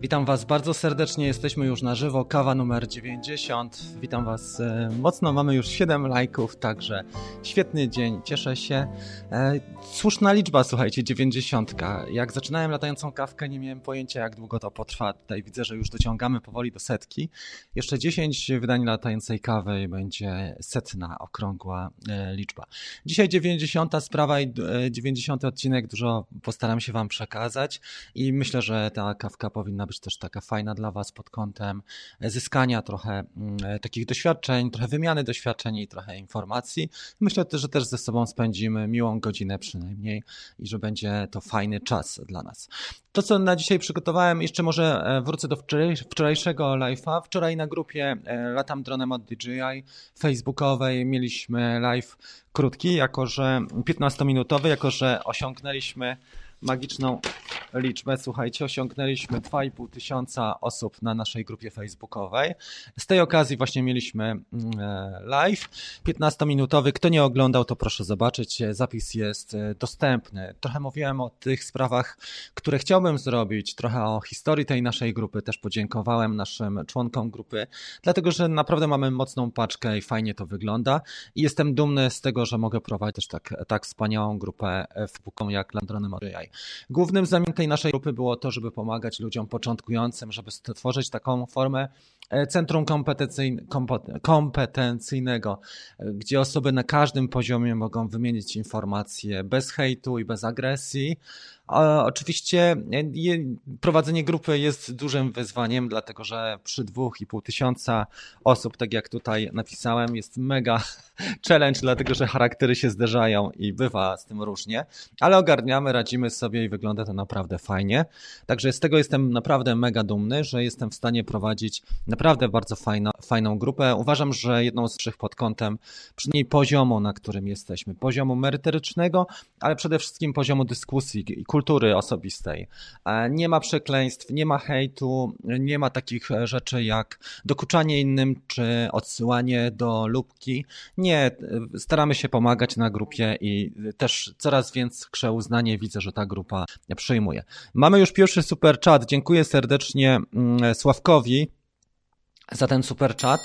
Witam Was bardzo serdecznie, jesteśmy już na żywo, kawa numer 90. Witam Was e, mocno, mamy już 7 lajków, także świetny dzień, cieszę się. E, słuszna liczba, słuchajcie, 90. Jak zaczynałem latającą kawkę, nie miałem pojęcia, jak długo to potrwa. Tutaj widzę, że już dociągamy powoli do setki. Jeszcze 10 wydań latającej kawy i będzie setna, okrągła e, liczba. Dzisiaj 90. sprawa i 90. odcinek, dużo postaram się Wam przekazać i myślę, że ta kawka powinna być też taka fajna dla Was pod kątem zyskania trochę mm, takich doświadczeń, trochę wymiany doświadczeń i trochę informacji. Myślę też, że też ze sobą spędzimy miłą godzinę przynajmniej i że będzie to fajny czas dla nas. To, co na dzisiaj przygotowałem, jeszcze może e, wrócę do wczorajszego live'a. Wczoraj na grupie e, Latam Dronem od DJI facebookowej mieliśmy live krótki, jako że 15-minutowy, jako że osiągnęliśmy magiczną liczbę. Słuchajcie, osiągnęliśmy 2,5 tysiąca osób na naszej grupie facebookowej. Z tej okazji właśnie mieliśmy mm, e, live 15-minutowy. Kto nie oglądał, to proszę zobaczyć. Zapis jest e, dostępny. Trochę mówiłem o tych sprawach, które chciałbym zrobić, trochę o historii tej naszej grupy. Też podziękowałem naszym członkom grupy, dlatego że naprawdę mamy mocną paczkę i fajnie to wygląda. I jestem dumny z tego, że mogę prowadzić też tak, tak wspaniałą grupę facebookową jak Landrony Moriai. Głównym zamiarem tej naszej grupy było to, żeby pomagać ludziom początkującym, żeby stworzyć taką formę centrum kompetencyjnego, e, gdzie osoby na każdym poziomie mogą wymienić informacje bez hejtu i bez agresji, Oczywiście e, prowadzenie grupy jest dużym wyzwaniem, dlatego że przy dwóch i pół tysiąca osób, tak jak tutaj napisałem, jest mega challenge, dlatego że charaktery się zderzają i bywa z tym różnie, ale ogarniamy, radzimy sobie i wygląda to naprawdę fajnie. Także z tego jestem naprawdę mega dumny, że jestem w stanie prowadzić naprawdę bardzo fajno, fajną grupę. Uważam, że jedną z trzech pod kątem przynajmniej poziomu, na którym jesteśmy, poziomu merytorycznego, ale przede wszystkim poziomu dyskusji i kultury osobistej. E, nie ma przekleństw, nie ma hejtu, nie ma takich rzeczy jak dokuczanie innym czy odsyłanie do lubki. Nie, staramy się pomagać na grupie i też coraz większe uznanie widzę, że ta grupa przyjmuje. Mamy już pierwszy super chat. Dziękuję serdecznie mm, Sławkowi za ten super chat.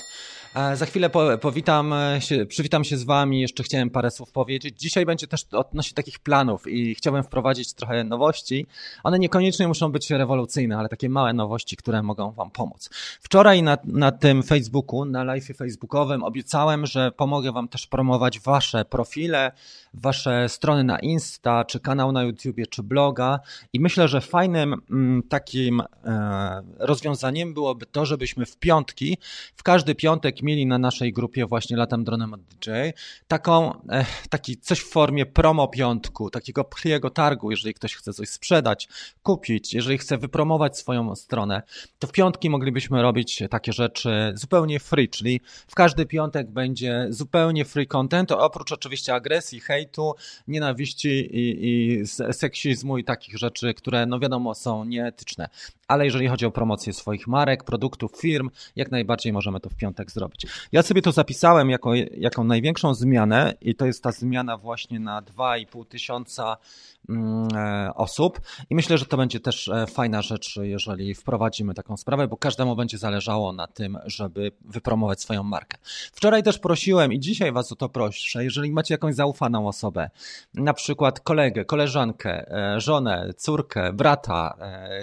E, za chwilę powitam e, się, przywitam się z Wami, jeszcze chciałem parę słów powiedzieć. Dzisiaj będzie też odnośnie takich planów i chciałbym wprowadzić trochę nowości. One niekoniecznie muszą być rewolucyjne, ale takie małe nowości, które mogą Wam pomóc. Wczoraj na, na tym Facebooku, na live facebookowym obiecałem, że pomogę Wam też promować Wasze profile, Wasze strony na Insta, czy kanał na YouTubie, czy bloga i myślę, że fajnym mm, takim e, rozwiązaniem byłoby to, żebyśmy w piątki, w każdy piątek mieli na naszej grupie właśnie Latam Dronem od DJ, taką, e, taki coś w formie promo piątku, takiego priego targu, jeżeli ktoś chce coś sprzedać, kupić, jeżeli chce wypromować swoją stronę, to w piątki moglibyśmy robić takie rzeczy zupełnie free, czyli w każdy piątek będzie zupełnie free content, oprócz oczywiście agresji, hejtu, nienawiści i, i seksizmu i takich rzeczy, które no wiadomo są nieetyczne. Ale jeżeli chodzi o promocję swoich marek, produktów, firm, jak najbardziej możemy to w piątek zrobić. Ja sobie to zapisałem jako, jako największą zmianę i to jest ta zmiana właśnie na 2,5 tysiąca osób i myślę, że to będzie też e, fajna rzecz, jeżeli wprowadzimy taką sprawę, bo każdemu będzie zależało na tym, żeby wypromować swoją markę. Wczoraj też prosiłem i dzisiaj Was o to proszę, jeżeli macie jakąś zaufaną osobę, na przykład kolegę, koleżankę, e, żonę, córkę, brata,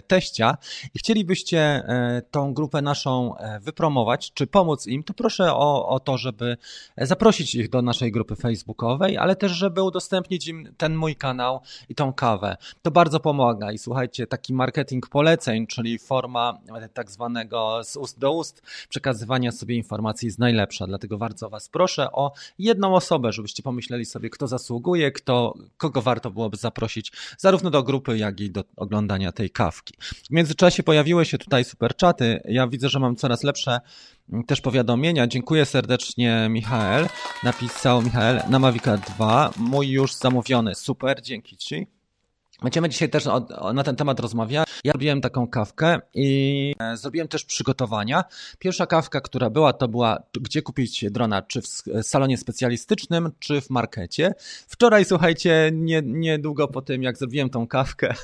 teścia i chcielibyście tą grupę naszą wypromować, czy pomóc im, to proszę o, o to, żeby zaprosić ich do naszej grupy facebookowej, ale też, żeby udostępnić im ten mój kanał i tą kawę. To bardzo pomaga i słuchajcie, taki marketing poleceń, czyli forma tak zwanego z ust do ust przekazywania sobie informacji jest najlepsza, dlatego bardzo Was proszę o jedną osobę, żebyście pomyśleli sobie, kto zasługuje, kto, kogo warto byłoby zaprosić zarówno do grupy, jak i do oglądania tej kawki. W międzyczasie pojawiły się tutaj super czaty. Ja widzę, że mam coraz lepsze też powiadomienia. Dziękuję serdecznie Michael. Napisał Michael na Mavica 2. Mój już zamówiony. Super, dzięki Ci. Będziemy dzisiaj też o, o, na ten temat rozmawiać. Ja robiłem taką kawkę i e, zrobiłem też przygotowania. Pierwsza kawka, która była, to była gdzie kupić drona, czy w salonie specjalistycznym, czy w markecie. Wczoraj, słuchajcie, nie, niedługo po tym, jak zrobiłem tą kawkę,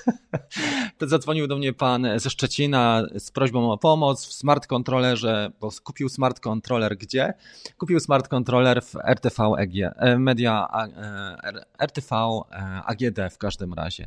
to zadzwonił do mnie pan ze Szczecina z prośbą o pomoc w smart kontrolerze, bo kupił smart kontroler gdzie? Kupił smart kontroler w RTV EG, e, Media e, RTV AGD w każdym razie.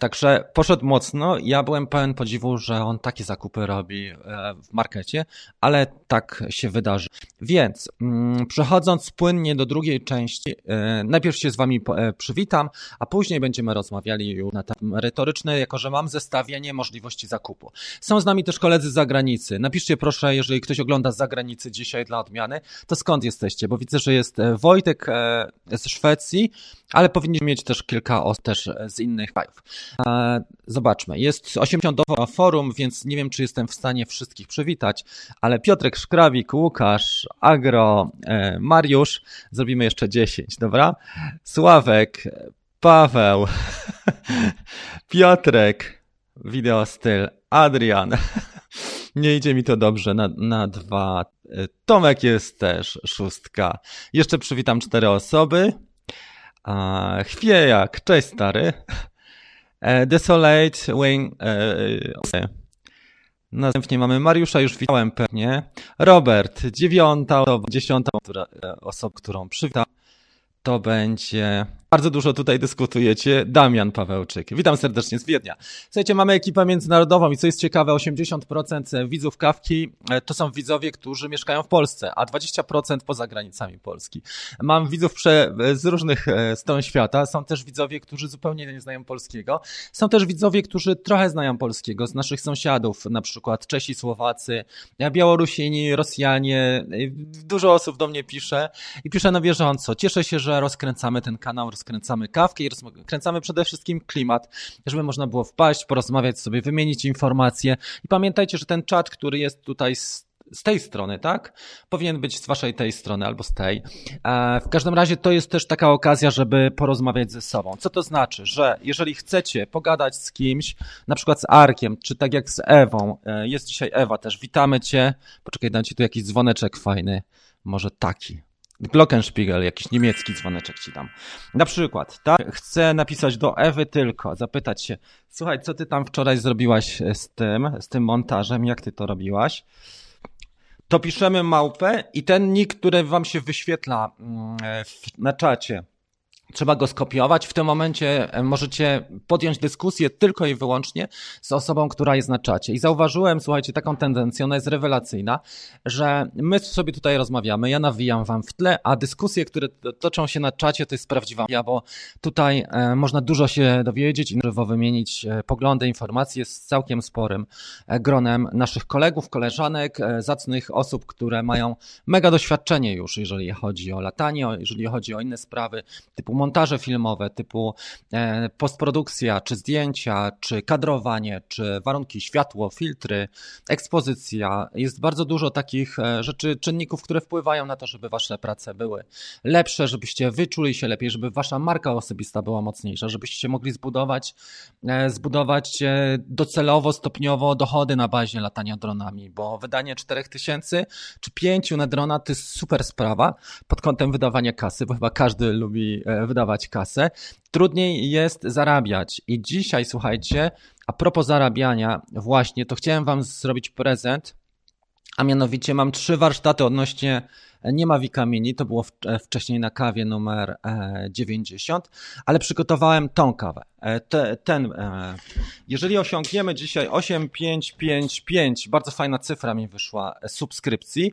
także poszedł mocno. Ja byłem pełen podziwu, że on takie zakupy robi e, w markecie, ale tak się wydarzy. Więc mm, przechodząc płynnie do drugiej części, e, najpierw się z Wami przywitam, a później będziemy rozmawiali już na temat merytoryczny, jako że mam zestawienie możliwości zakupu. Są z nami też koledzy z zagranicy. Napiszcie proszę, jeżeli ktoś ogląda z zagranicy dzisiaj dla odmiany, to skąd jesteście? Bo widzę, że jest Wojtek z Szwecji, ale powinniśmy mieć też kilka osób też z innych krajów. Zobaczmy, jest 80 na forum, więc nie wiem, czy jestem w stanie wszystkich przywitać, ale Piotrek Szkrawik, Łukasz, Agro, e, Mariusz, zrobimy jeszcze 10, dobra? Sławek, Paweł, Piotrek, wideo styl, Adrian. Nie idzie mi to dobrze na, na dwa. Tomek jest też szóstka. Jeszcze przywitam cztery osoby. Chwiejak, cześć stary. E, Desolate Wayne. E, następnie mamy Mariusza, już widziałem pewnie. Robert, dziewiąta dziesiąta e, osoba, którą przywitam. To będzie bardzo dużo tutaj dyskutujecie. Damian Pawełczyk. Witam serdecznie z Wiednia. Słuchajcie, mamy ekipę międzynarodową i co jest ciekawe, 80% widzów kawki e, to są widzowie, którzy mieszkają w Polsce, a 20% poza granicami Polski. Mam widzów prze, z różnych e, stron świata. Są też widzowie, którzy zupełnie nie znają polskiego. Są też widzowie, którzy trochę znają polskiego z naszych sąsiadów, na przykład Czesi, Słowacy, Białorusini, Rosjanie. Dużo osób do mnie pisze i pisze na bieżąco. Cieszę się, że rozkręcamy ten kanał, rozkręcamy kawkę i rozkręcamy przede wszystkim klimat, żeby można było wpaść, porozmawiać sobie, wymienić informacje. I pamiętajcie, że ten czat, który jest tutaj z z tej strony, tak? Powinien być z waszej tej strony albo z tej. E, w każdym razie to jest też taka okazja, żeby porozmawiać ze sobą. Co to znaczy? Że jeżeli chcecie pogadać z kimś, na przykład z Arkiem, czy tak jak z Ewą, e, jest dzisiaj Ewa też, witamy cię. Poczekaj, dam ci tu jakiś dzwoneczek fajny. Może taki. Glockenspiegel, jakiś niemiecki dzwoneczek ci dam. Na przykład, tak, chcę napisać do Ewy tylko, zapytać się, słuchaj, co ty tam wczoraj zrobiłaś z tym, z tym montażem, jak ty to robiłaś? To piszemy małpę i ten nick, który wam się wyświetla mm, na czacie, Trzeba go skopiować. W tym momencie e, możecie podjąć dyskusję tylko i wyłącznie z osobą, która jest na czacie. I zauważyłem, słuchajcie, taką tendencję, ona jest rewelacyjna, że my sobie tutaj rozmawiamy, ja nawijam wam w tle, a dyskusje, które toczą się na czacie, to jest prawdziwa ja, bo tutaj e, można dużo się dowiedzieć i wymienić e, poglądy, informacje z całkiem sporym gronem naszych kolegów, koleżanek, zacnych osób, które mają mega doświadczenie już, jeżeli chodzi o latanie, jeżeli chodzi o inne sprawy, typu montaże filmowe typu e, postprodukcja, czy zdjęcia, czy kadrowanie, czy warunki światło, filtry, ekspozycja. Jest bardzo dużo takich e, rzeczy, czynników, które wpływają na to, żeby wasze prace były lepsze, żebyście wyczuli się lepiej, żeby wasza marka osobista była mocniejsza, żebyście mogli zbudować, e, zbudować docelowo, stopniowo dochody na bazie latania dronami, bo wydanie 4000 czy 5 na drona to jest super sprawa pod kątem wydawania kasy, bo chyba każdy lubi wydawać kasę, trudniej jest zarabiać. I dzisiaj, słuchajcie, a propos zarabiania, właśnie, to chciałem Wam zrobić prezent, a mianowicie mam trzy warsztaty odnośnie nie ma Wikamieni, to było wcześniej na kawie numer 90, e, ale przygotowałem tą kawę. E, te, ten, e, jeżeli osiągniemy dzisiaj 8555, bardzo fajna cyfra mi wyszła subskrypcji,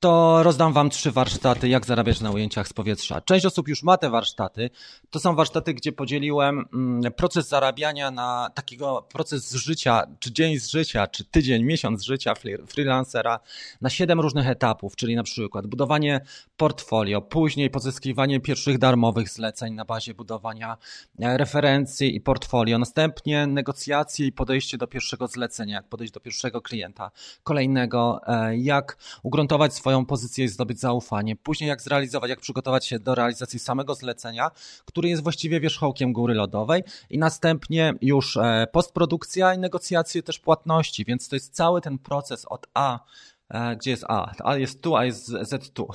to rozdam Wam trzy warsztaty, jak zarabiać na ujęciach z powietrza. Część osób już ma te warsztaty. To są warsztaty, gdzie podzieliłem mm, proces zarabiania na takiego proces życia, czy dzień z życia, czy tydzień, miesiąc życia freelancera na siedem różnych etapów, czyli na przykład budowanie portfolio, później pozyskiwanie pierwszych darmowych zleceń na bazie budowania e, referencji i portfolio, następnie negocjacje i podejście do pierwszego zlecenia, jak podejść do pierwszego klienta, kolejnego, e, jak ugruntować swoje swoją pozycję i zdobyć zaufanie. Później jak zrealizować, jak przygotować się do realizacji samego zlecenia, który jest właściwie wierzchołkiem góry lodowej i następnie już e, postprodukcja i negocjacje też płatności, więc to jest cały ten proces od A, e, gdzie jest A? A jest tu, a jest Z tu.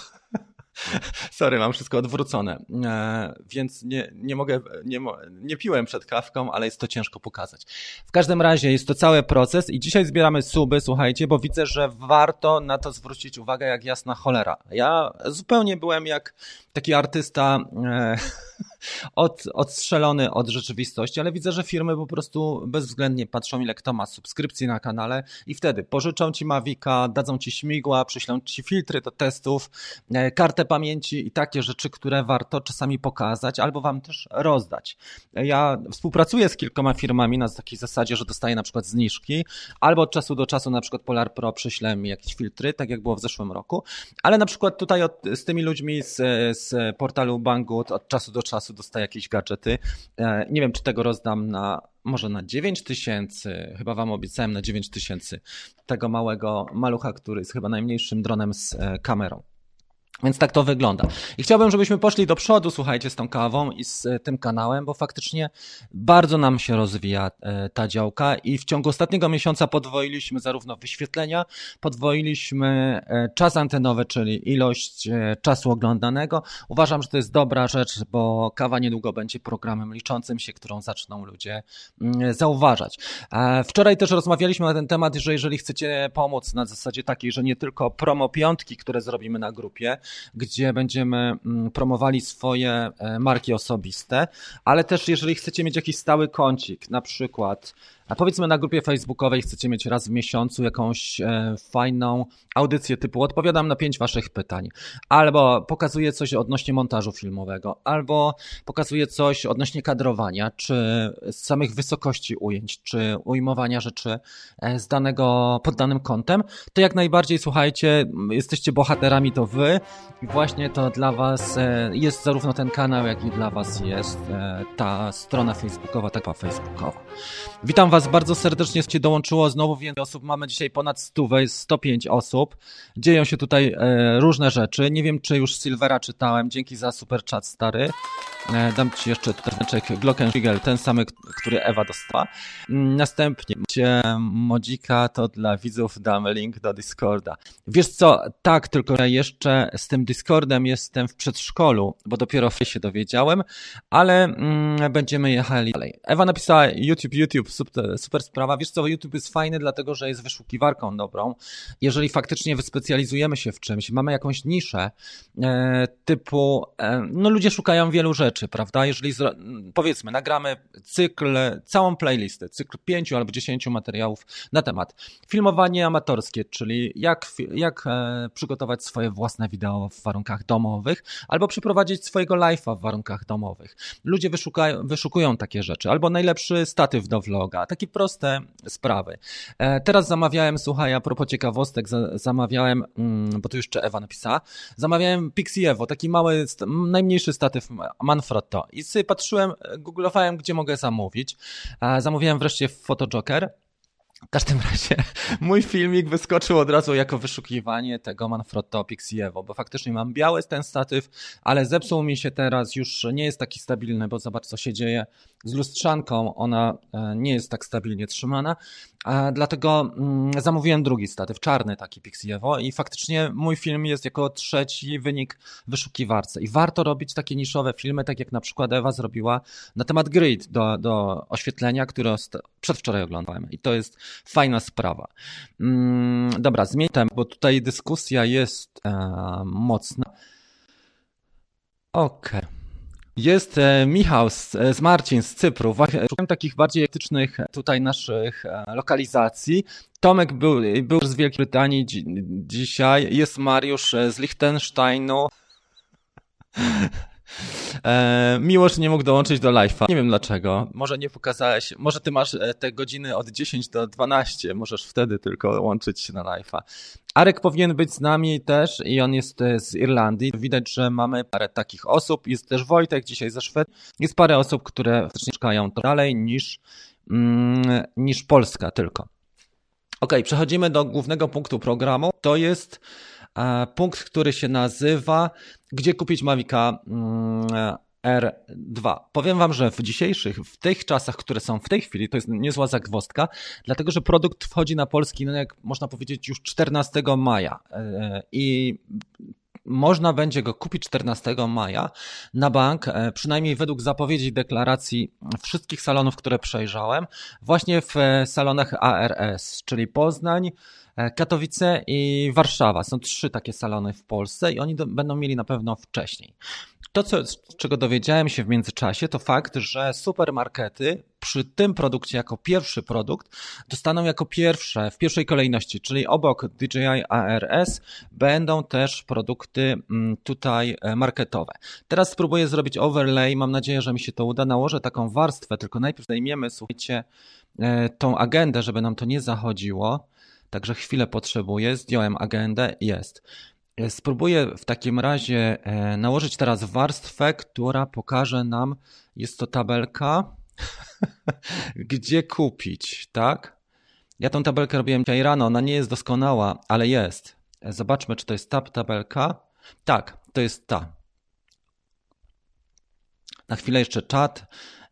Sorry, mam wszystko odwrócone. E, więc nie, nie mogę, nie, nie piłem przed kawką, ale jest to ciężko pokazać. W każdym razie jest to cały proces i dzisiaj zbieramy suby, słuchajcie, bo widzę, że warto na to zwrócić uwagę jak jasna cholera. Ja zupełnie byłem jak taki artysta e, od, odstrzelony od rzeczywistości, ale widzę, że firmy po prostu bezwzględnie patrzą, ile kto ma subskrypcji na kanale i wtedy pożyczą ci Mavica, dadzą ci śmigła, przyślą ci filtry do testów, e, kartę pamięci i takie rzeczy, które warto czasami pokazać albo wam też rozdać. Ja współpracuję z kilkoma firmami na takiej zasadzie, że dostaję na przykład zniżki, albo od czasu do czasu na przykład Polar Pro przyśle mi jakieś filtry, tak jak było w zeszłym roku, ale na przykład tutaj od, z tymi ludźmi z, z portalu Banggood od czasu do czasu dostaję jakieś gadżety. E, nie wiem, czy tego rozdam na może na 9 tysięcy, chyba wam obiecałem na 9 tysięcy tego małego malucha, który jest chyba najmniejszym dronem z e, kamerą. Więc tak to wygląda. I chciałbym, żebyśmy poszli do przodu, słuchajcie, z tą kawą i z e, tym kanałem, bo faktycznie bardzo nam się rozwija e, ta działka i w ciągu ostatniego miesiąca podwoiliśmy zarówno wyświetlenia, podwoiliśmy e, czas antenowy, czyli ilość czasu oglądanego. Uważam, że to jest dobra rzecz, bo kawa niedługo będzie programem liczącym się, którą zaczną ludzie mm, zauważać. Wczoraj też rozmawialiśmy na ten temat, że jeżeli chcecie pomóc na zasadzie takiej, że nie tylko promo piątki, które zrobimy na grupie, gdzie będziemy mm, promowali swoje e, marki osobiste, ale też jeżeli chcecie mieć jakiś stały kącik, na przykład a powiedzmy na grupie facebookowej chcecie mieć raz w miesiącu jakąś e, fajną audycję typu odpowiadam na pięć waszych pytań, albo pokazuję coś odnośnie montażu filmowego, albo pokazuję coś odnośnie kadrowania, czy samych wysokości ujęć, czy ujmowania rzeczy e, z danego, pod danym kątem, to jak najbardziej słuchajcie, jesteście bohaterami to wy i właśnie to dla was e, jest zarówno ten kanał, jak i dla was jest e, ta strona facebookowa, taka facebookowa. Witam was Bardzo serdecznie się dołączyło znowu więcej osób. Mamy dzisiaj ponad 100, jest 105 osób. Dzieją się tutaj e, różne rzeczy. Nie wiem, czy już Silvera czytałem. Dzięki za super chat, stary. E, dam Ci jeszcze tutaj znaczek Glockenspiegel, ten sam, który Ewa dostała. Mm, następnie Modzika to dla widzów dam link do Discorda. Wiesz co, tak, tylko jeszcze z tym Discordem jestem w przedszkolu, bo dopiero się dowiedziałem, ale mm, będziemy jechali dalej. Ewa napisała YouTube, YouTube, super, super sprawa. Wiesz co, YouTube jest fajny, dlatego że jest wyszukiwarką dobrą. Jeżeli faktycznie wyspecjalizujemy się w czymś, mamy jakąś niszę e, typu, e, no ludzie szukają wielu rzeczy, prawda? Jeżeli powiedzmy, nagramy cykl, całą playlistę, cykl pięciu albo dziesięciu materiałów na temat filmowanie amatorskie, czyli jak, jak e, przygotować swoje własne wideo w warunkach domowych, albo przeprowadzić swojego live'a w warunkach domowych. Ludzie wyszukają, wyszukują takie rzeczy, albo najlepszy statyw do vloga, takie proste sprawy. E, teraz zamawiałem, słuchaj, a propos ciekawostek, zamawiałem, mm, bo tu jeszcze Ewa napisała, zamawiałem Pixievo, taki mały, najmniejszy statyw Manfrotto. I sobie patrzyłem, googlowałem, gdzie mogę zamówić. Zamówiłem wreszcie Photojoker. W każdym razie mój filmik wyskoczył od razu jako wyszukiwanie tego Manfrotto Pixievo, bo faktycznie mam biały ten statyw, ale zepsuł mi się teraz, już nie jest taki stabilny, bo zobacz co się dzieje z lustrzanką, ona e, nie jest tak stabilnie trzymana, dlatego mm, zamówiłem drugi statyw, czarny taki Pixievo i faktycznie mój film jest jako trzeci wynik wyszukiwarce i warto robić takie niszowe filmy, tak jak na przykład Ewa zrobiła na temat grid do, do oświetlenia, które przedwczoraj oglądałem i to jest fajna sprawa. Mm, dobra, zmień temat, bo tutaj dyskusja jest e, mocna. Okej. Okay. Jest e, Michał z, e, z Marcin z Cypru. Szukałem takich bardziej etycznych tutaj naszych e, lokalizacji. Tomek był, był z Wielkiej Brytanii dzi dzisiaj. Jest Mariusz z Liechtensteinu. E, nie mógł dołączyć do live'a. Nie wiem dlaczego. Może nie pokazałeś, może ty masz e, te godziny od 10 do 12, możesz wtedy tylko łączyć się na live'a. Arek powinien być z nami też i on jest e, z Irlandii. Widać, że mamy parę takich osób. Jest też Wojtek dzisiaj ze Szwedii. Jest parę osób, które mieszkają dalej niż, mm, niż Polska tylko. Ok, przechodzimy do głównego punktu programu. To jest punkt, który się nazywa Gdzie kupić Mavica mm, R2. Powiem Wam, że w dzisiejszych, w tych czasach, które są w tej chwili, to jest niezła zagwozdka, dlatego że produkt wchodzi na polski rynek, można powiedzieć, już 14 maja. E, I można będzie go kupić 14 maja na bank, e, przynajmniej według zapowiedzi deklaracji wszystkich salonów, które przejrzałem, właśnie w e, salonach ARS, czyli Poznań, Katowice i Warszawa. Są trzy takie salony w Polsce i oni do, będą mieli na pewno wcześniej. To, co, czego dowiedziałem się w międzyczasie, to fakt, że supermarkety przy tym produkcie jako pierwszy produkt dostaną jako pierwsze, w pierwszej kolejności, czyli obok DJI ARS będą też produkty mm, tutaj e, marketowe. Teraz spróbuję zrobić overlay, mam nadzieję, że mi się to uda. Nałożę taką warstwę, tylko najpierw zdejmiemy, słuchajcie, e, tą agendę, żeby nam to nie zachodziło. Także chwilę potrzebuję, zdjąłem agendę, jest. E, spróbuję w takim razie e, nałożyć teraz warstwę, która pokaże nam, jest to tabelka, gdzie kupić, tak? Ja tą tabelkę robiłem dzisiaj rano, ona nie jest doskonała, ale jest. E, zobaczmy, czy to jest ta tabelka. Tak, to jest ta. Na chwilę jeszcze czat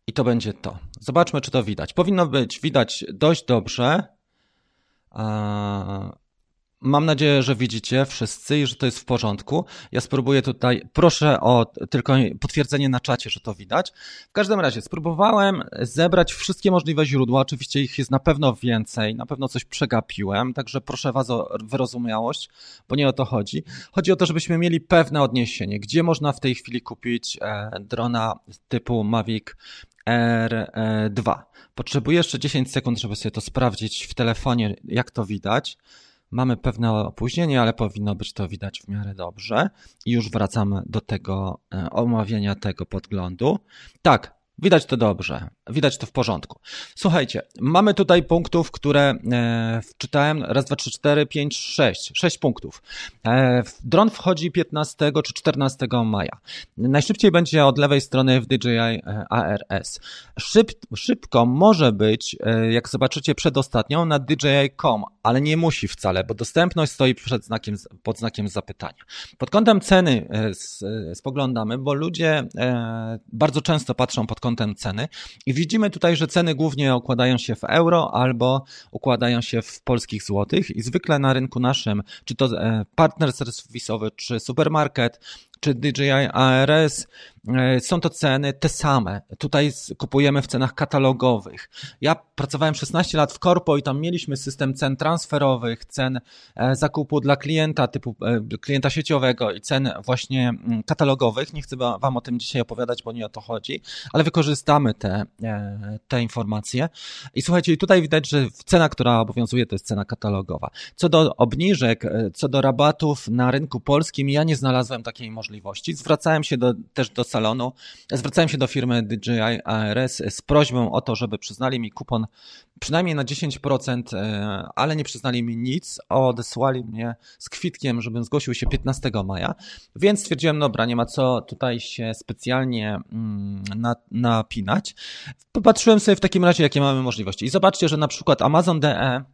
i to będzie to. Zobaczmy, czy to widać. Powinno być widać dość dobrze. Mam nadzieję, że widzicie wszyscy i że to jest w porządku. Ja spróbuję tutaj, proszę o tylko potwierdzenie na czacie, że to widać. W każdym razie spróbowałem zebrać wszystkie możliwe źródła. Oczywiście ich jest na pewno więcej, na pewno coś przegapiłem, także proszę Was o wyrozumiałość, bo nie o to chodzi. Chodzi o to, żebyśmy mieli pewne odniesienie, gdzie można w tej chwili kupić e, drona typu Mavic R2. Potrzebuję jeszcze 10 sekund, żeby sobie to sprawdzić w telefonie, jak to widać. Mamy pewne opóźnienie, ale powinno być to widać w miarę dobrze. I już wracamy do tego e, omawiania tego podglądu. Tak, Widać to dobrze, widać to w porządku. Słuchajcie, mamy tutaj punktów, które e, wczytałem. Raz, dwa, trzy, cztery, pięć, sześć. Sześć punktów. E, dron wchodzi 15 czy 14 maja. Najszybciej będzie od lewej strony w DJI e, ARS. Szyb, szybko może być, e, jak zobaczycie przedostatnią, na DJI.com, ale nie musi wcale, bo dostępność stoi przed znakiem, pod znakiem zapytania. Pod kątem ceny e, spoglądamy, bo ludzie e, bardzo często patrzą pod kątem ceny. I widzimy tutaj, że ceny głównie układają się w euro albo układają się w polskich złotych i zwykle na rynku naszym, czy to e, partner serwisowy, czy supermarket, czy DJI ARS, e, są to ceny te same. Tutaj kupujemy w cenach katalogowych. Ja pracowałem 16 lat w korpo i tam mieliśmy system cen transferowych, cen e, zakupu dla klienta typu e, klienta sieciowego i cen właśnie mm, katalogowych. Nie chcę wam o tym dzisiaj opowiadać, bo nie o to chodzi, ale wykorzystamy te, te informacje. I słuchajcie, tutaj widać, że cena, która obowiązuje, to jest cena katalogowa. Co do obniżek, co do rabatów na rynku polskim, ja nie znalazłem takiej możliwości możliwości. Zwracałem się do, też do salonu, zwracałem się do firmy DJI ARS z prośbą o to, żeby przyznali mi kupon przynajmniej na 10%, e, ale nie przyznali mi nic. Odesłali mnie z kwitkiem, żebym zgłosił się 15 maja, więc stwierdziłem, dobra, nie ma co tutaj się specjalnie mm, napinać. Popatrzyłem sobie w takim razie, jakie mamy możliwości. I zobaczcie, że na przykład Amazon DE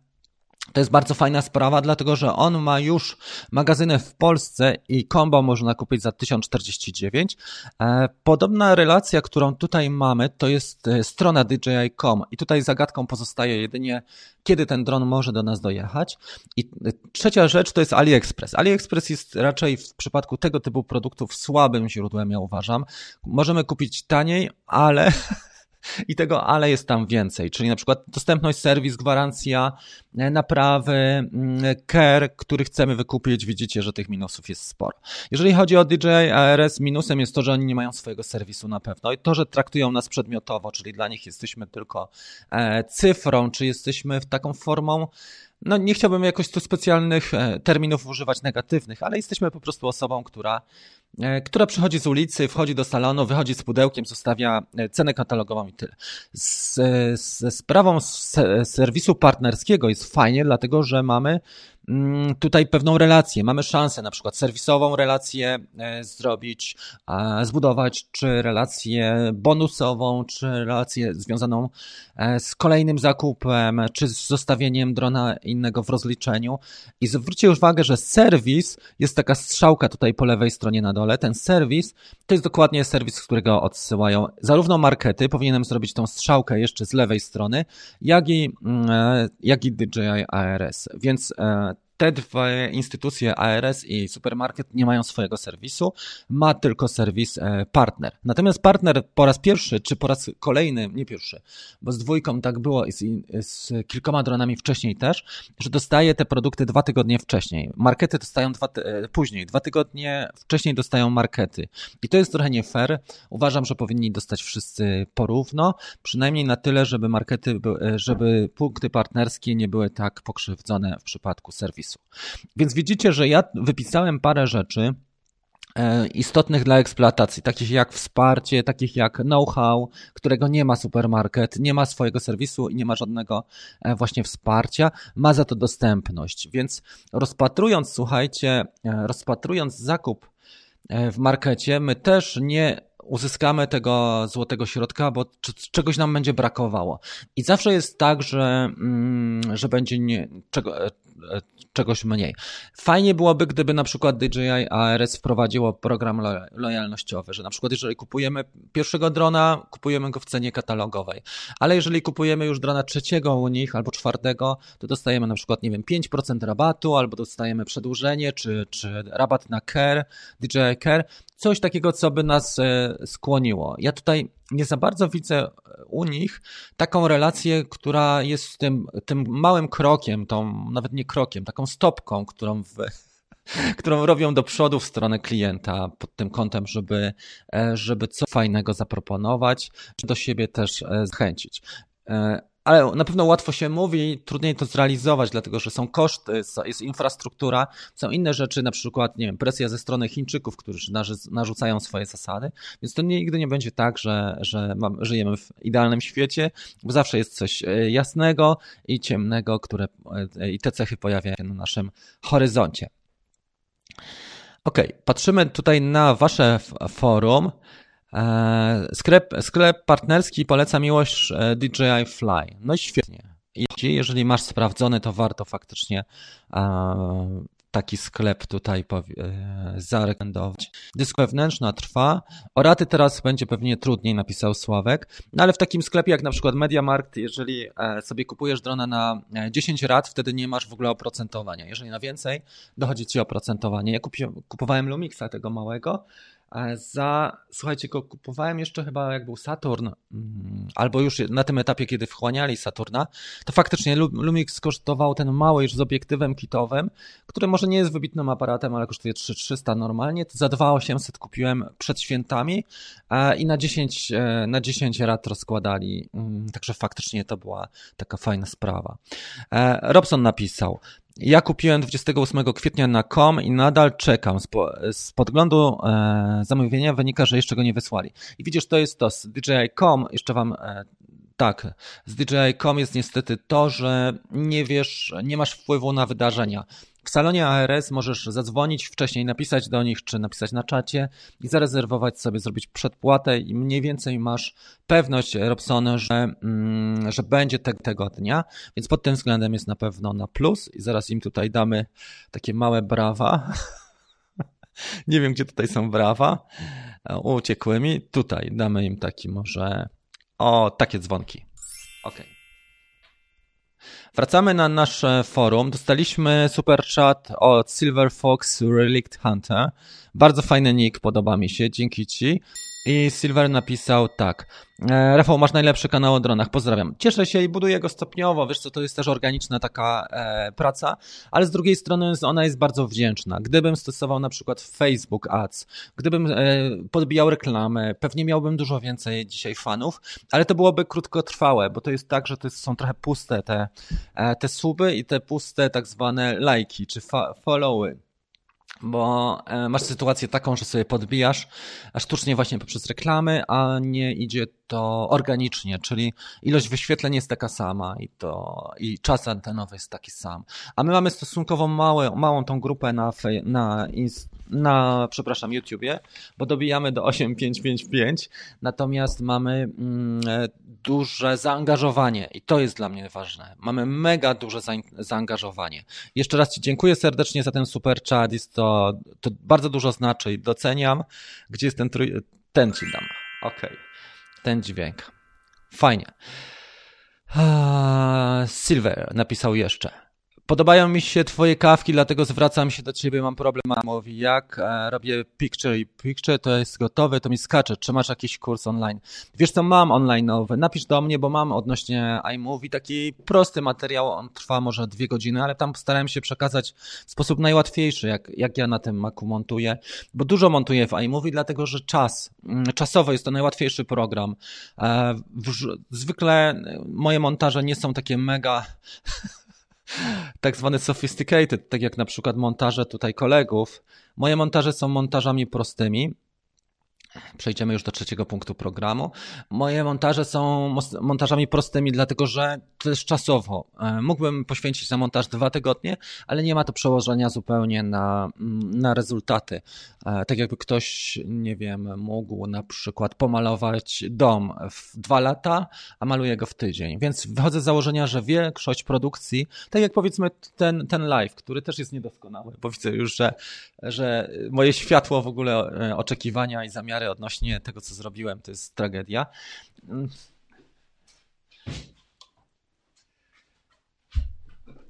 to jest bardzo fajna sprawa, dlatego że on ma już magazyny w Polsce i combo można kupić za 1049. E, podobna relacja, którą tutaj mamy, to jest e, strona DJI.com i tutaj zagadką pozostaje jedynie, kiedy ten dron może do nas dojechać. I e, trzecia rzecz to jest AliExpress. AliExpress jest raczej w przypadku tego typu produktów słabym źródłem, ja uważam. Możemy kupić taniej, ale i tego ale jest tam więcej, czyli na przykład dostępność, serwis, gwarancja, e, naprawy, mm, care, który chcemy wykupić, widzicie, że tych minusów jest sporo. Jeżeli chodzi o DJI ARS, minusem jest to, że oni nie mają swojego serwisu na pewno. I to, że traktują nas przedmiotowo, czyli dla nich jesteśmy tylko e, cyfrą, czy jesteśmy w taką formą no nie chciałbym jakoś tu specjalnych e, terminów używać negatywnych, ale jesteśmy po prostu osobą, która, e, która przychodzi z ulicy, wchodzi do salonu, wychodzi z pudełkiem, zostawia e, cenę katalogową i tyle. Z, sprawą serwisu partnerskiego jest fajnie, dlatego że mamy tutaj pewną relację. Mamy szansę na przykład serwisową relację zrobić, zbudować, czy relację bonusową, czy relację związaną z kolejnym zakupem, czy z zostawieniem drona innego w rozliczeniu. I zwróćcie uwagę, że serwis jest taka strzałka tutaj po lewej stronie na dole. Ten serwis to jest dokładnie serwis, z którego odsyłają zarówno markety, powinienem zrobić tą strzałkę jeszcze z lewej strony, jak i, mm, e, jak i DJI ARS. Więc e, te dwie instytucje, ARS i supermarket, nie mają swojego serwisu, ma tylko serwis e, partner. Natomiast partner po raz pierwszy, czy po raz kolejny, nie pierwszy, bo z dwójką tak było i z, z kilkoma dronami wcześniej też, że dostaje te produkty dwa tygodnie wcześniej. Markety dostają dwa, e, później, dwa tygodnie wcześniej dostają markety. I to jest trochę nie fair. Uważam, że powinni dostać wszyscy porówno, przynajmniej na tyle, żeby markety, e, żeby punkty partnerskie nie były tak pokrzywdzone w przypadku serwisu Więc widzicie, że ja wypisałem parę rzeczy, e, istotnych dla eksploatacji, takich jak wsparcie, takich jak know-how, którego nie ma supermarket, nie ma swojego serwisu i nie ma żadnego e, właśnie wsparcia, ma za to dostępność. Więc rozpatrując, słuchajcie, e, rozpatrując zakup w markecie, my też nie uzyskamy tego złotego środka, bo czegoś nam będzie brakowało. I zawsze jest tak, że, mm, że będzie nie, czego, czegoś mniej. Fajnie byłoby, gdyby na przykład DJI ARS wprowadziło program lojalnościowy, że na przykład jeżeli kupujemy pierwszego drona, kupujemy go w cenie katalogowej, ale jeżeli kupujemy już drona trzeciego u nich albo czwartego, to dostajemy na przykład, nie wiem, 5% rabatu, albo dostajemy przedłużenie, czy, czy rabat na Care, DJI Care, coś takiego, co by nas e, skłoniło. Ja tutaj nie za bardzo widzę u nich taką relację, która jest tym, tym małym krokiem, tą nawet nie krokiem, taką stopką, którą w, którą robią do przodu w stronę klienta pod tym kątem, żeby, e, żeby coś fajnego zaproponować, do siebie też e, zachęcić ale na pewno łatwo się mówi, trudniej to zrealizować, dlatego że są koszty, jest infrastruktura, są inne rzeczy, na przykład, nie wiem, presja ze strony Chińczyków, którzy narzucają swoje zasady, więc to nigdy nie będzie tak, że, że żyjemy w idealnym świecie, bo zawsze jest coś e, jasnego i ciemnego, które e, i te cechy pojawiają się na naszym horyzoncie. Ok, patrzymy tutaj na Wasze forum. E, sklep, sklep partnerski poleca miłość e, DJI Fly. No i świetnie. Jeżeli masz sprawdzony, to warto faktycznie e, taki sklep tutaj zarekomendować. Dyskusja wewnętrzna trwa. O raty teraz będzie pewnie trudniej, napisał Sławek. No ale w takim sklepie jak na przykład MediaMarkt, jeżeli sobie kupujesz drona na 10 rat, wtedy nie masz w ogóle oprocentowania. Jeżeli na więcej, dochodzi ci oprocentowanie. Ja kupowałem Lumixa tego małego za, słuchajcie, go kupowałem jeszcze chyba jak był Saturn, mm, albo już na tym etapie, kiedy wchłaniali Saturna, to faktycznie Lumix kosztował ten mały już z obiektywem kitowym, który może nie jest wybitnym aparatem, ale kosztuje 3300 normalnie, to za 2800 kupiłem przed świętami i na 10, e, na 10 rat rozkładali, mm, także faktycznie to była taka fajna sprawa. E, Robson napisał, ja kupiłem 28 kwietnia na com i nadal czekam. Z, po, z podglądu e, zamówienia wynika, że jeszcze go nie wysłali. I widzisz, to jest to. Z DJI.com jeszcze wam e, tak, z DJI.com jest niestety to, że nie wiesz, nie masz wpływu na wydarzenia. W salonie ARS możesz zadzwonić wcześniej, napisać do nich, czy napisać na czacie i zarezerwować sobie, zrobić przedpłatę i mniej więcej masz pewność, Robson, że, mm, że będzie te, tego dnia, więc pod tym względem jest na pewno na plus i zaraz im tutaj damy takie małe brawa. Nie wiem, gdzie tutaj są brawa. Uciekły mi. Tutaj damy im taki może... O, takie dzwonki. Okej. Okay. Wracamy na nasze forum. Dostaliśmy super chat od Silver Fox Relict Hunter. Bardzo fajny nick, podoba mi się, dzięki Ci. I Silver napisał tak. E, Rafał, masz najlepszy kanał o dronach, pozdrawiam. Cieszę się i buduję go stopniowo, wiesz co, to jest też organiczna taka e, praca, ale z drugiej strony ona jest bardzo wdzięczna. Gdybym stosował na przykład Facebook Ads, gdybym e, podbijał reklamę, pewnie miałbym dużo więcej dzisiaj fanów, ale to byłoby krótkotrwałe, bo to jest tak, że to są trochę puste te, e, te suby i te puste tak zwane lajki czy followy. Bo e, masz sytuację taką, że sobie podbijasz sztucznie właśnie poprzez reklamy, a nie idzie to organicznie, czyli ilość wyświetleń jest taka sama i to i czas antenowy jest taki sam. A my mamy stosunkowo małe, małą tą grupę na, na, na przepraszam, YouTubie, bo dobijamy do 8555, natomiast mamy mm, duże zaangażowanie i to jest dla mnie ważne. Mamy mega duże zaangażowanie. Jeszcze raz Ci dziękuję serdecznie za ten super chat, jest to, to bardzo dużo znaczy i doceniam. Gdzie jest ten trój... Ten Ci dam. Okej. Okay ten dźwięk. Fajnie. Silver napisał jeszcze. Podobają mi się twoje kawki, dlatego zwracam się do ciebie, mam problem. Mówi, jak e, robię picture i picture, to jest gotowe, to mi skacze. Czy masz jakiś kurs online? Wiesz co, mam online nowy. Napisz do mnie, bo mam odnośnie iMovie taki prosty materiał. On trwa może dwie godziny, ale tam postarałem się przekazać w sposób najłatwiejszy, jak, jak ja na tym Macu montuję, bo dużo montuję w iMovie, dlatego że czas, mm, czasowo jest to najłatwiejszy program. E, zwykle moje montaże nie są takie mega tak zwane sophisticated, tak jak na przykład montaże tutaj kolegów. Moje montaże są montażami prostymi, Przejdziemy już do trzeciego punktu programu. Moje montaże są montażami prostymi, dlatego że też czasowo. E, mógłbym poświęcić na montaż dwa tygodnie, ale nie ma to przełożenia zupełnie na, mm, na rezultaty. E, tak jakby ktoś, nie wiem, mógł na przykład pomalować dom w dwa lata, a maluje go w tydzień. Więc wychodzę z założenia, że większość produkcji, tak jak powiedzmy ten, ten live, który też jest niedoskonały, bo widzę już, że, że moje światło w ogóle e, oczekiwania i zamiary odnośnie tego, co zrobiłem, to jest tragedia.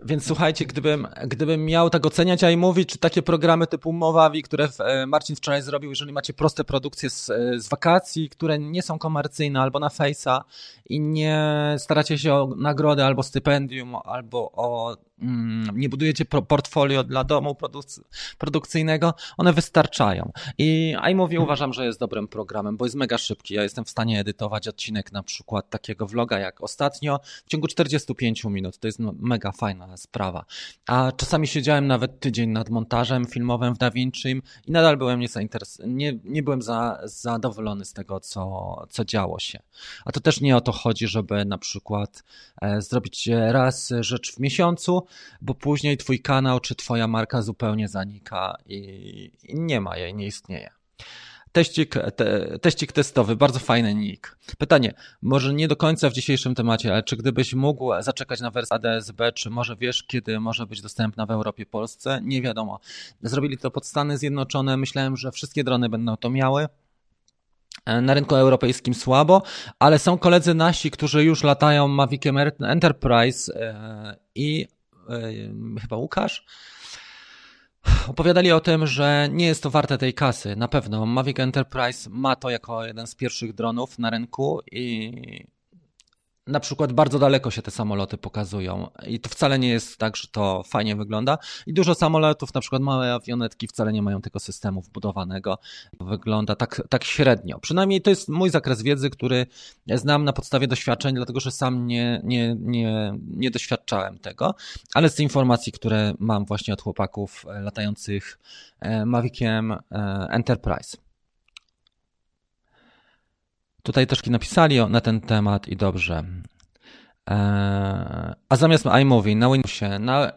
Więc słuchajcie, gdybym, gdybym miał tak oceniać i mówić, czy takie programy typu Mowavi, które e, Marcin wczoraj zrobił, jeżeli macie proste produkcje z, e, z wakacji, które nie są komercyjne albo na Face'a i nie staracie się o nagrodę albo stypendium, albo o nie budujecie portfolio dla domu produkcyjnego, one wystarczają. I iMovie uważam, że jest dobrym programem, bo jest mega szybki. Ja jestem w stanie edytować odcinek na przykład takiego vloga jak ostatnio w ciągu 45 minut. To jest no, mega fajna sprawa. A czasami siedziałem nawet tydzień nad montażem filmowym w DaVinci i nadal byłem nie, nie byłem za, zadowolony z tego, co, co działo się. A to też nie o to chodzi, żeby na przykład e, zrobić raz rzecz w miesiącu, bo później twój kanał czy twoja marka zupełnie zanika i, nie ma jej, nie istnieje. Teścik, te, teścik testowy, bardzo fajny nick. Pytanie, może nie do końca w dzisiejszym temacie, ale czy gdybyś mógł zaczekać na wersję ADSB, czy może wiesz, kiedy może być dostępna w Europie, Polsce? Nie wiadomo. Zrobili to pod Stany Zjednoczone, myślałem, że wszystkie drony będą to miały. Na rynku europejskim słabo, ale są koledzy nasi, którzy już latają Maviciem Enterprise e, i chyba Łukasz, opowiadali o tym, że nie jest to warte tej kasy. Na pewno Mavic Enterprise ma to jako jeden z pierwszych dronów na rynku i na przykład bardzo daleko się te samoloty pokazują i to wcale nie jest tak, że to fajnie wygląda i dużo samolotów, na przykład małe awionetki wcale nie mają tego systemu wbudowanego. Wygląda tak, tak średnio. Przynajmniej to jest mój zakres wiedzy, który znam na podstawie doświadczeń, dlatego że sam nie, nie, nie, nie doświadczałem tego, ale z informacji, które mam właśnie od chłopaków latających e, Maviciem e, Enterprise. Tutaj też napisali na ten temat i dobrze. Eee, a zamiast iMovie na Windowsie, na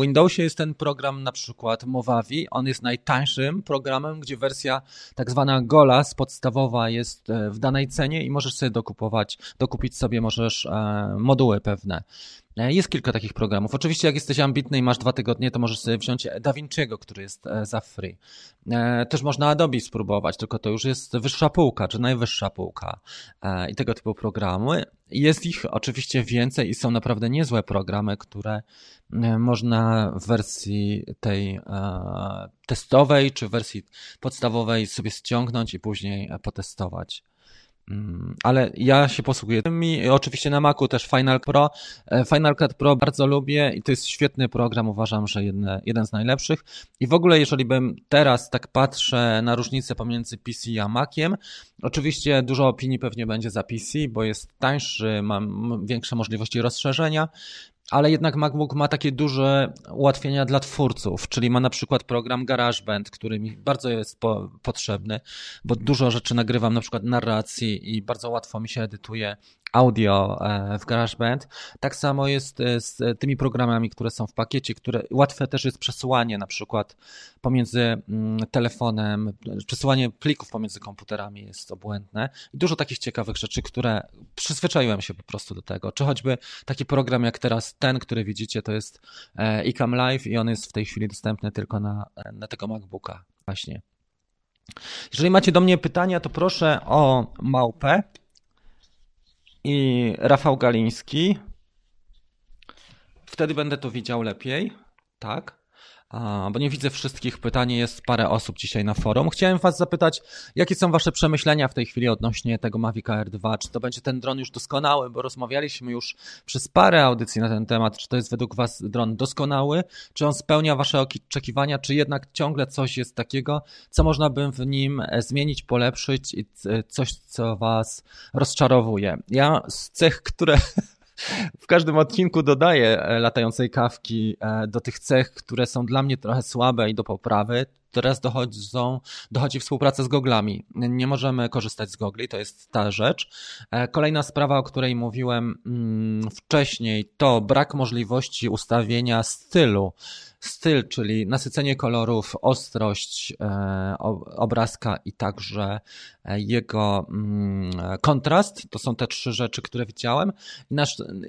Windowsie jest ten program na przykład Movavi, on jest najtańszym programem, gdzie wersja tak zwana Golas podstawowa jest e, w danej cenie i możesz sobie dokupować, dokupić sobie możesz e, moduły pewne. E, jest kilka takich programów. Oczywiście, jak jesteś ambitny i masz dwa tygodnie, to możesz sobie wziąć DaVinci'ego, który jest e, za free. E, też można Adobe spróbować, tylko to już jest wyższa półka, czy najwyższa półka i tego typu programy. Jest ich oczywiście więcej i są naprawdę niezłe programy, które można w wersji tej testowej, czy w wersji podstawowej sobie ściągnąć i później potestować. Mm, ale ja się posługuję tym i oczywiście na Macu też Final Pro. E, Final Cut Pro bardzo lubię i to jest świetny program, uważam, że jedne, jeden z najlepszych. I w ogóle, jeżeli bym teraz tak patrzę na różnicę pomiędzy PC a Maciem, oczywiście dużo opinii pewnie będzie za PC, bo jest tańszy, mam większe możliwości rozszerzenia, ale jednak MacBook ma takie duże ułatwienia dla twórców, czyli ma na przykład program GarageBand, który mi bardzo jest po, potrzebny, bo dużo rzeczy nagrywam, na przykład narracji i bardzo łatwo mi się edytuje audio e, w GarageBand. Tak samo jest e, z tymi programami, które są w pakiecie, które łatwe też jest przesyłanie na przykład pomiędzy mm, telefonem, przesyłanie plików pomiędzy komputerami jest obłędne i dużo takich ciekawych rzeczy, które przyzwyczaiłem się po prostu do tego. Czy choćby taki program jak teraz ten, który widzicie, to jest Ecam Live i on jest w tej chwili dostępny tylko na, na tego MacBooka właśnie. Jeżeli macie do mnie pytania, to proszę o małpę i Rafał Galiński. Wtedy będę to widział lepiej, tak? Bo nie widzę wszystkich pytań, jest parę osób dzisiaj na forum. Chciałem Was zapytać, jakie są Wasze przemyślenia w tej chwili odnośnie tego Mavic Air 2? Czy to będzie ten dron już doskonały, bo rozmawialiśmy już przez parę audycji na ten temat, czy to jest według Was dron doskonały, czy on spełnia Wasze oczekiwania, czy jednak ciągle coś jest takiego, co można by w nim zmienić, polepszyć i coś, co Was rozczarowuje. Ja z cech, które w każdym odcinku dodaję e, latającej kawki e, do tych cech, które są dla mnie trochę słabe i do poprawy. Teraz dochodzą, dochodzi współpraca z goglami. Nie możemy korzystać z gogli, to jest ta rzecz. E, kolejna sprawa, o której mówiłem mm, wcześniej, to brak możliwości ustawienia stylu styl, czyli nasycenie kolorów, ostrość e, obrazka i także e, jego mm, kontrast. To są te trzy rzeczy, które widziałem.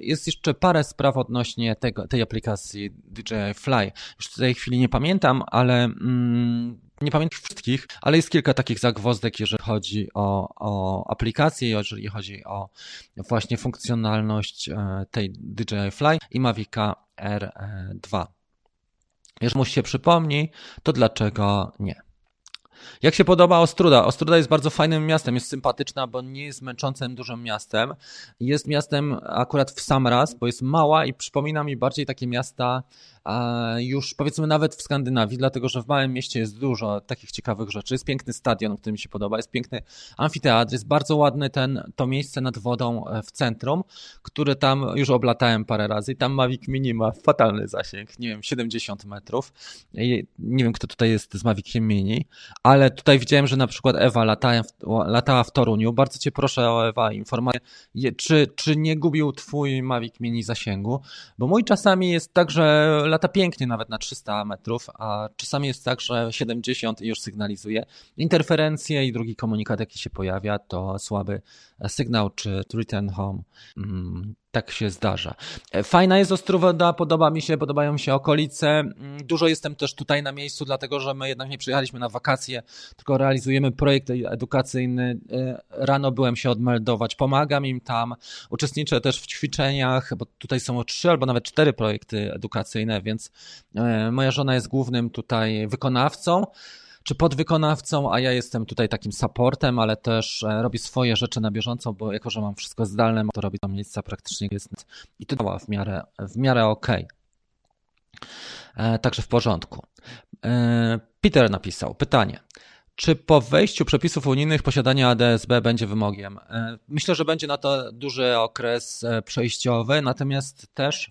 jest jeszcze parę spraw odnośnie tego, tej aplikacji DJI Fly. Już w tej chwili nie pamiętam, ale mm, nie pamiętam wszystkich, ale jest kilka takich zagwozdek, jeżeli chodzi o, o aplikację, jeżeli chodzi o właśnie funkcjonalność e, tej DJI Fly i Mavica R2. Jeżeli mu się przypomni, to dlaczego nie? Jak się podoba Ostruda? Ostruda jest bardzo fajnym miastem, jest sympatyczna, bo nie jest męczącym dużym miastem. Jest miastem akurat w sam raz, bo jest mała i przypomina mi bardziej takie miasta już powiedzmy nawet w Skandynawii, dlatego że w małym mieście jest dużo takich ciekawych rzeczy. Jest piękny stadion, który mi się podoba, jest piękny amfiteatr, jest bardzo ładny ten, to miejsce nad wodą e, w centrum, które tam już oblatałem parę razy i tam Mavic Mini ma fatalny zasięg, nie wiem, 70 metrów. Nie wiem, kto tutaj jest z Maviciem Mini, ale tutaj widziałem, że na przykład Ewa latała w, latała w Toruniu. Bardzo cię proszę o Ewa informację, czy, czy nie gubił twój Mavic Mini zasięgu, bo mój czasami jest tak, że lata pięknie nawet na 300 metrów, a czasami jest tak, że 70 już sygnalizuje. Interferencje i drugi komunikat, jaki się pojawia, to słaby sygnał czy return home. Tak się zdarza. E, fajna jest Ostrowoda, podoba mi się, podobają mi się okolice. Mm, dużo jestem też tutaj na miejscu, dlatego że my jednak nie przyjechaliśmy na wakacje, tylko realizujemy projekt edukacyjny. E, rano byłem się odmeldować, pomagam im tam, uczestniczę też w ćwiczeniach, bo tutaj są trzy albo nawet cztery projekty edukacyjne, więc e, moja żona jest głównym tutaj wykonawcą czy podwykonawcą, a ja jestem tutaj takim supportem, ale też e, robię swoje rzeczy na bieżąco, bo jako, że mam wszystko zdalne, to robię to miejsca praktycznie jest i to działa w miarę, w miarę ok. E, także w porządku. E, Peter napisał pytanie. Czy po wejściu przepisów unijnych posiadanie ADSB będzie wymogiem? Myślę, że będzie na to duży okres przejściowy, natomiast też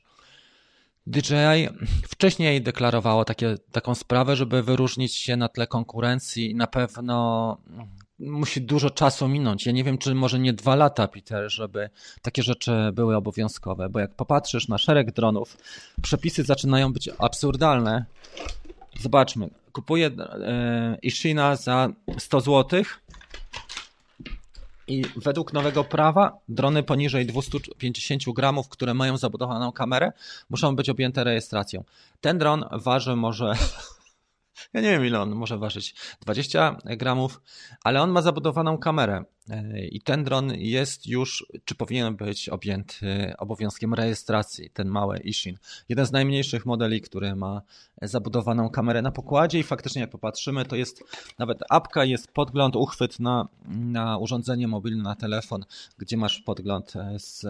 DJI wcześniej deklarowało takie, taką sprawę, żeby wyróżnić się na tle konkurencji i na pewno musi dużo czasu minąć. Ja nie wiem, czy może nie dwa lata, Peter, żeby takie rzeczy były obowiązkowe, bo jak popatrzysz na szereg dronów, przepisy zaczynają być absurdalne. Zobaczmy, kupuję e, Ishina za 100 złotych i według nowego prawa drony poniżej 250 gramów, które mają zabudowaną kamerę, muszą być objęte rejestracją. Ten dron waży może ja nie wiem ile on może ważyć, 20 gramów, ale on ma zabudowaną kamerę i ten dron jest już, czy powinien być objęty obowiązkiem rejestracji, ten mały Ishin. Jeden z najmniejszych modeli, który ma zabudowaną kamerę na pokładzie i faktycznie jak popatrzymy, to jest nawet apka, jest podgląd, uchwyt na, na urządzenie mobilne, na telefon, gdzie masz podgląd z,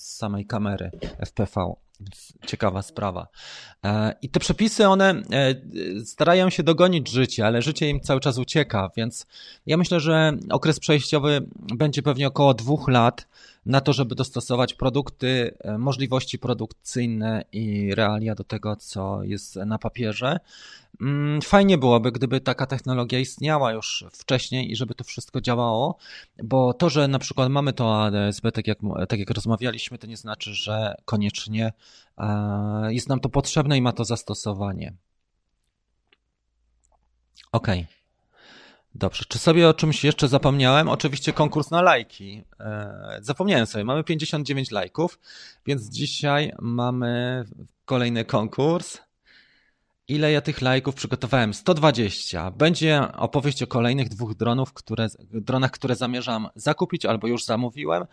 z samej kamery FPV. Ciekawa sprawa. E, I te przepisy, one e, starają się dogonić życie, ale życie im cały czas ucieka, więc ja myślę, że okres przejściowy będzie pewnie około dwóch lat na to, żeby dostosować produkty, e, możliwości produkcyjne i realia do tego, co jest na papierze. Mm, fajnie byłoby, gdyby taka technologia istniała już wcześniej i żeby to wszystko działało, bo to, że na przykład mamy to ADSB, tak jak, tak jak rozmawialiśmy, to nie znaczy, że koniecznie e, jest nam to potrzebne i ma to zastosowanie. Okej. Okay. Dobrze, czy sobie o czymś jeszcze zapomniałem? Oczywiście konkurs na lajki. E, zapomniałem sobie, mamy 59 lajków, więc dzisiaj mamy kolejny konkurs. Ile ja tych lajków przygotowałem? 120. Będzie opowieść o kolejnych dwóch dronów, które, dronach, które zamierzam zakupić albo już zamówiłem,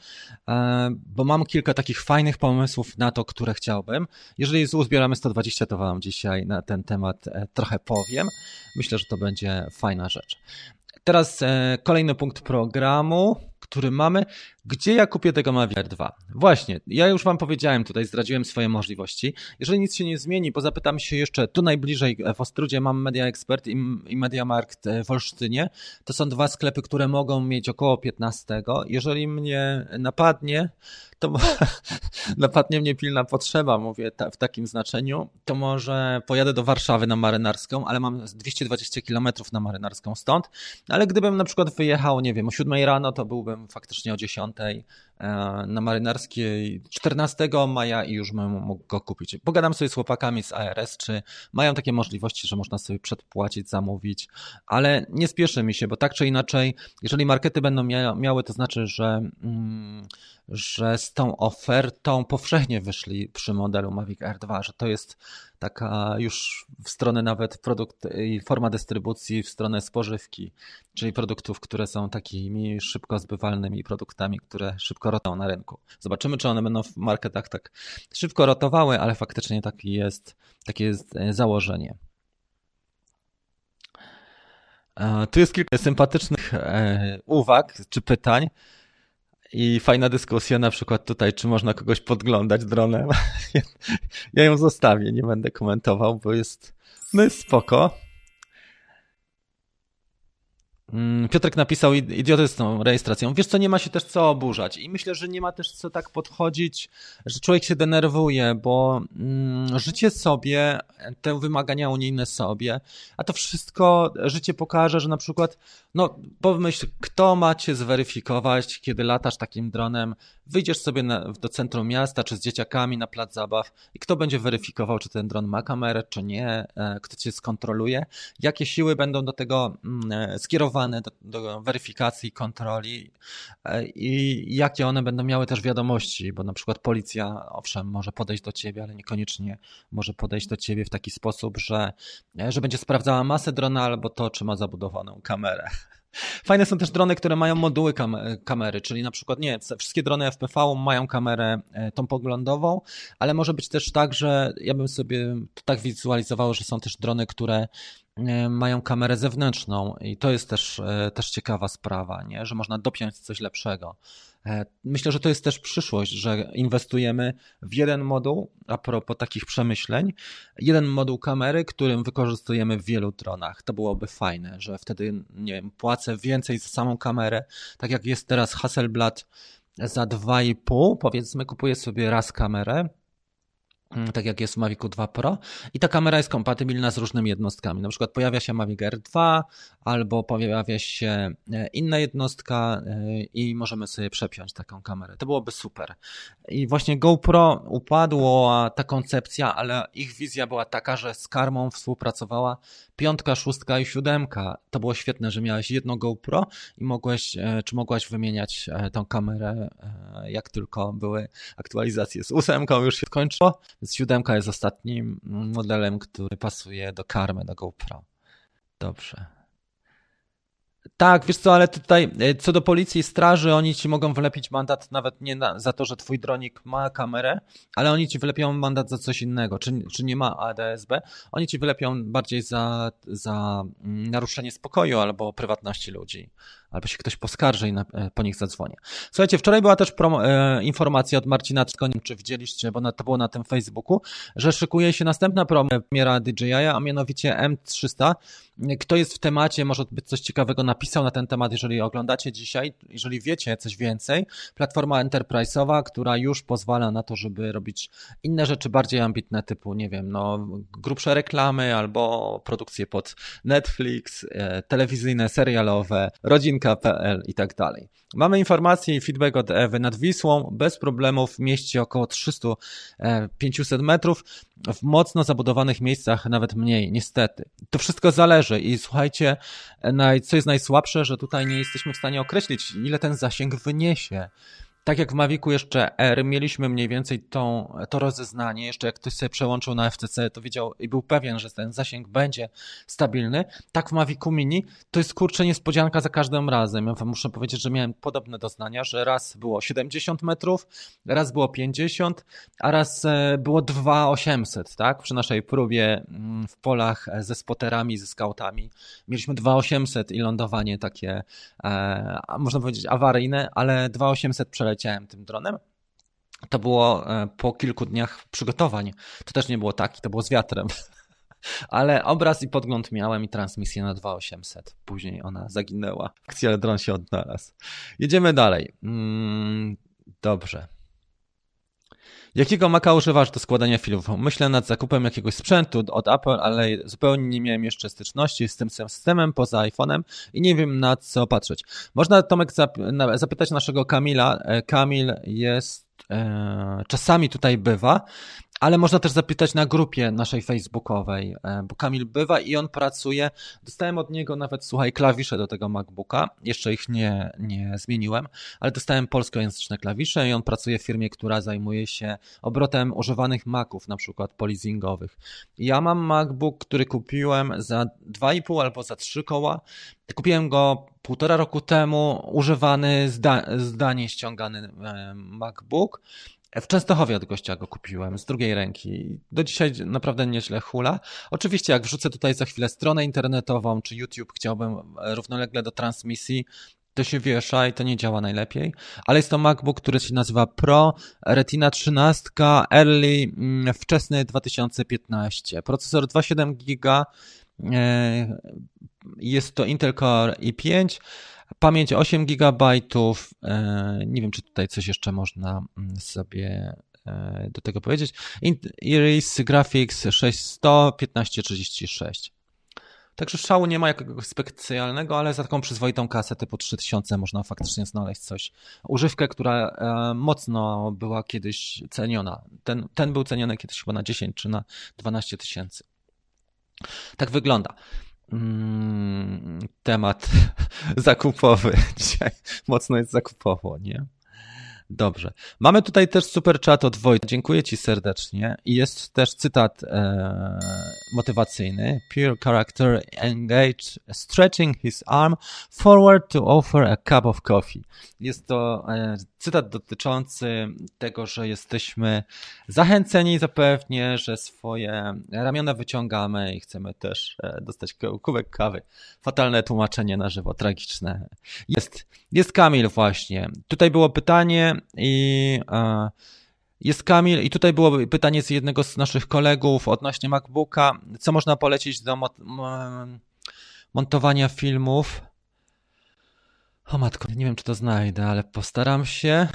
e, bo mam kilka takich fajnych pomysłów na to, które chciałbym. Jeżeli uzbieramy 120, to Wam dzisiaj na ten temat e, trochę powiem. Myślę, że to będzie fajna rzecz. Teraz e, kolejny punkt programu, który mamy. Gdzie ja kupię tego Mavic 2? Właśnie, ja już Wam powiedziałem, tutaj zdradziłem swoje możliwości. Jeżeli nic się nie zmieni, bo zapytam się jeszcze, tu najbliżej w Ostrudzie mam Media Expert i, i Mediamarkt w Olsztynie. To są dwa sklepy, które mogą mieć około 15. Jeżeli mnie napadnie, to napadnie mnie pilna potrzeba, mówię ta, w takim znaczeniu, to może pojadę do Warszawy na Marynarską, ale mam 220 km na Marynarską stąd, ale gdybym na przykład wyjechał, nie wiem, o 7 rano, to byłbym faktycznie o 10 e, na Marynarskiej 14 maja i już bym mógł go kupić. Pogadam sobie z chłopakami z ARS, czy mają takie możliwości, że można sobie przedpłacić, zamówić, ale nie spieszy mi się, bo tak czy inaczej, jeżeli markety będą miały, to znaczy, że mm, że z tą ofertą powszechnie wyszli przy modelu Mavic R2, że to jest taka już w stronę nawet produkt i forma dystrybucji w stronę spożywki, czyli produktów, które są takimi szybko zbywalnymi produktami, które szybko rotują na rynku. Zobaczymy, czy one będą w marketach tak szybko rotowały, ale faktycznie taki jest, takie jest e, założenie. E, tu jest kilka sympatycznych e, uwag czy pytań. I fajna dyskusja, na przykład tutaj, czy można kogoś podglądać dronem. Ja ją zostawię, nie będę komentował, bo jest, no jest spoko. Mm, Piotrek napisał idioty z tą rejestracją. Wiesz co, nie ma się też co oburzać i myślę, że nie ma też co tak podchodzić, że człowiek się denerwuje, bo mm, życie sobie, te wymagania unijne sobie, a to wszystko życie pokaże, że na przykład, no pomyśl, kto ma cię zweryfikować, kiedy latasz takim dronem, wyjdziesz sobie na, do centrum miasta, czy z dzieciakami na plac zabaw i kto będzie weryfikował, czy ten dron ma kamerę, czy nie, e, kto cię skontroluje, jakie siły będą do tego mm, e, skierowane, do, do weryfikacji, kontroli? E, i jakie one będą miały też wiadomości, bo na przykład policja, owszem, może podejść do ciebie, ale niekoniecznie może podejść do ciebie w taki sposób, że, że będzie sprawdzała masę drona albo to, czy ma zabudowaną kamerę. Fajne są też drony, które mają moduły kam kamery, czyli na przykład nie, wszystkie drony FPV mają kamerę e, tą poglądową, ale może być też tak, że ja bym sobie to tak wizualizował, że są też drony, które e, mają kamerę zewnętrzną i to jest też, e, też ciekawa sprawa, nie? że można dopiąć coś lepszego. E, myślę, że to jest też przyszłość, że inwestujemy w jeden moduł, a propos takich przemyśleń, jeden moduł kamery, którym wykorzystujemy w wielu dronach. To byłoby fajne, że wtedy, nie wiem, płacę więcej za samą kamerę, tak jak jest teraz Hasselblad za 2,5, powiedzmy, kupuję sobie raz kamerę, tak jak jest w Mavicu 2 Pro i ta kamera jest kompatybilna z różnymi jednostkami. Na przykład pojawia się Mavic r 2 albo pojawia się e, inna jednostka e, i możemy sobie przepiąć taką kamerę. To byłoby super. I właśnie GoPro upadło ta koncepcja, ale ich wizja była taka, że z karmą współpracowała piątka, szóstka i siódemka. To było świetne, że miałeś jedno GoPro i mogłeś, e, czy mogłaś wymieniać tą kamerę, jak tylko były aktualizacje. Z ósemką już się skończyło, więc siódemka jest ostatnim modelem, który pasuje do karmy, do GoPro. Dobrze. Tak, wiesz co, ale tutaj e, co do policji i straży, oni ci mogą wylepić mandat nawet nie na, za to, że twój dronik ma kamerę, ale oni ci wylepią mandat za coś innego, czy, czy nie ma ADSB. Oni ci wylepią bardziej za, za mm, naruszenie spokoju albo prywatności ludzi. Albo się ktoś poskarży i na, e, po nich zadzwonię. Słuchajcie, wczoraj była też promo, e, informacja od Marcina Czkonim, czy widzieliście, bo na, to było na tym Facebooku, że szykuje się następna premiera DJI, a mianowicie M300. Kto jest w temacie, może być coś ciekawego napisał na ten temat, jeżeli oglądacie dzisiaj, jeżeli wiecie coś więcej. Platforma enterprise'owa, która już pozwala na to, żeby robić inne rzeczy bardziej ambitne, typu, nie wiem, no, grubsze reklamy albo produkcje pod Netflix, e, telewizyjne, serialowe, i tak dalej. Mamy informacje i feedback od Ewy nad Wisłą. Bez problemów w mieście około 300-500 e, metrów. W mocno zabudowanych miejscach nawet mniej, niestety. To wszystko zależy i słuchajcie, co jest najsłabsze, że tutaj nie jesteśmy w stanie określić, ile ten zasięg wyniesie tak jak w Mavicu jeszcze R mieliśmy mniej więcej tą, to rozeznanie, jeszcze jak ktoś sobie przełączył na FCC, to wiedział i był pewien, że ten zasięg będzie stabilny. Tak w Mavicu Mini to jest kurczę niespodzianka za każdym razem. Ja muszę powiedzieć, że miałem podobne doznania, że raz było 70 metrów, raz było 50, a raz e, było 2800, tak? Przy naszej próbie mm, w polach e, ze spoterami, ze skautami mieliśmy 2800 i lądowanie takie, e, można powiedzieć awaryjne, ale 2800 przeleciało leciałem tym dronem. To było e, po kilku dniach przygotowań. To też nie było tak, to było z wiatrem. Ale obraz i podgląd miałem i transmisję na 2800. Później ona zaginęła. Ale dron się odnalazł. Jedziemy dalej. Mm, dobrze. Jakiego Maca używasz do składania filmów? Myślę nad zakupem jakiegoś sprzętu od Apple, ale zupełnie nie miałem jeszcze styczności z tym systemem poza iPhone'em i nie wiem na co patrzeć. Można Tomek zapytać naszego Kamila. E, Kamil jest czasami tutaj bywa ale można też zapytać na grupie naszej facebookowej, e, bo Kamil bywa i on pracuje. Dostałem od niego nawet, słuchaj, klawisze do tego MacBooka. Jeszcze ich nie, nie zmieniłem, ale dostałem polskojęzyczne klawisze i on pracuje w firmie, która zajmuje się obrotem używanych Maców, na przykład polizingowych. Ja mam MacBook, który kupiłem za 2,5 albo za 3 koła. Kupiłem go półtora roku temu, używany, zda, zdanie ściągany e, MacBook. W Częstochowie od gościa go kupiłem z drugiej ręki. Do dzisiaj naprawdę nieźle hula. Oczywiście, jak wrzucę tutaj za chwilę stronę internetową czy YouTube, chciałbym równolegle do transmisji, to się wiesza i to nie działa najlepiej. Ale jest to MacBook, który się nazywa Pro Retina 13 Early mm, wczesny 2015. Procesor 2,7 GB. Jest to Intel Core i5 Pamięć 8 GB. E, nie wiem, czy tutaj coś jeszcze można mm, sobie e, do tego powiedzieć. Iris Graphics 6100 1536. Także szału nie ma jakiegoś specjalnego, ale za taką przyzwoitą kasę typu 3000 można faktycznie znaleźć coś. Używkę, która e, mocno była kiedyś ceniona. Ten, ten był ceniony kiedyś chyba na 10 czy na 12 tysięcy. Tak wygląda. Mm, temat zakupowy. Dzisiaj mocno jest zakupowo, nie? Dobrze. Mamy tutaj też super chat od Wojtka. Dziękuję Ci serdecznie. I jest też cytat e, motywacyjny. Pure character engaged, stretching his arm forward to offer a cup of coffee. Jest to e, cytat dotyczący tego, że jesteśmy zachęceni zapewnie, że swoje ramiona wyciągamy i chcemy też e, dostać kubek kawy. Fatalne tłumaczenie na żywo, tragiczne. Jest, jest Kamil właśnie. Tutaj było pytanie i e, jest Kamil i tutaj było pytanie z jednego z naszych kolegów odnośnie MacBooka. Co można polecić do montowania filmów? O matko, nie wiem czy to znajdę, ale postaram się.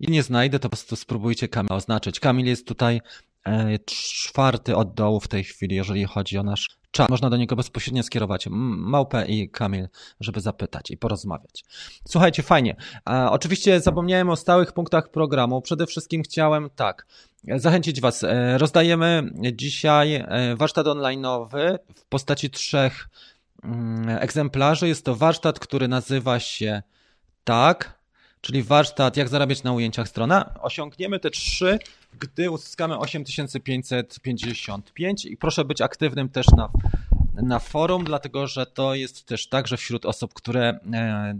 I nie znajdę, to po prostu spróbujcie Kamil oznaczyć. Kamil jest tutaj e, czwarty od dołu w tej chwili, jeżeli chodzi o nasz czat. Można do niego bezpośrednio skierować małpę i Kamil, żeby zapytać i porozmawiać. Słuchajcie, fajnie. E, oczywiście zapomniałem o stałych punktach programu. Przede wszystkim chciałem tak, zachęcić Was. E, rozdajemy dzisiaj e, warsztat online'owy w postaci trzech egzemplarzy. Jest to warsztat, który nazywa się tak, czyli warsztat jak zarabiać na ujęciach strona. Osiągniemy te trzy gdy uzyskamy 8555 i proszę być aktywnym też na, na forum, dlatego że to jest też także wśród osób, które, e,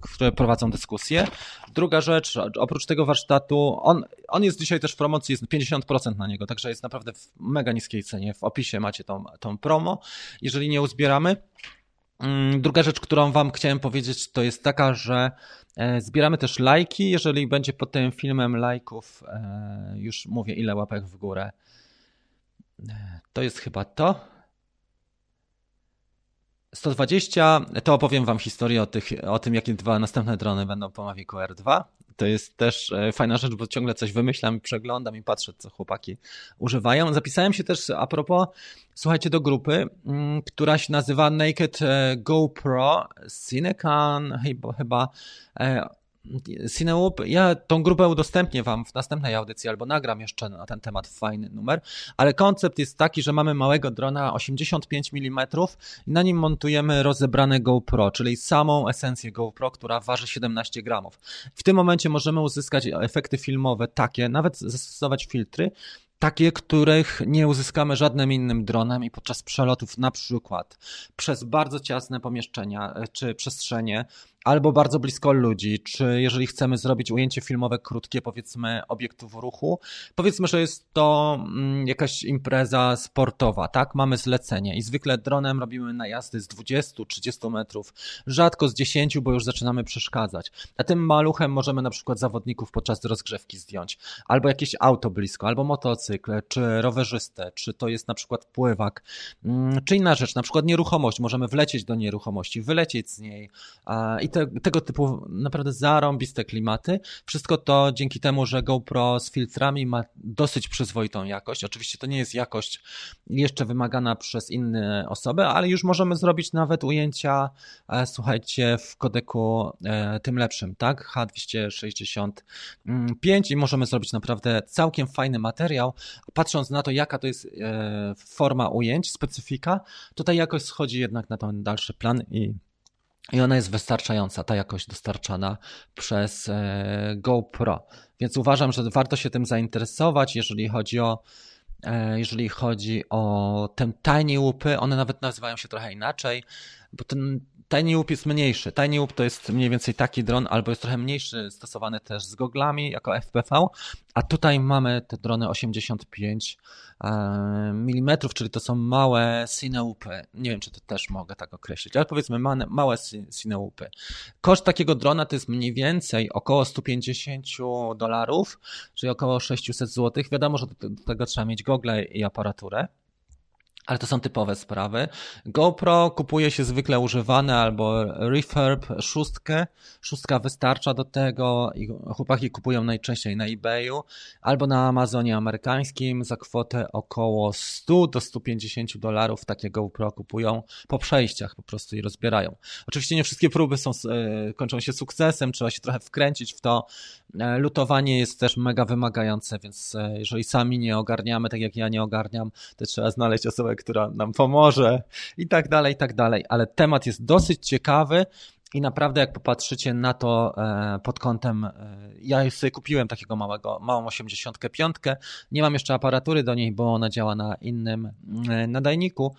które prowadzą dyskusje. Druga rzecz, oprócz tego warsztatu, on, on jest dzisiaj też w promocji, jest 50% na niego, także jest naprawdę w mega niskiej cenie. W opisie macie tą, tą promo. Jeżeli nie uzbieramy, Mm, druga rzecz, którą Wam chciałem powiedzieć, to jest taka, że e, zbieramy też lajki. Jeżeli będzie pod tym filmem lajków, e, już mówię ile łapek w górę. To jest chyba to. 120, to opowiem Wam historię o, tych, o tym, jakie dwa następne drony będą po Mavicu R2. To jest też fajna rzecz, bo ciągle coś wymyślam, przeglądam i patrzę, co chłopaki używają. Zapisałem się też a propos słuchajcie, do grupy, mm, która się nazywa Naked e, GoPro Cinecan, chyba, chyba e, Cinewoop. Ja tą grupę udostępnię Wam w następnej audycji albo nagram jeszcze na ten temat fajny numer, ale koncept jest taki, że mamy małego drona 85 mm i na nim montujemy rozebrane GoPro, czyli samą esencję GoPro, która waży 17 gramów. W tym momencie możemy uzyskać efekty filmowe takie, nawet zastosować filtry, takie, których nie uzyskamy żadnym innym dronem i podczas przelotów na przykład przez bardzo ciasne pomieszczenia e, czy przestrzenie albo bardzo blisko ludzi, czy jeżeli chcemy zrobić ujęcie filmowe krótkie, powiedzmy, obiektów ruchu, powiedzmy, że jest to mm, jakaś impreza sportowa, tak? Mamy zlecenie i zwykle dronem robimy najazdy z 20-30 metrów, rzadko z 10, bo już zaczynamy przeszkadzać. A tym maluchem możemy na przykład zawodników podczas rozgrzewki zdjąć, albo jakieś auto blisko, albo motocykl, czy rowerzystę, czy to jest na przykład pływak, mm, czy inna rzecz, na przykład nieruchomość, możemy wlecieć do nieruchomości, wylecieć z niej i te, tego typu naprawdę zarąbiste klimaty. Wszystko to dzięki temu, że GoPro z filtrami ma dosyć przyzwoitą jakość. Oczywiście to nie jest jakość jeszcze wymagana przez inne osoby, ale już możemy zrobić nawet ujęcia, e, słuchajcie, w kodeku e, tym lepszym, tak? H265 i możemy zrobić naprawdę całkiem fajny materiał. Patrząc na to, jaka to jest e, forma ujęć, specyfika, tutaj jakoś schodzi jednak na ten dalszy plan i i ona jest wystarczająca, ta jakość dostarczana przez e, GoPro. Więc uważam, że warto się tym zainteresować, jeżeli chodzi o e, jeżeli chodzi o te tiny łupy, one nawet nazywają się trochę inaczej, bo ten Tiny Whoop jest mniejszy. Tiny Whoop to jest mniej więcej taki dron, albo jest trochę mniejszy, stosowany też z goglami jako FPV, a tutaj mamy te drony 85 mm, czyli to są małe cineupy. Nie wiem, czy to też mogę tak określić, ale powiedzmy małe cineupy. Koszt takiego drona to jest mniej więcej około 150 dolarów, czyli około 600 zł. Wiadomo, że do tego trzeba mieć gogle i aparaturę ale to są typowe sprawy. GoPro kupuje się zwykle używane albo refurb szóstkę. Szóstka wystarcza do tego i chłopaki kupują najczęściej na eBayu albo na Amazonie amerykańskim za kwotę około 100 do 150 dolarów. Takie GoPro kupują po przejściach po prostu i rozbierają. Oczywiście nie wszystkie próby są, e, kończą się sukcesem, trzeba się trochę wkręcić w to. E, lutowanie jest też mega wymagające, więc e, jeżeli sami nie ogarniamy, tak jak ja nie ogarniam, to trzeba znaleźć osobę, która nam pomoże i tak dalej, i tak dalej. Ale temat jest dosyć ciekawy. I naprawdę, jak popatrzycie na to e, pod kątem, ja sobie kupiłem takiego małego, małą 85. Nie mam jeszcze aparatury do niej, bo ona działa na innym nadajniku,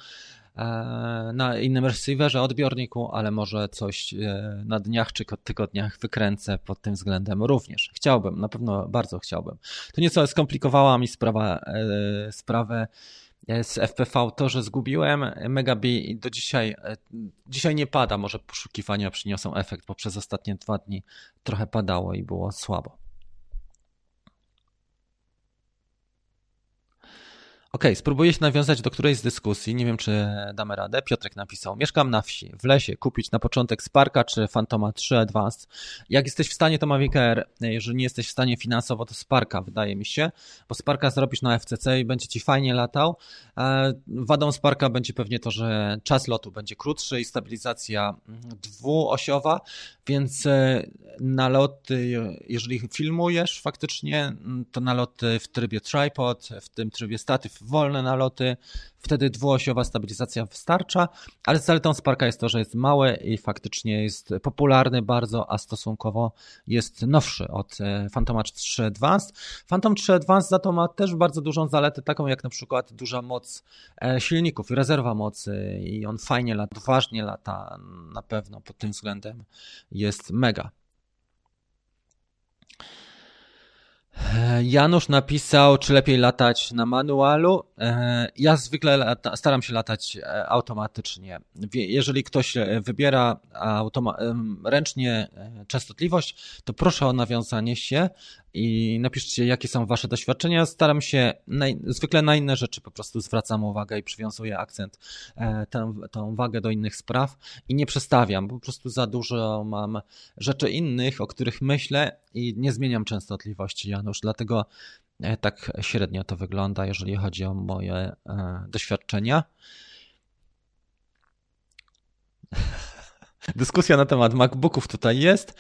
na innym receiverze, odbiorniku, ale może coś na dniach czy tygodniach wykręcę pod tym względem również. Chciałbym, na pewno bardzo chciałbym. To nieco skomplikowała mi sprawa, sprawę z FPV to, że zgubiłem Megabi do dzisiaj, e, dzisiaj nie pada, może poszukiwania przyniosą efekt, bo przez ostatnie dwa dni trochę padało i było słabo. Ok, spróbuję się nawiązać do którejś z dyskusji. Nie wiem, czy damy radę. Piotrek napisał: Mieszkam na wsi, w lesie, kupić na początek Sparka czy Fantoma 3 Advanced. Jak jesteś w stanie, to Mavic Air. Jeżeli nie jesteś w stanie finansowo, to Sparka, wydaje mi się, bo Sparka zrobisz na FCC i będzie ci fajnie latał. E, wadą Sparka będzie pewnie to, że czas lotu będzie krótszy i stabilizacja dwuosiowa, więc e, naloty, jeżeli filmujesz faktycznie, to naloty w trybie tripod, w tym trybie statyw wolne naloty, wtedy dwuosiowa stabilizacja wystarcza, ale zaletą Sparka jest to, że jest małe i faktycznie jest popularny bardzo, a stosunkowo jest nowszy od e, Phantom 3 Advanced. Phantom 3 Advanced za to ma też bardzo dużą zaletę, taką jak na przykład duża moc e, silników i rezerwa mocy i on fajnie lata, ważnie lata na pewno pod tym względem jest mega. E, Janusz napisał, czy lepiej latać na manualu. E, ja zwykle lata, staram się latać e, automatycznie. Jeżeli ktoś wybiera ręcznie częstotliwość, to proszę o nawiązanie się i napiszcie, jakie są Wasze doświadczenia. Staram się, zwykle na inne rzeczy po prostu zwracam uwagę i przywiązuję akcent, tę, tę uwagę do innych spraw i nie przestawiam. Po prostu za dużo mam rzeczy innych, o których myślę i nie zmieniam częstotliwości, Janusz. Dlatego e, tak średnio to wygląda, jeżeli chodzi o moje e, doświadczenia. Dyskusja na temat MacBooków tutaj jest.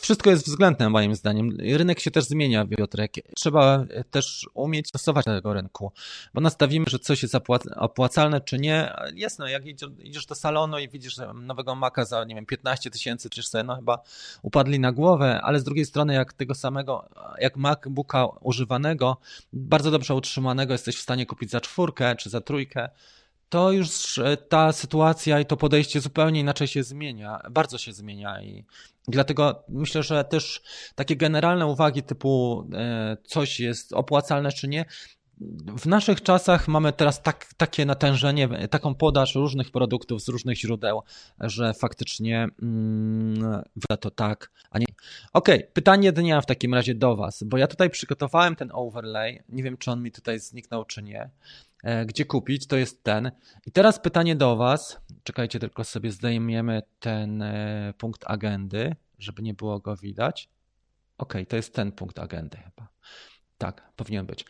Wszystko jest względne moim zdaniem. Rynek się też zmienia, Piotrek. Trzeba też umieć stosować tego rynku, bo nastawimy, że coś jest opłacalne czy nie. Jasno, jak idziesz do salonu i widzisz nowego Maca za, nie wiem, 15 tysięcy, czyż sobie, no chyba upadli na głowę, ale z drugiej strony, jak tego samego, jak MacBooka używanego, bardzo dobrze utrzymanego jesteś w stanie kupić za czwórkę czy za trójkę, to już ta sytuacja i to podejście zupełnie inaczej się zmienia, bardzo się zmienia i dlatego myślę, że też takie generalne uwagi typu e, coś jest opłacalne czy nie, w naszych czasach mamy teraz tak, takie natężenie, taką podaż różnych produktów z różnych źródeł, że faktycznie mm, to tak, a nie. Okej, okay, pytanie dnia w takim razie do Was, bo ja tutaj przygotowałem ten overlay. Nie wiem, czy on mi tutaj zniknął, czy nie. E, gdzie kupić, to jest ten. I teraz pytanie do Was. Czekajcie, tylko sobie zdejmiemy ten e, punkt agendy, żeby nie było go widać. Ok, to jest ten punkt agendy chyba. Tak, powinien być.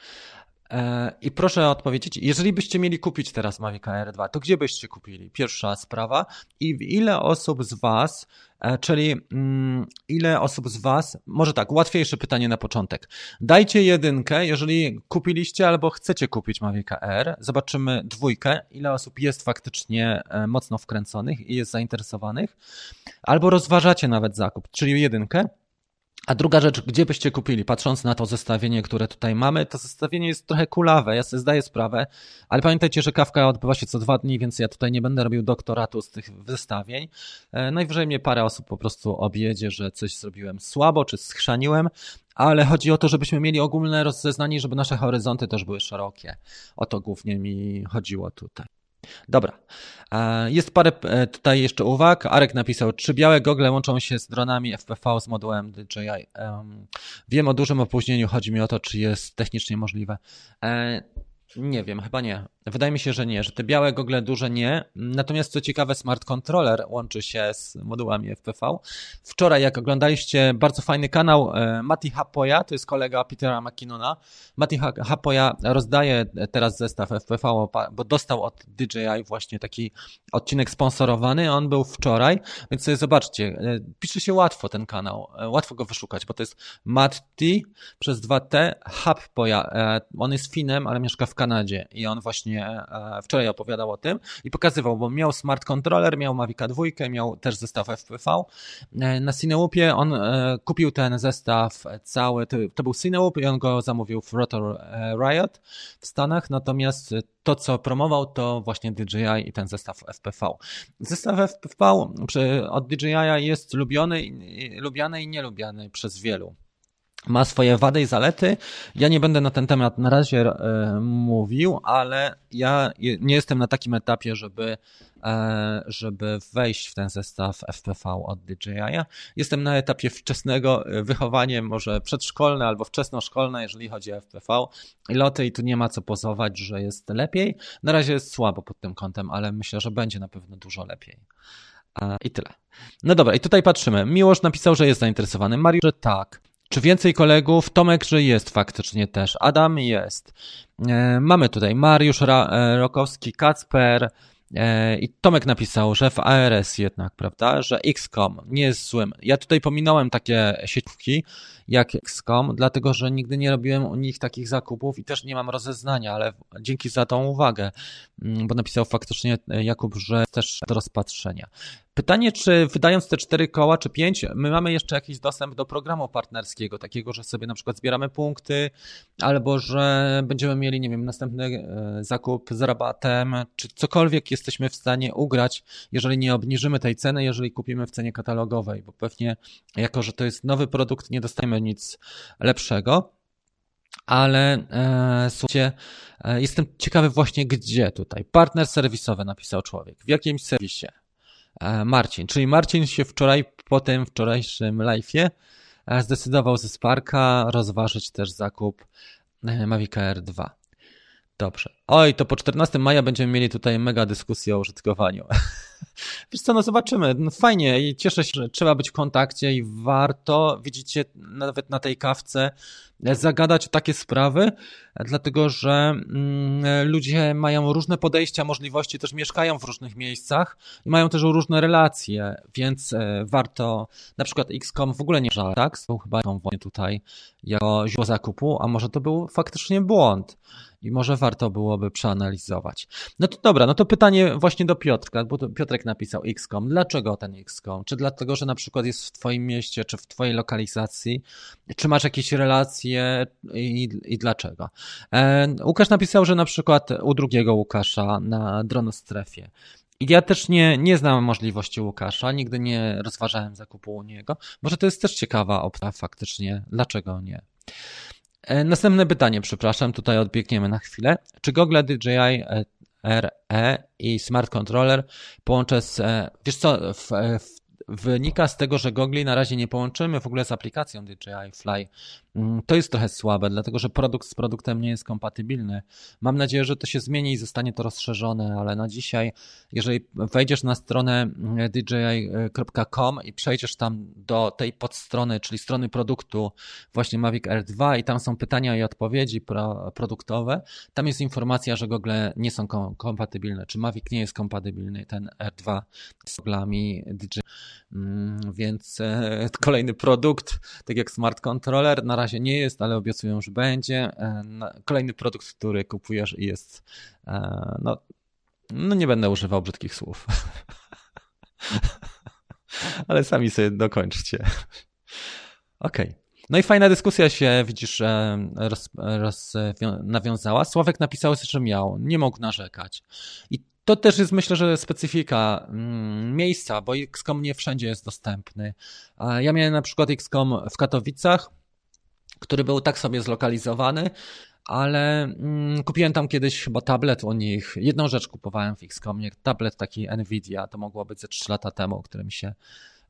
E, I proszę odpowiedzieć, jeżeli byście mieli kupić teraz Mavic Air 2, to gdzie byście kupili? Pierwsza sprawa. I ile osób z Was, e, czyli mm, ile osób z Was, może tak, łatwiejsze pytanie na początek. Dajcie jedynkę, jeżeli kupiliście albo chcecie kupić Mavic Air. Zobaczymy dwójkę, ile osób jest faktycznie e, mocno wkręconych i jest zainteresowanych. Albo rozważacie nawet zakup, czyli jedynkę. A druga rzecz, gdzie byście kupili? Patrząc na to zestawienie, które tutaj mamy, to zestawienie jest trochę kulawe, ja sobie zdaję sprawę, ale pamiętajcie, że kawka odbywa się co dwa dni, więc ja tutaj nie będę robił doktoratu z tych zestawień. E, najwyżej mnie parę osób po prostu objedzie, że coś zrobiłem słabo, czy schrzaniłem, ale chodzi o to, żebyśmy mieli ogólne rozeznanie, żeby nasze horyzonty też były szerokie. O to głównie mi chodziło tutaj. Dobra. E, jest parę e, tutaj jeszcze uwag. Arek napisał, czy białe gogle łączą się z dronami FPV z modułem DJI? Wiem o dużym opóźnieniu, chodzi mi o to, czy jest technicznie możliwe. E, nie wiem, chyba nie. Wydaje mi się, że nie, że te białe gogle duże nie. Natomiast co ciekawe, smart controller łączy się z modułami FPV. Wczoraj, jak oglądaliście bardzo fajny kanał e, Mati Hapoya, to jest kolega Petera McKinnona. Mati Hapoya rozdaje teraz zestaw FPV, bo dostał od DJI właśnie taki odcinek sponsorowany. On był wczoraj, więc sobie zobaczcie. E, pisze się łatwo ten kanał, e, łatwo go wyszukać, bo to jest Matti przez 2T Hapoya. On jest Finem, ale mieszka w Kanadzie i on właśnie właśnie e, wczoraj opowiadał o tym i pokazywał, bo miał smart controller, miał Mavica 2, miał też zestaw FPV. E, na Cinewoopie on e, kupił ten zestaw cały, to, był Cinewoop i on go zamówił w Rotor Riot w Stanach, natomiast to, co promował, to właśnie DJI i ten zestaw FPV. Zestaw FPV od DJI jest lubiony, lubiany i nielubiany przez wielu ma swoje wady i zalety. Ja nie będę na ten temat na razie e, mówił, ale ja nie jestem na takim etapie, żeby, e, żeby wejść w ten zestaw FPV od DJI. Jestem na etapie wczesnego e, wychowania, może przedszkolne albo wczesnoszkolne, jeżeli chodzi o FPV. I loty i tu nie ma co pozować, że jest lepiej. Na razie jest słabo pod tym kątem, ale myślę, że będzie na pewno dużo lepiej. I tyle. No dobra, i tutaj patrzymy. Miłosz napisał, że jest zainteresowany. Mariusz, że tak. Czy więcej kolegów? Tomek, że jest faktycznie też. Adam jest. E, mamy tutaj Mariusz Ra e, Rokowski, Kacper, e, i Tomek napisał, że w ARS jednak, prawda, że XCOM nie jest złym. Ja tutaj pominąłem takie sieciówki jak XCOM, dlatego że nigdy nie robiłem u nich takich zakupów i też nie mam rozeznania, ale dzięki za tą uwagę, mm, bo napisał faktycznie Jakub, że też do rozpatrzenia. Pytanie, czy wydając te cztery koła, czy pięć, my mamy jeszcze jakiś dostęp do programu partnerskiego, takiego, że sobie na przykład zbieramy punkty, albo że będziemy mieli, nie wiem, następny e, zakup z rabatem, czy cokolwiek jesteśmy w stanie ugrać, jeżeli nie obniżymy tej ceny, jeżeli kupimy w cenie katalogowej, bo pewnie jako, że to jest nowy produkt, nie dostajemy nic lepszego. Ale e, słuchajcie, e, jestem ciekawy właśnie gdzie tutaj. Partner serwisowy napisał człowiek. W jakimś serwisie. E, Marcin. Czyli Marcin się wczoraj, po tym wczorajszym live'ie e, zdecydował ze Sparka rozważyć też zakup e, Mavic Air 2. Dobrze. Oj, to po 14 maja będziemy mieli tutaj mega dyskusję o użytkowaniu. Wiesz co, no zobaczymy. No fajnie i cieszę się, że trzeba być w kontakcie i warto, widzicie, nawet na tej kawce zagadać o takie sprawy, dlatego że mm, ludzie mają różne podejścia, możliwości, też mieszkają w różnych miejscach i mają też różne relacje, więc e, warto, na przykład XCOM w ogóle nie żal, tak? Są chyba tutaj jako źródło zakupu, a może to był faktycznie błąd i może warto byłoby przeanalizować. No to dobra, no to pytanie właśnie do Piotrka, bo Piotrek napisał XCOM. Dlaczego ten XCOM? Czy dlatego, że na przykład jest w twoim mieście, czy w twojej lokalizacji? Czy masz jakieś relacje i, i dlaczego? E, Łukasz napisał, że na przykład u drugiego Łukasza na dronostrefie ja też nie, nie znam możliwości Łukasza, nigdy nie rozważałem zakupu u niego. Może to jest też ciekawa opcja faktycznie. Dlaczego nie? E, następne pytanie, przepraszam, tutaj odbiegniemy na chwilę. Czy Google DJI RE i Smart Controller połączę z... E, wiesz co, w, w wynika z tego, że gogli na razie nie połączymy w ogóle z aplikacją DJI Fly. Mm, to jest trochę słabe, dlatego że produkt z produktem nie jest kompatybilny. Mam nadzieję, że to się zmieni i zostanie to rozszerzone, ale na dzisiaj, jeżeli wejdziesz na stronę mm, dji.com i przejdziesz tam do tej podstrony, czyli strony produktu właśnie Mavic Air 2 i tam są pytania i odpowiedzi pro, produktowe, tam jest informacja, że gogle nie są kompatybilne, czy Mavic nie jest kompatybilny, ten R2 z goglami DJI więc e, kolejny produkt, tak jak Smart Controller, na razie nie jest, ale obiecują, że będzie. E, kolejny produkt, który kupujesz i jest, e, no, no nie będę używał brzydkich słów. ale sami sobie dokończcie. Okej. Okay. No i fajna dyskusja się, widzisz, roz, roz, nawiązała. Sławek napisał, że miał, nie mógł narzekać. I to też jest, myślę, że specyfika mm, miejsca, bo XCOM nie wszędzie jest dostępny. Ja miałem na przykład XCOM w Katowicach, który był tak sobie zlokalizowany, ale mm, kupiłem tam kiedyś chyba tablet u nich. Jedną rzecz kupowałem w XCOMie, tablet taki Nvidia, to mogło być ze 3 lata temu, który mi się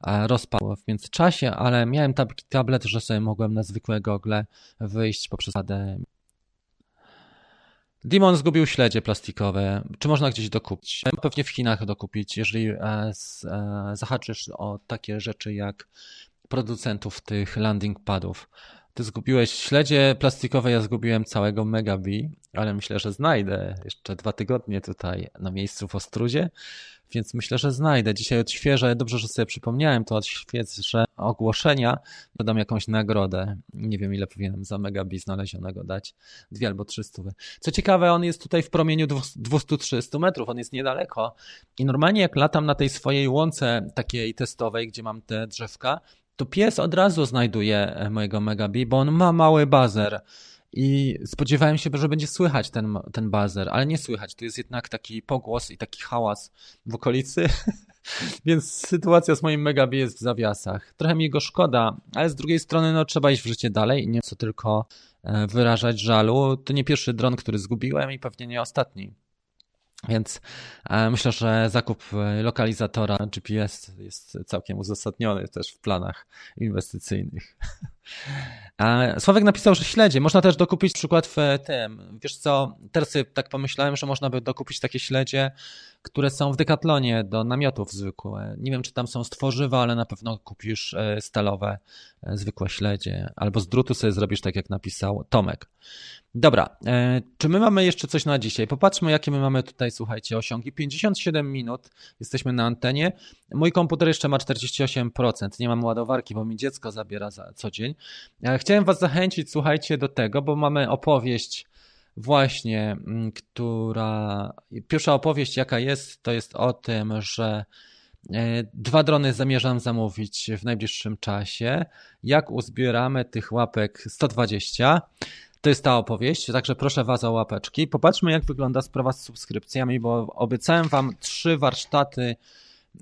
e, rozpadł w międzyczasie, ale miałem taki tablet, że sobie mogłem na zwykłe gogle wyjść poprzez radę Dimon zgubił śledzie plastikowe. Czy można gdzieś dokupić? Pewnie w Chinach dokupić, jeżeli e, e, zahaczysz o takie rzeczy jak producentów tych landing padów. Ty zgubiłeś śledzie plastikowe, ja zgubiłem całego Megabi, ale myślę, że znajdę jeszcze dwa tygodnie tutaj na miejscu w Ostrudzie więc myślę, że znajdę. Dzisiaj odświeżę, dobrze, że sobie przypomniałem, to odświeżę ogłoszenia, dodam jakąś nagrodę. Nie wiem, ile powinienem za megabi znalezionego dać. Dwie albo trzy stówy. Co ciekawe, on jest tutaj w promieniu 200-300 metrów, on jest niedaleko i normalnie jak latam na tej swojej łące takiej testowej, gdzie mam te drzewka, to pies od razu znajduje mojego megabi, bo on ma mały bazer i spodziewałem się, że będzie słychać ten, ten bazer, ale nie słychać. Tu jest jednak taki pogłos i taki hałas w okolicy. Więc sytuacja z moim Megabi jest w zawiasach. Trochę mi go szkoda, ale z drugiej strony no, trzeba iść w życie dalej i nie co tylko e, wyrażać żalu. To nie pierwszy dron, który zgubiłem i pewnie nie ostatni. Więc e, myślę, że zakup e, lokalizatora GPS jest całkiem uzasadniony też w planach inwestycyjnych. Sławek napisał, że śledzie można też dokupić przykład w tym. Wiesz co, teraz tak pomyślałem, że można by dokupić takie śledzie, które są w Decathlonie do namiotów zwykłe. Nie wiem, czy tam są stworzywa, ale na pewno kupisz e, stalowe, zwykłe śledzie. Albo z drutu sobie zrobisz tak, jak napisał Tomek. Dobra, e, czy my mamy jeszcze coś na dzisiaj? Popatrzmy, jakie my mamy tutaj, słuchajcie, osiągi. 57 minut, jesteśmy na antenie. Mój komputer jeszcze ma 48%. Nie mam ładowarki, bo mi dziecko zabiera za co dzień. E, chciałem Was zachęcić, słuchajcie, do tego, bo mamy opowieść właśnie, która. Pierwsza opowieść, jaka jest, to jest o tym, że Dwa drony zamierzam zamówić w najbliższym czasie. Jak uzbieramy tych łapek 120? To jest ta opowieść, także proszę Was o łapeczki. Popatrzmy, jak wygląda sprawa z subskrypcjami, bo obiecałem Wam trzy warsztaty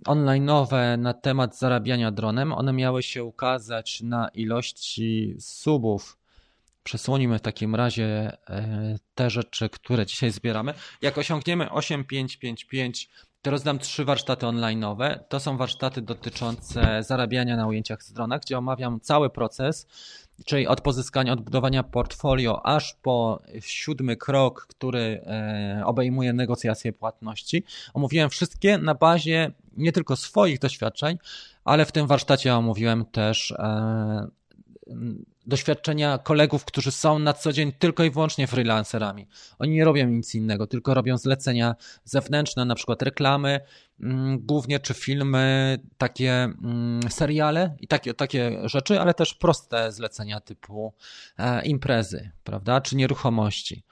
online'owe na temat zarabiania dronem. One miały się ukazać na ilości subów. Przesłonimy w takim razie e, te rzeczy, które dzisiaj zbieramy. Jak osiągniemy 8555, to rozdam trzy warsztaty online'owe. To są warsztaty dotyczące zarabiania na ujęciach z drona, gdzie omawiam cały proces czyli od pozyskania, odbudowania portfolio, aż po siódmy krok, który e, obejmuje negocjacje płatności. Omówiłem wszystkie na bazie nie tylko swoich doświadczeń, ale w tym warsztacie omówiłem też e, doświadczenia kolegów, którzy są na co dzień tylko i wyłącznie freelancerami. Oni nie robią nic innego, tylko robią zlecenia zewnętrzne, na przykład reklamy, mm, głównie czy filmy, takie mm, seriale i takie, takie rzeczy, ale też proste zlecenia typu e, imprezy, prawda, czy nieruchomości.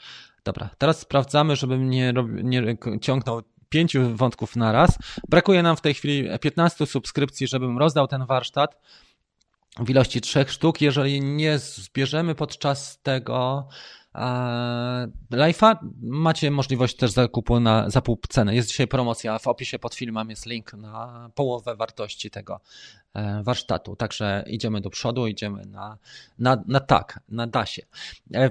Dobra, teraz sprawdzamy, żebym nie, nie ciągnął pięciu wątków na raz. Brakuje nam w tej chwili 15 subskrypcji, żebym rozdał ten warsztat w ilości trzech sztuk. Jeżeli nie zbierzemy podczas tego e, live'a, macie możliwość też zakupu na, za pół ceny. Jest dzisiaj promocja, w opisie pod filmem jest link na połowę wartości tego e, warsztatu. Także idziemy do przodu, idziemy na, na, na tak, na dasie.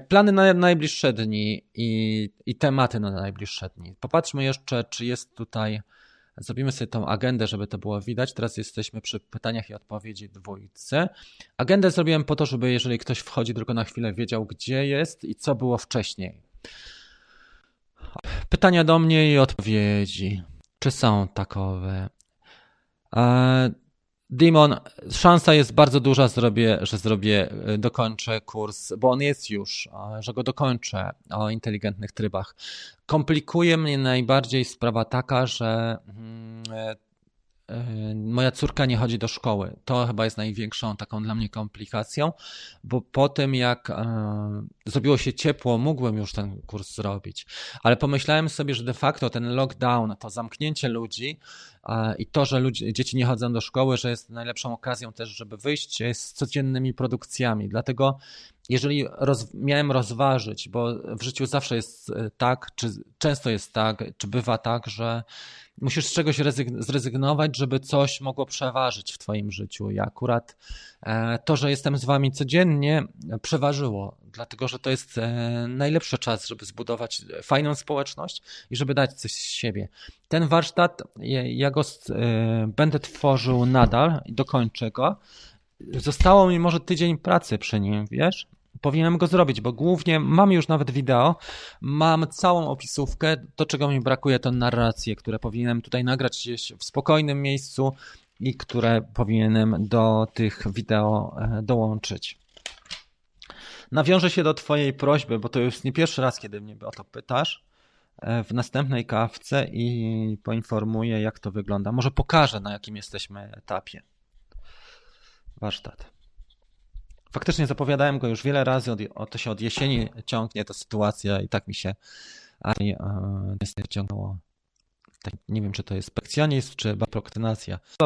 Plany na najbliższe dni i, i tematy na najbliższe dni. Popatrzmy jeszcze, czy jest tutaj Zrobimy sobie tą agendę, żeby to było widać. Teraz jesteśmy przy pytaniach i odpowiedzi dwójce. Agendę zrobiłem po to, żeby jeżeli ktoś wchodzi tylko na chwilę, wiedział gdzie jest i co było wcześniej. Pytania do mnie i odpowiedzi. Czy są takowe? E, Demon, szansa jest bardzo duża, zrobię, że zrobię, y, dokończę kurs, bo on jest już, że go dokończę o inteligentnych trybach. Komplikuje mnie najbardziej sprawa taka, że mm, Yy, moja córka nie chodzi do szkoły. To chyba jest największą taką dla mnie komplikacją, bo po tym jak e, zrobiło się ciepło, mógłbym już ten kurs zrobić, ale pomyślałem sobie, że de facto ten lockdown, to zamknięcie ludzi e, i to, że ludzie, dzieci nie chodzą do szkoły, że jest najlepszą okazją też, żeby wyjść z codziennymi produkcjami. Dlatego jeżeli roz, miałem rozważyć, bo w życiu zawsze jest e, tak, czy często jest tak, czy bywa tak, że musisz z czegoś zrezygnować, żeby coś mogło przeważyć w Twoim życiu. I akurat e, to, że jestem z Wami codziennie, przeważyło, dlatego że to jest e, najlepszy czas, żeby zbudować fajną społeczność i żeby dać coś z siebie. Ten warsztat, ja go będę tworzył nadal i dokończę go. Zostało mi może tydzień pracy przy nim, wiesz? Powinienem go zrobić, bo głównie mam już nawet wideo, mam całą opisówkę. To, czego mi brakuje, to narracje, które powinienem tutaj nagrać gdzieś w spokojnym miejscu i które powinienem do tych wideo e, dołączyć. Nawiążę się do Twojej prośby, bo to już nie pierwszy raz, kiedy mnie o to pytasz e, w następnej kawce i poinformuję, jak to wygląda. Może pokażę, na jakim jesteśmy etapie. Warsztat. Faktycznie zapowiadałem go już wiele razy, od, to się od jesieni ciągnie ta sytuacja i tak mi się niestety ciągnęło. Tak, nie wiem, czy to jest spekcjonizm, czy prokrastynacja. Chyba.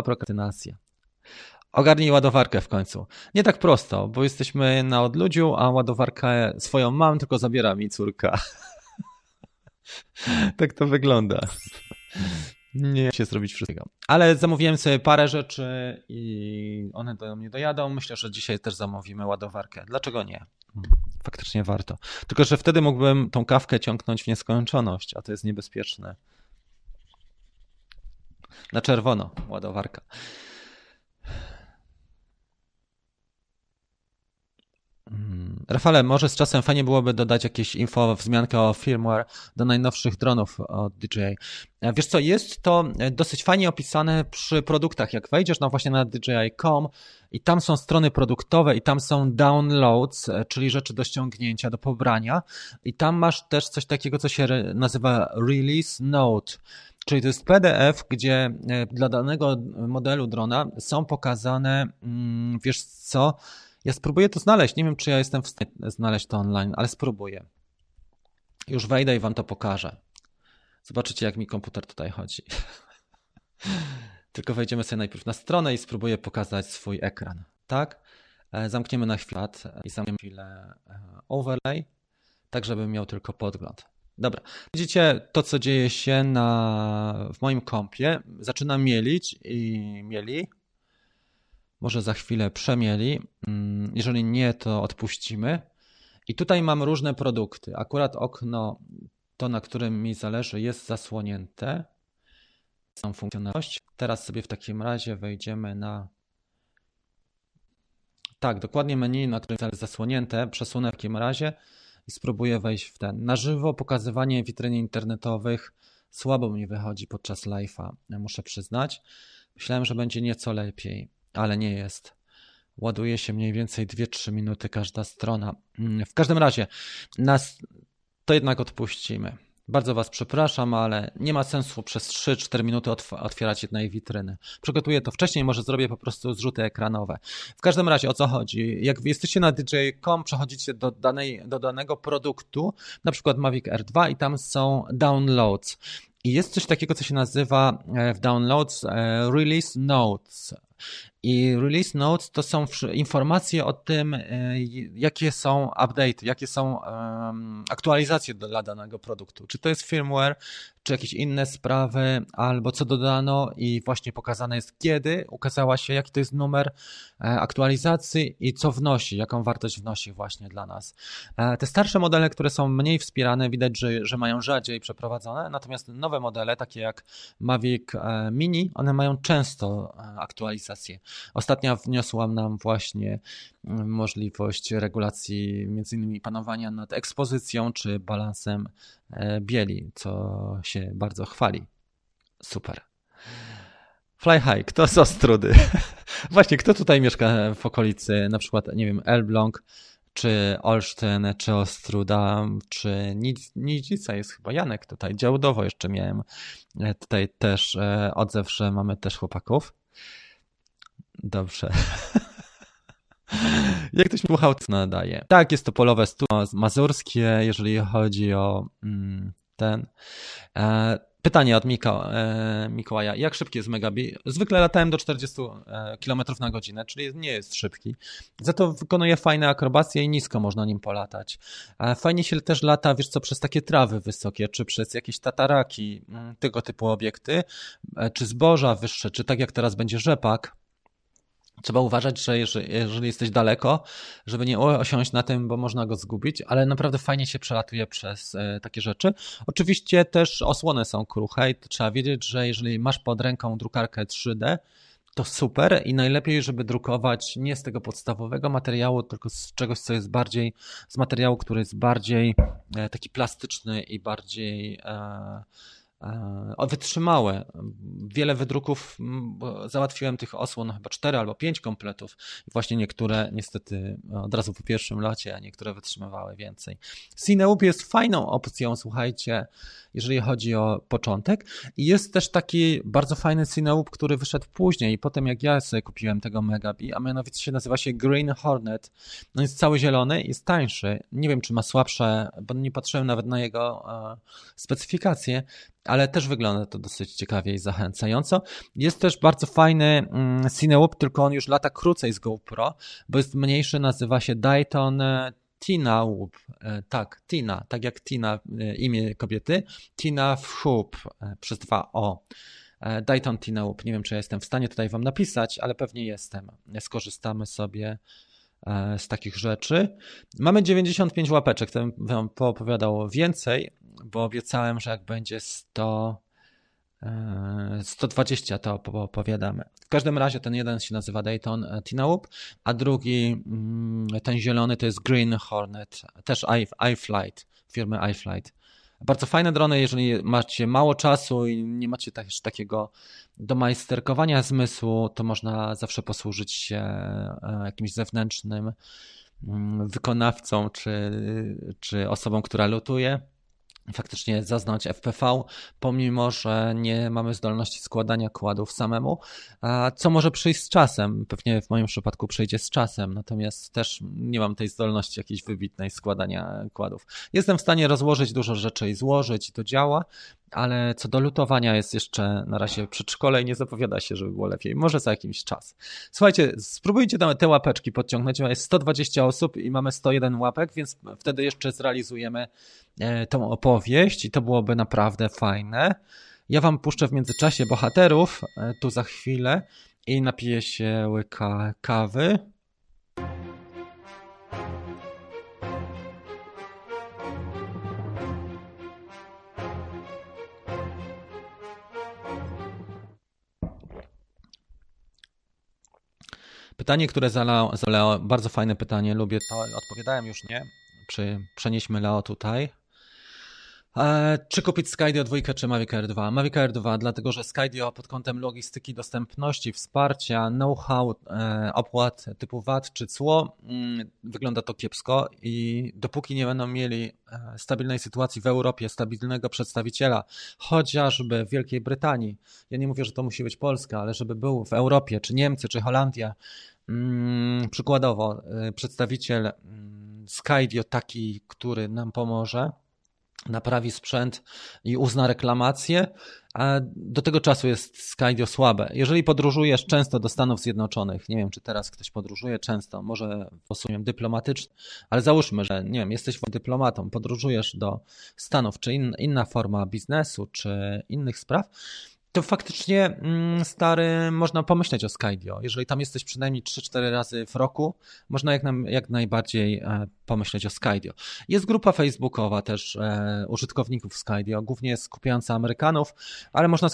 Ogarnij ładowarkę w końcu. Nie tak prosto, bo jesteśmy na odludziu, a ładowarkę swoją mam, tylko zabiera mi córka. tak to wygląda nie się zrobić wszystkiego. Ale zamówiłem sobie parę rzeczy i one do mnie dojadą. Myślę, że dzisiaj też zamówimy ładowarkę. Dlaczego nie? Faktycznie warto. Tylko, że wtedy mógłbym tą kawkę ciągnąć w nieskończoność, a to jest niebezpieczne. Na czerwono ładowarka. Rafale, może z czasem fajnie byłoby dodać jakieś info, wzmiankę o firmware do najnowszych dronów od DJI. E, wiesz co, jest to e, dosyć fajnie opisane przy produktach. Jak wejdziesz no właśnie na DJI.com i tam są strony produktowe i tam są downloads, e, czyli rzeczy do ściągnięcia, do pobrania i tam masz też coś takiego, co się nazywa release note. Czyli to jest PDF, gdzie dla danego modelu drona są pokazane, mm, wiesz co, ja spróbuję to znaleźć. Nie wiem, czy ja jestem w stanie znaleźć to online, ale spróbuję. Już wejdę i wam to pokażę. Zobaczycie, jak mi komputer tutaj chodzi. Tylko wejdziemy sobie najpierw na stronę i spróbuję pokazać swój ekran. Tak? E, zamkniemy na chwilę i zamkniemy chwilę e, overlay, tak żebym miał tylko podgląd. Dobra, widzicie to, co dzieje się na, w moim kompie. Zaczyna mielić i mieli. Może za chwilę przemieli. Mm, jeżeli nie, to odpuścimy. I tutaj mam różne produkty. Akurat okno, to na którym mi zależy, jest zasłonięte. Są funkcjonalność. Teraz sobie w takim razie wejdziemy na. Tak, dokładnie menu, na którym jest zasłonięte. Przesunę w takim razie i spróbuję wejść w ten. Na żywo pokazywanie witryn internetowych słabo mi wychodzi podczas live'a, muszę przyznać. Myślałem, że będzie nieco lepiej, ale nie jest. Ładuje się mniej więcej 2-3 minuty każda strona. Mm, w każdym razie, nas to jednak odpuścimy. Bardzo Was przepraszam, ale nie ma sensu przez 3-4 minuty otwierać jednej witryny. Przygotuję to wcześniej, może zrobię po prostu zrzuty ekranowe. W każdym razie o co chodzi? Jak jesteście na DJ.com, przechodzicie do, danej, do danego produktu, na przykład Mavic R2 i tam są downloads. I jest coś takiego, co się nazywa e, w downloads e, release notes. I release notes to są informacje o tym, e, jakie są update, jakie są aktualizacje dla danego produktu. Czy to jest firmware, czy jakieś inne sprawy, albo co dodano i właśnie pokazane jest kiedy ukazała się, jaki to jest numer e, aktualizacji i co wnosi, jaką wartość wnosi właśnie dla nas. E, te starsze modele, które są mniej wspierane, widać, że, że mają rzadziej przeprowadzone, natomiast nowe modele, takie jak Mavic Mini, one mają często aktualizacje. Ostatnia wniosła nam właśnie mm, możliwość regulacji między innymi panowania nad ekspozycją czy balansem e, bieli, co się bardzo chwali. Super. Fly High, kto z Ostrudy? Właśnie, kto tutaj mieszka w okolicy, na przykład, nie wiem, Elbląg, czy Olsztyn, czy Ostruda, czy Nidzica jest chyba Janek tutaj, Działdowo jeszcze miałem. E, tutaj też e, od zawsze mamy też chłopaków. Dobrze. Jak ktoś słuchał, co nadaje. Tak, jest to polowe studio mazurskie, jeżeli chodzi o mm, ten. E, pytanie od Miko, e, Mikołaja. Jak szybki jest Megabi? Zwykle latałem do 40 e, km na godzinę, czyli nie jest szybki. Za to wykonuje fajne akrobacje i nisko można nim polatać. Fajnie się też lata, wiesz co, przez takie trawy wysokie, czy przez jakieś tataraki, mm, tego typu obiekty, czy zboża wyższe, czy tak jak teraz będzie rzepak Trzeba uważać, że jeżeli jesteś daleko, żeby nie osiąść na tym, bo można go zgubić, ale naprawdę fajnie się przelatuje przez e, takie rzeczy. Oczywiście też osłony są kruche i trzeba wiedzieć, że jeżeli masz pod ręką drukarkę 3D, to super i najlepiej, żeby drukować nie z tego podstawowego materiału, tylko z czegoś, co jest bardziej, z materiału, który jest bardziej e, taki plastyczny i bardziej e, wytrzymałe. Wiele wydruków, załatwiłem tych osłon, chyba cztery albo pięć kompletów. I właśnie niektóre niestety od razu po pierwszym locie, a niektóre wytrzymywały więcej. Cineub jest fajną opcją, słuchajcie, jeżeli chodzi o początek. I jest też taki bardzo fajny Cineub, który wyszedł później, potem jak ja sobie kupiłem tego Megabi, a mianowicie się nazywa się Green Hornet. No jest cały zielony, jest tańszy. Nie wiem, czy ma słabsze, bo nie patrzyłem nawet na jego e, specyfikacje, ale też wygląda to dosyć ciekawie i zachęcająco. Jest też bardzo fajny mm, tylko on już lata krócej z GoPro, bo jest mniejszy, nazywa się Dayton e, Tina Whoop, e, tak, Tina, tak jak Tina, e, imię kobiety, Tina Whoop przez dwa O. Dayton Tina Whoop, nie wiem czy ja jestem w stanie tutaj wam napisać, ale pewnie jestem. Skorzystamy sobie z takich rzeczy. Mamy 95 łapeczek, to bym wam poopowiadał więcej, bo obiecałem, że jak będzie 100, 120 e, to opowiadamy. W każdym razie ten jeden się nazywa Dayton e, Tinaup, a drugi, mm, ten zielony to jest Green Hornet, też iFlight, firmy iFlight. Bardzo fajne drony, jeżeli macie mało czasu i nie macie też takiego domajsterkowania zmysłu, to można zawsze posłużyć się e, jakimś zewnętrznym mm, wykonawcą czy, czy osobą, która lutuje faktycznie zaznać FPV, pomimo że nie mamy zdolności składania kładów samemu, co może przyjść z czasem. Pewnie w moim przypadku przyjdzie z czasem, natomiast też nie mam tej zdolności jakiejś wybitnej składania kładów. Jestem w stanie rozłożyć dużo rzeczy i złożyć, i to działa, ale co do lutowania jest jeszcze na razie przedszkole i nie zapowiada się, żeby było lepiej. Może za jakiś czas. Słuchajcie, spróbujcie tam te łapeczki podciągnąć. Jest 120 osób i mamy 101 łapek, więc wtedy jeszcze zrealizujemy e, tą opowieść i to byłoby naprawdę fajne. Ja wam puszczę w międzyczasie bohaterów e, tu za chwilę i napiję się łyka kawy. Pytanie, które zalało, bardzo fajne pytanie, lubię to, odpowiadałem już nie. przenieśmy Leo tutaj. E, czy kupić Skydio 2 czy Mavic Air 2? Mavic Air 2, dlatego że Skydio pod kątem logistyki, dostępności, wsparcia, know-how, e, opłat typu VAT czy cło, mm, wygląda to kiepsko i dopóki nie będą mieli e, stabilnej sytuacji w Europie, stabilnego przedstawiciela, chociażby w Wielkiej Brytanii, ja nie mówię, że to musi być Polska, ale żeby był w Europie, czy Niemcy, czy Holandia, mm, przykładowo przedstawiciel mm, Skydio taki, który nam pomoże, naprawi sprzęt i uzna reklamację, a do tego czasu jest Skydio słabe. Jeżeli podróżujesz często do Stanów Zjednoczonych, nie wiem, czy teraz ktoś podróżuje często, może posuniemy dyplomatyczny, ale załóżmy, że nie wiem, jesteś dyplomatą, podróżujesz do Stanów, czy in, inna forma biznesu, czy innych spraw, to faktycznie mm, stary, można pomyśleć o Skydio. Jeżeli tam jesteś przynajmniej 3-4 razy w roku, można jak, nam, jak najbardziej e, pomyśleć o Skydio. Jest grupa facebookowa też e, użytkowników Skydio, głównie skupiająca Amerykanów, ale można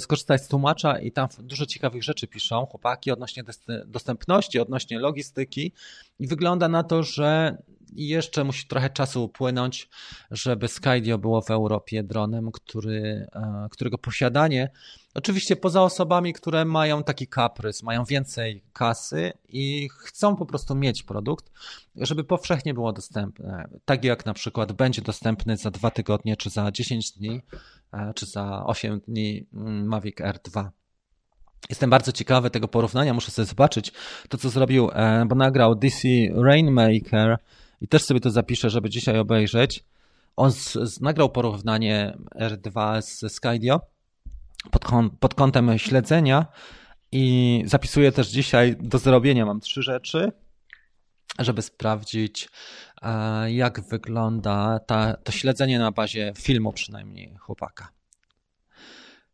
skorzystać z tłumacza i tam dużo ciekawych rzeczy piszą chłopaki odnośnie dostępności, odnośnie logistyki i wygląda na to, że i jeszcze musi trochę czasu upłynąć, żeby Skydio było w Europie dronem, który, e, którego posiadanie, oczywiście poza osobami, które mają taki kaprys, mają więcej kasy i chcą po prostu mieć produkt, żeby powszechnie było dostępne. Tak jak na przykład będzie dostępny za dwa tygodnie, czy za 10 dni, e, czy za 8 dni mm, Mavic Air 2. Jestem bardzo ciekawy tego porównania, muszę sobie zobaczyć to, co zrobił, e, bo nagrał DC Rainmaker, i też sobie to zapiszę, żeby dzisiaj obejrzeć. On z, z, nagrał porównanie R2 z Skydio pod, pod kątem śledzenia i zapisuję też dzisiaj do zrobienia. Mam trzy rzeczy, żeby sprawdzić, e, jak wygląda ta, to śledzenie na bazie filmu, przynajmniej chłopaka.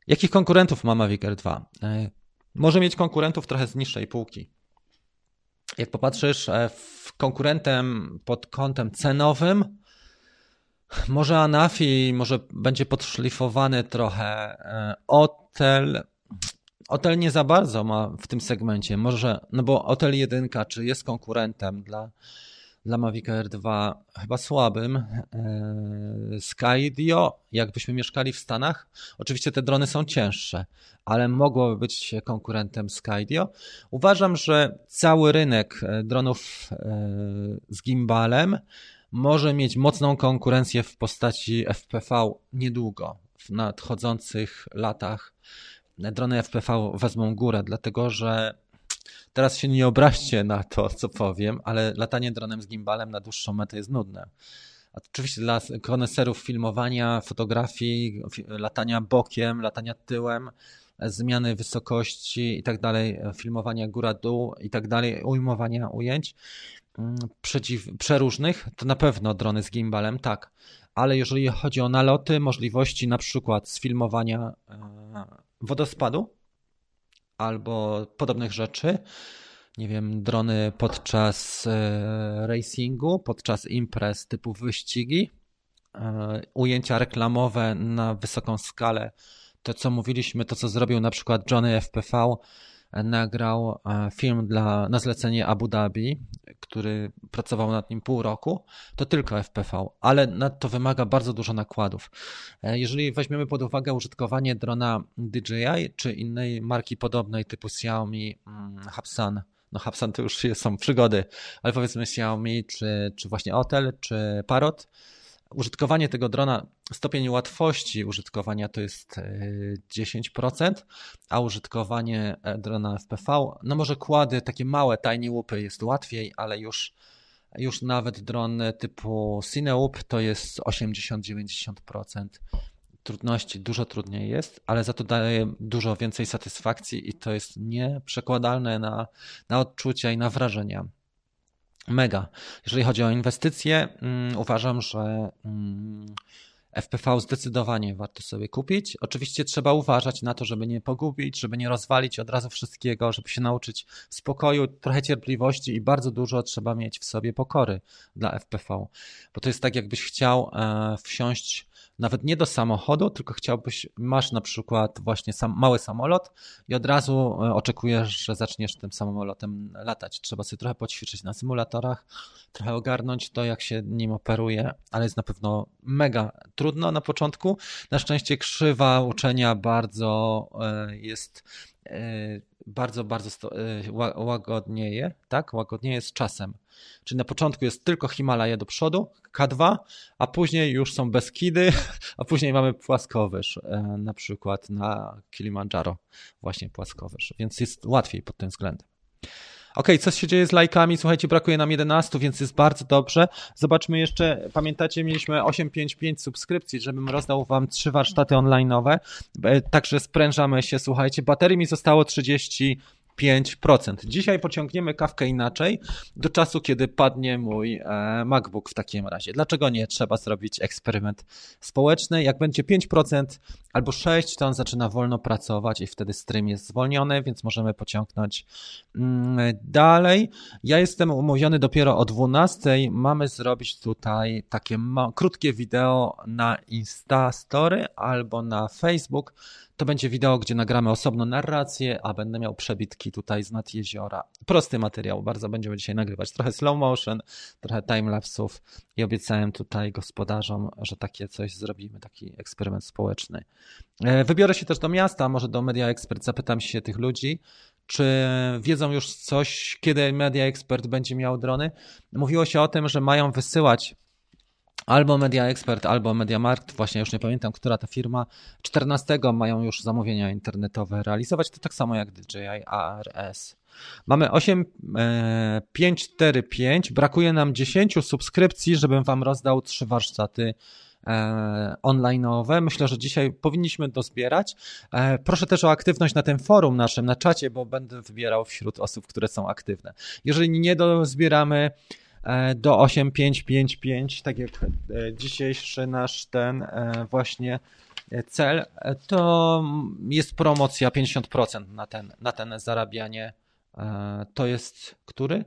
Jakich konkurentów ma Mavic r 2? E, może mieć konkurentów trochę z niższej półki jak popatrzysz e, w konkurentem pod kątem cenowym, może Anafi, może będzie podszlifowany trochę. E, Otel, Otel nie za bardzo ma w tym segmencie. Może, no bo Otel 1, czy jest konkurentem dla dla Mavic Air 2 chyba słabym. E, Skydio, jakbyśmy mieszkali w Stanach, oczywiście te drony są cięższe, ale mogłoby być konkurentem Skydio. Uważam, że cały rynek e, dronów e, z gimbalem może mieć mocną konkurencję w postaci FPV niedługo, w nadchodzących latach. Drony FPV wezmą górę, dlatego że Teraz się nie obraźcie na to, co powiem, ale latanie dronem z gimbalem na dłuższą metę jest nudne. Oczywiście dla koneserów filmowania, fotografii, latania bokiem, latania tyłem, zmiany wysokości i tak dalej, filmowania góra-dół i tak dalej, ujmowania ujęć mm, przeciw, przeróżnych, to na pewno drony z gimbalem, tak. Ale jeżeli chodzi o naloty, możliwości na przykład sfilmowania e, wodospadu, albo podobnych rzeczy. Nie wiem, drony podczas e, racingu, podczas imprez typu wyścigi, e, ujęcia reklamowe na wysoką skalę. To, co mówiliśmy, to, co zrobił na przykład Johnny FPV, nagrał e, film dla, na zlecenie Abu Dhabi, który pracował nad nim pół roku, to tylko FPV, ale to wymaga bardzo dużo nakładów. E, jeżeli weźmiemy pod uwagę użytkowanie drona DJI czy innej marki podobnej typu Xiaomi, mm, Hapsan, no Hapsan to już są przygody, ale powiedzmy Xiaomi, czy, czy właśnie Otel, czy Parrot, użytkowanie tego drona, stopień łatwości użytkowania to jest 10%, e, a użytkowanie e, drona FPV, no może kłady, takie małe, tiny łupy jest łatwiej, ale już, już nawet dron typu Cinełup to jest 80-90%. trudności, dużo trudniej jest, ale za to daje dużo więcej satysfakcji i to jest nieprzekładalne na, na odczucia i na wrażenia. Mega. Jeżeli chodzi o inwestycje, um, uważam, że um, FPV zdecydowanie warto sobie kupić. Oczywiście trzeba uważać na to, żeby nie pogubić, żeby nie rozwalić od razu wszystkiego, żeby się nauczyć spokoju, trochę cierpliwości i bardzo dużo trzeba mieć w sobie pokory dla FPV. Bo to jest tak, jakbyś chciał e, wsiąść nawet nie do samochodu, tylko chciałbyś, masz na przykład właśnie sam, mały samolot i od razu e, oczekujesz, że zaczniesz tym samolotem latać. Trzeba sobie trochę poćwiczyć na symulatorach, trochę ogarnąć to, jak się nim operuje, ale jest na pewno mega trudno na początku. Na szczęście krzywa uczenia bardzo e, jest bardzo, bardzo łagodnieje, tak? Łagodnieje z czasem. Czyli na początku jest tylko Himalaje do przodu, K2, a później już są Beskidy, a później mamy płaskowyż, e, na przykład na Kilimandżaro, właśnie płaskowyż, więc jest łatwiej pod tym względem. Ok, co się dzieje z lajkami? Słuchajcie, brakuje nam 11, więc jest bardzo dobrze. Zobaczmy jeszcze, pamiętacie, mieliśmy 855 subskrypcji, żebym rozdał wam trzy warsztaty online'owe. E, także sprężamy się, słuchajcie. Baterii mi zostało 30 5%. Dzisiaj pociągniemy kawkę inaczej do czasu, kiedy padnie mój e, MacBook w takim razie. Dlaczego nie? Trzeba zrobić eksperyment społeczny. Jak będzie 5% albo 6%, to on zaczyna wolno pracować i wtedy stream jest zwolniony, więc możemy pociągnąć mm, dalej. Ja jestem umówiony dopiero o 12:00. Mamy zrobić tutaj takie krótkie wideo na Instastory albo na Facebook to będzie wideo, gdzie nagramy osobno narrację, a będę miał przebitki tutaj z nad jeziora. Prosty materiał, bardzo będziemy dzisiaj nagrywać. Trochę slow motion, trochę timelapsów i obiecałem tutaj gospodarzom, że takie coś zrobimy, taki eksperyment społeczny. E, wybiorę się też do miasta, może do Media Expert, zapytam się tych ludzi, czy wiedzą już coś, kiedy Media Expert będzie miał drony. Mówiło się o tym, że mają wysyłać albo Media Expert, albo MediaMarkt, właśnie już nie pamiętam, która ta firma, 14 mają już zamówienia internetowe realizować, to tak samo jak DJI ARS. Mamy 8545, e, brakuje nam 10 subskrypcji, żebym wam rozdał trzy warsztaty online'owe. Myślę, że dzisiaj powinniśmy dozbierać. E, proszę też o aktywność na tym forum naszym, na czacie, bo będę wybierał wśród osób, które są aktywne. Jeżeli nie dozbieramy E, do 8555, tak jak e, dzisiejszy nasz ten e, właśnie cel, to jest promocja 50% na ten, na ten zarabianie. To jest który?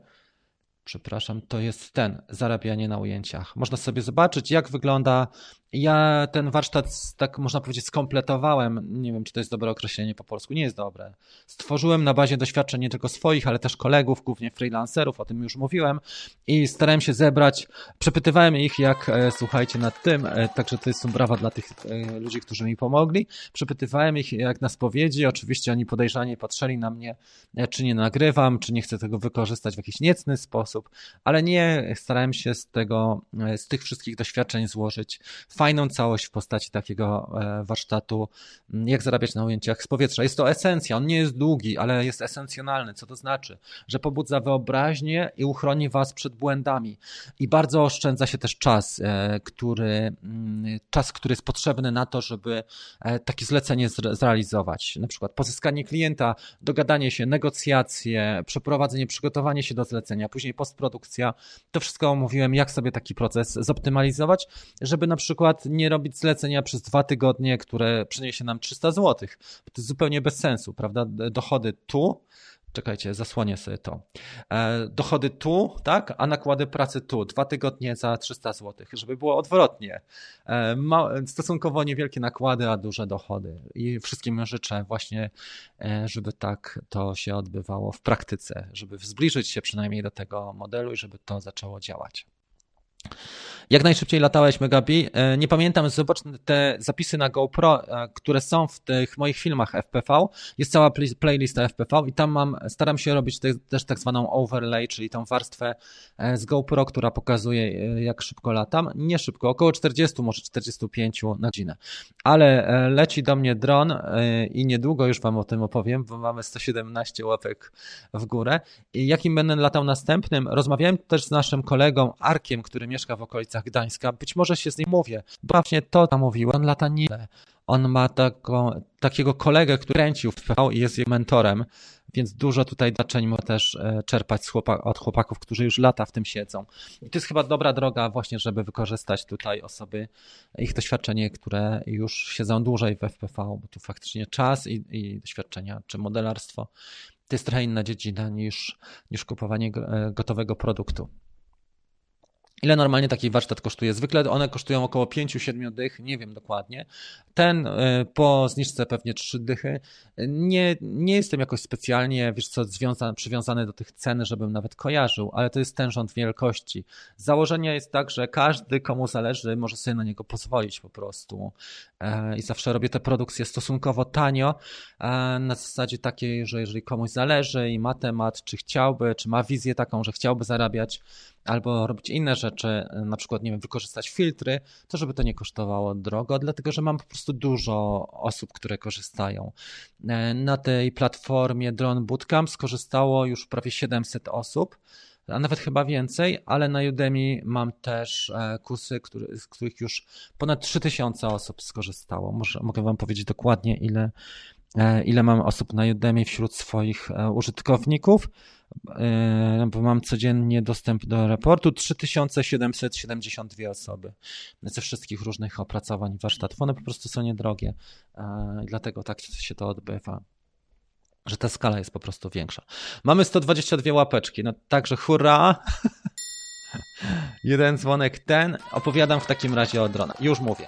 Przepraszam, to jest ten, zarabianie na ujęciach. Można sobie zobaczyć, jak wygląda ja ten warsztat, tak można powiedzieć, skompletowałem. Nie wiem, czy to jest dobre określenie po polsku. Nie jest dobre. Stworzyłem na bazie doświadczeń nie tylko swoich, ale też kolegów, głównie freelancerów, o tym już mówiłem. I starałem się zebrać, przepytywałem ich, jak e, słuchajcie nad tym. E, także to jest brawa dla tych e, ludzi, którzy mi pomogli. Przepytywałem ich, jak na spowiedzi. Oczywiście oni podejrzanie patrzyli na mnie, czy nie nagrywam, czy nie chcę tego wykorzystać w jakiś niecny sposób, ale nie starałem się z tego, z tych wszystkich doświadczeń złożyć fajną całość w postaci takiego e, warsztatu, jak zarabiać na ujęciach z powietrza. Jest to esencja, on nie jest długi, ale jest esencjonalny. Co to znaczy? Że pobudza wyobraźnię i uchroni Was przed błędami. I bardzo oszczędza się też czas, e, który, czas, który jest potrzebny na to, żeby e, takie zlecenie zrealizować. Na przykład pozyskanie klienta, dogadanie się, negocjacje, przeprowadzenie, przygotowanie się do zlecenia, później postprodukcja. To wszystko omówiłem, jak sobie taki proces zoptymalizować, żeby na przykład przykład nie robić zlecenia przez dwa tygodnie, które przyniesie nam 300 zł. To jest zupełnie bez sensu, prawda? Dochody tu, czekajcie, zasłonię sobie to. E, dochody tu, tak, a nakłady pracy tu. Dwa tygodnie za 300 zł, żeby było odwrotnie. E, stosunkowo niewielkie nakłady, a duże dochody. I wszystkim życzę właśnie, e, żeby tak to się odbywało w praktyce, żeby zbliżyć się przynajmniej do tego modelu i żeby to zaczęło działać. Jak najszybciej latałeś, Megabi? E, nie pamiętam, zobacz te zapisy na GoPro, e, które są w tych moich filmach FPV. Jest cała playlista FPV i tam mam, staram się robić te, też tak zwaną overlay, czyli tą warstwę e, z GoPro, która pokazuje jak szybko latam. Nie szybko, około 40, może 45 na godzinę. Ale leci do mnie dron i niedługo już Wam o tym opowiem, bo mamy 117 łapek w górę. I jakim będę latał następnym? Rozmawiałem też z naszym kolegą Arkiem, który mieszka w okolicach Gdańska. Być może się z nim mówię. Właśnie to zamówiłem. On lata nie. On ma taką, takiego kolegę, który kręcił w PV i jest jego mentorem, więc dużo tutaj daczeń może też e, czerpać chłopak, od chłopaków, którzy już lata w tym siedzą. I to jest chyba dobra droga właśnie, żeby wykorzystać tutaj osoby, ich doświadczenie, które już siedzą dłużej w FPV, bo tu faktycznie czas i, i doświadczenia, czy modelarstwo to jest trochę inna dziedzina niż, niż kupowanie e, gotowego produktu. Ile normalnie taki warsztat kosztuje? Zwykle one kosztują około 5-7 dych, nie wiem dokładnie. Ten e, po zniżce pewnie 3 dychy. Nie, nie jestem jakoś specjalnie, wiesz co, związany, przywiązany do tych cen, żebym nawet kojarzył, ale to jest ten rząd wielkości. Założenie jest tak, że każdy, komu zależy, może sobie na niego pozwolić po prostu. E, I zawsze robię te produkcje stosunkowo tanio, e, na zasadzie takiej, że jeżeli komuś zależy i ma temat, czy chciałby, czy ma wizję taką, że chciałby zarabiać, albo robić inne rzeczy, na przykład, nie wiem, wykorzystać filtry, to żeby to nie kosztowało drogo, dlatego że mam po prostu dużo osób, które korzystają. E, na tej platformie Drone Bootcamp skorzystało już prawie 700 osób, a nawet chyba więcej, ale na Udemy mam też e, kursy, który, z których już ponad 3000 osób skorzystało. Może, mogę Wam powiedzieć dokładnie, ile, e, ile mam osób na Udemy wśród swoich użytkowników. E, bo mam codziennie dostęp do raportu, 3772 osoby ze wszystkich różnych opracowań warsztatów. One po prostu są niedrogie, e, dlatego tak się to odbywa że ta skala jest po prostu większa. Mamy 122 łapeczki, no także hurra! Jeden dzwonek ten. Opowiadam w takim razie o dronach. Już mówię.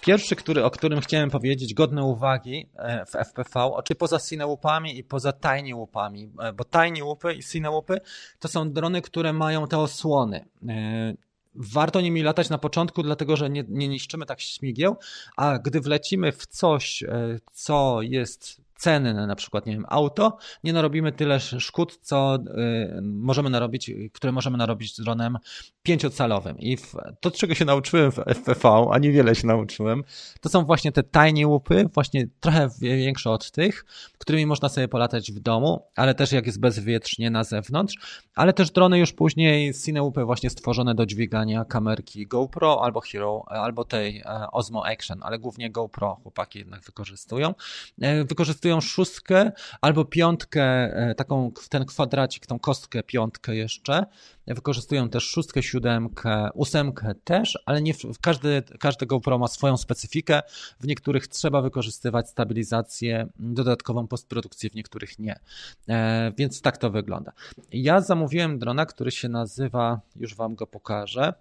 Pierwszy, który, o którym chciałem powiedzieć, godny uwagi e, w FPV, oczywiście poza Cinełupami i poza Tiny Łupami, e, bo Tiny Łupy i Cinełupy to są drony, które mają te osłony. E, warto nimi latać na początku, dlatego że nie, nie niszczymy tak śmigieł, a gdy wlecimy w coś, co jest cenne, na przykład, nie wiem, auto, nie narobimy tyle szkód, co y, możemy narobić, które możemy narobić z dronem pięciocalowym. I to, czego się nauczyłem w FPV, a niewiele się nauczyłem, to są właśnie te tiny łupy, właśnie trochę większe od tych, którymi można sobie polatać w domu, ale też jak jest bezwietrznie na zewnątrz, ale też drony już później Cineupy właśnie stworzone do dźwigania kamerki GoPro albo Hero, albo tej e, Osmo Action, ale głównie GoPro chłopaki jednak wykorzystują. E, wykorzystują szóstkę albo piątkę, e, taką ten kwadracik, tą kostkę piątkę jeszcze, Wykorzystują też szóstkę, siódemkę, ósemkę też, ale nie każdy, każdy GoPro ma swoją specyfikę. W niektórych trzeba wykorzystywać stabilizację, dodatkową postprodukcję, w niektórych nie. E, więc tak to wygląda. Ja zamówiłem drona, który się nazywa, już Wam go pokażę.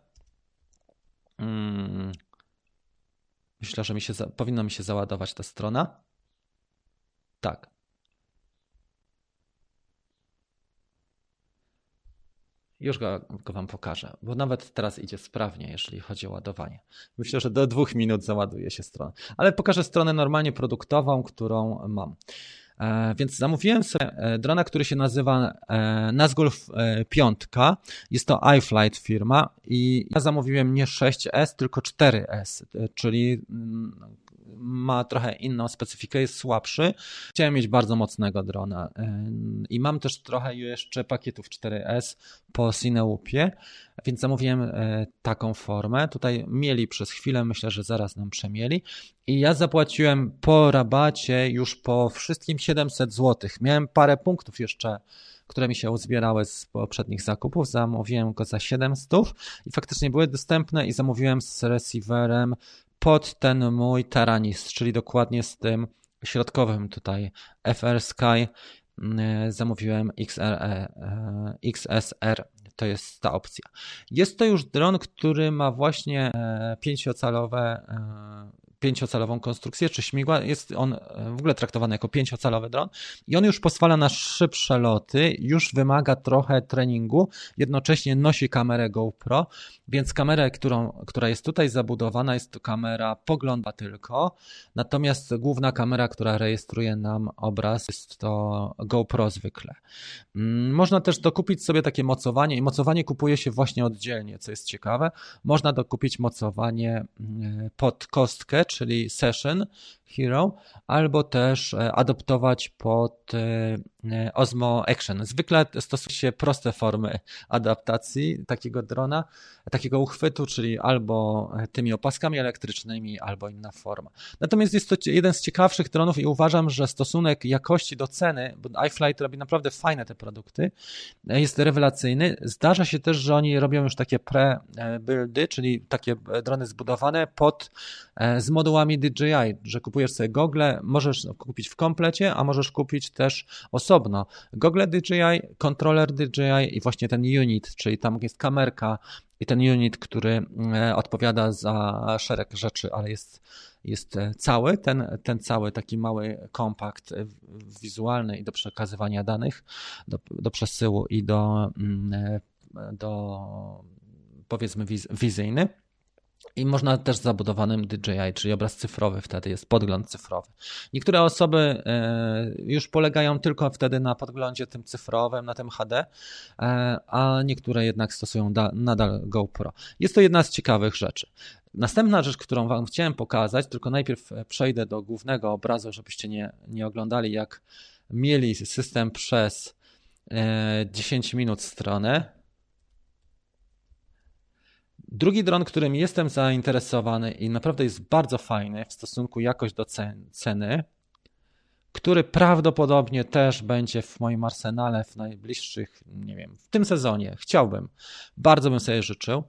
Hmm. Myślę, że mi się, powinno mi się załadować ta strona. Tak. Już go, go, Wam pokażę, bo nawet teraz idzie sprawnie, jeżeli chodzi o ładowanie. Myślę, że do dwóch minut załaduje się strona. Ale pokażę stronę normalnie produktową, którą mam. E, więc zamówiłem sobie e, drona, który się nazywa e, Nazgul 5. Jest to iFlight firma i ja zamówiłem nie 6S, tylko 4S, czyli mm, ma trochę inną specyfikę, jest słabszy. Chciałem mieć bardzo mocnego drona i mam też trochę jeszcze pakietów 4S po Cineupie, więc zamówiłem e, taką formę. Tutaj mieli przez chwilę, myślę, że zaraz nam przemieli i ja zapłaciłem po rabacie już po wszystkim 700 zł. Miałem parę punktów jeszcze które mi się uzbierały z poprzednich zakupów. Zamówiłem go za 700 i faktycznie były dostępne i zamówiłem z receiverem pod ten mój Taranis, czyli dokładnie z tym środkowym tutaj FR Sky mm, zamówiłem XR, e, XSR, to jest ta opcja. Jest to już dron, który ma właśnie e, pięciocalowe e, pięciocalową konstrukcję, czy śmigła. Jest on e, w ogóle traktowany jako pięciocalowy dron i on już pozwala na szybsze loty, już wymaga trochę treningu, jednocześnie nosi kamerę GoPro, więc kamerę, którą, która jest tutaj zabudowana, jest to kamera pogląda tylko, natomiast główna kamera, która rejestruje nam obraz, jest to GoPro zwykle. Mm, można też dokupić sobie takie mocowanie i mocowanie kupuje się właśnie oddzielnie, co jest ciekawe. Można dokupić mocowanie mm, pod kostkę, czyli session, Hero, albo też e, adoptować pod e, e, Osmo Action. Zwykle stosuje się proste formy adaptacji takiego drona, takiego uchwytu, czyli albo tymi opaskami elektrycznymi, albo inna forma. Natomiast jest to jeden z ciekawszych dronów i uważam, że stosunek jakości do ceny, bo iFlight robi naprawdę fajne te produkty, jest rewelacyjny. Zdarza się też, że oni robią już takie pre-buildy, czyli takie drony zbudowane pod z modułami DJI, że kupujesz sobie gogle, możesz kupić w komplecie, a możesz kupić też osobno. Gogle DJI, kontroler DJI i właśnie ten unit, czyli tam jest kamerka i ten unit, który e, odpowiada za szereg rzeczy, ale jest, jest e, cały, ten, ten cały taki mały kompakt e, wizualny i do przekazywania danych, do, do przesyłu i do, mm, do powiedzmy wiz, wizyjny. I można też z zabudowanym DJI, czyli obraz cyfrowy, wtedy jest podgląd cyfrowy. Niektóre osoby e, już polegają tylko wtedy na podglądzie tym cyfrowym, na tym HD, e, a niektóre jednak stosują nadal GoPro. Jest to jedna z ciekawych rzeczy. Następna rzecz, którą Wam chciałem pokazać, tylko najpierw przejdę do głównego obrazu, żebyście nie, nie oglądali, jak mieli system przez 10 e, minut stronę. Drugi dron, którym jestem zainteresowany i naprawdę jest bardzo fajny w stosunku jakość do ceny, który prawdopodobnie też będzie w moim arsenale w najbliższych, nie wiem, w tym sezonie. Chciałbym, bardzo bym sobie życzył.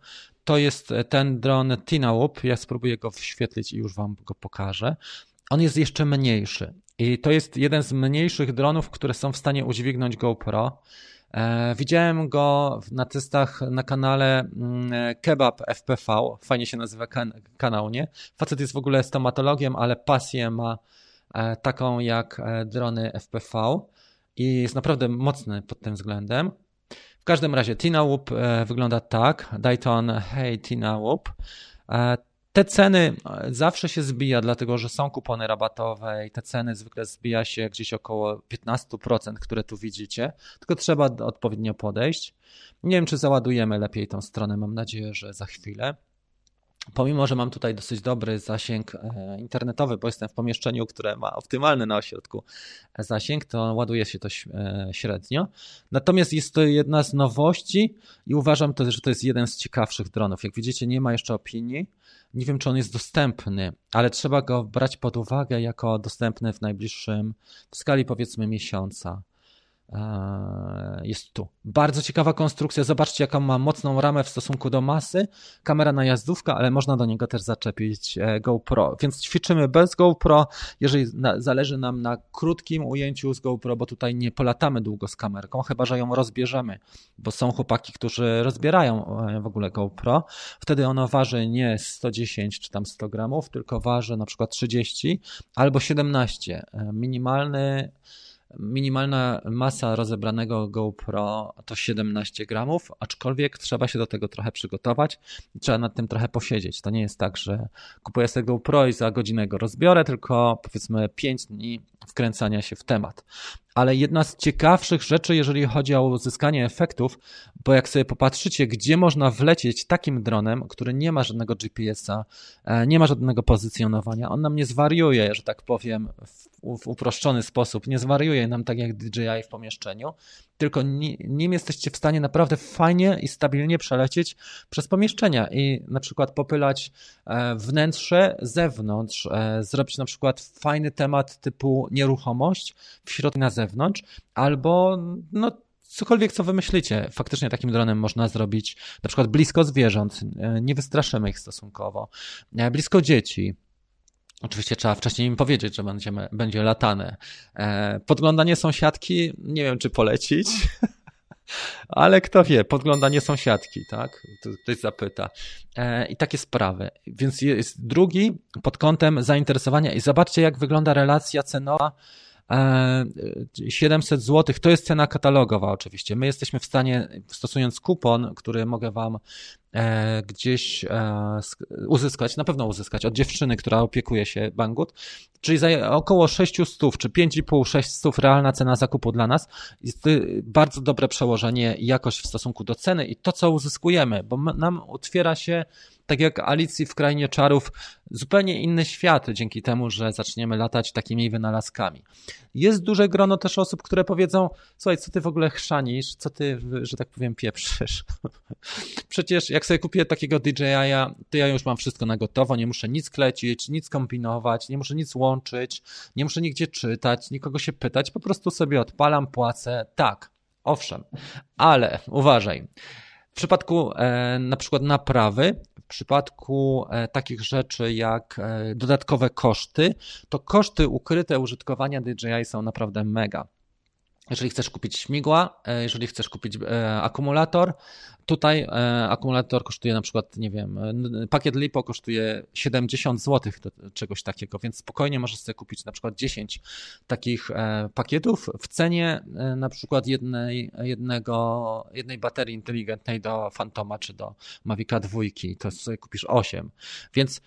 To jest ten dron Tinawhoop. Ja spróbuję go wyświetlić i już Wam go pokażę. On jest jeszcze mniejszy i to jest jeden z mniejszych dronów, które są w stanie udźwignąć GoPro. E, widziałem go na testach na kanale mm, Kebab FPV, fajnie się nazywa kan kanał, nie? Facet jest w ogóle stomatologiem, ale pasję ma e, taką jak e, drony FPV i jest naprawdę mocny pod tym względem. W każdym razie Tina Whoop wygląda tak, Dayton Hey Tina Whoop. Te ceny e, zawsze się zbija, dlatego że są kupony rabatowe i te ceny zwykle zbija się gdzieś około 15%, które tu widzicie, tylko trzeba odpowiednio podejść. Nie wiem, czy załadujemy lepiej tą stronę, mam nadzieję, że za chwilę. Pomimo, że mam tutaj dosyć dobry zasięg e, internetowy, bo jestem w pomieszczeniu, które ma optymalny na ośrodku zasięg, to ładuje się to e, średnio. Natomiast jest to jedna z nowości i uważam, to, że to jest jeden z ciekawszych dronów. Jak widzicie, nie ma jeszcze opinii. Nie wiem, czy on jest dostępny, ale trzeba go brać pod uwagę jako dostępny w najbliższym, w skali powiedzmy miesiąca. E, jest tu. Bardzo ciekawa konstrukcja. Zobaczcie, jaką ma mocną ramę w stosunku do masy. Kamera najazdówka, ale można do niego też zaczepić e, GoPro. Więc ćwiczymy bez GoPro. Jeżeli zależy nam na krótkim ujęciu z GoPro, bo tutaj nie polatamy długo z kamerką, chyba że ją rozbierzemy, bo są chłopaki, którzy rozbierają e, w ogóle GoPro. Wtedy ono waży nie 110 czy tam 100 gramów, tylko waży na przykład 30 albo 17. Minimalny Minimalna masa rozebranego GoPro to 17 gramów, aczkolwiek trzeba się do tego trochę przygotować i trzeba nad tym trochę posiedzieć. To nie jest tak, że kupuję sobie GoPro i za godzinę go rozbiorę, tylko powiedzmy 5 dni wkręcania się w temat. Ale jedna z ciekawszych rzeczy, jeżeli chodzi o uzyskanie efektów, bo jak sobie popatrzycie, gdzie można wlecieć takim dronem, który nie ma żadnego GPS-a, e, nie ma żadnego pozycjonowania, on nam nie zwariuje, że tak powiem, w, w uproszczony sposób, nie zwariuje nam tak jak DJI w pomieszczeniu, tylko nim jesteście w stanie naprawdę fajnie i stabilnie przelecieć przez pomieszczenia i na przykład popylać e, wnętrze, zewnątrz, e, zrobić na przykład fajny temat typu nieruchomość w środku na zewnątrz, albo no cokolwiek, co wymyślicie. Faktycznie takim dronem można zrobić na przykład blisko zwierząt, e, nie wystraszymy ich stosunkowo, blisko dzieci, Oczywiście trzeba wcześniej im powiedzieć, że będziemy, będzie latane. E, podglądanie sąsiadki, nie wiem czy polecić, ale kto wie, podglądanie sąsiadki, tak? Ktoś zapyta. E, I takie sprawy. Więc jest drugi pod kątem zainteresowania i zobaczcie jak wygląda relacja cenowa 700 zł to jest cena katalogowa oczywiście. My jesteśmy w stanie, stosując kupon, który mogę Wam e, gdzieś e, uzyskać, na pewno uzyskać od dziewczyny, która opiekuje się Banggood, czyli za około 600 czy 5,5-600 realna cena zakupu dla nas. Jest bardzo dobre przełożenie jakość w stosunku do ceny i to, co uzyskujemy, bo nam otwiera się tak jak Alicji w Krainie Czarów, zupełnie inny świat dzięki temu, że zaczniemy latać takimi wynalazkami. Jest duże grono też osób, które powiedzą, słuchaj, co ty w ogóle chrzanisz, co ty, że tak powiem, pieprzysz. Przecież jak sobie kupię takiego DJI-a, to ja już mam wszystko na gotowo, nie muszę nic klecić, nic kombinować, nie muszę nic łączyć, nie muszę nigdzie czytać, nikogo się pytać, po prostu sobie odpalam, płacę, tak, owszem, ale uważaj, w przypadku e, na przykład naprawy, przypadku e, takich rzeczy jak e, dodatkowe koszty, to koszty ukryte użytkowania DJI są naprawdę mega. Jeżeli chcesz kupić śmigła, e, jeżeli chcesz kupić e, akumulator, tutaj e, akumulator kosztuje na przykład, nie wiem, pakiet LiPo kosztuje 70 zł czegoś takiego, więc spokojnie możesz sobie kupić na przykład 10 takich pakietów w cenie na przykład jednej, jednego, jednej baterii inteligentnej do Fantoma czy do Mavica 2, to sobie kupisz 8. Więc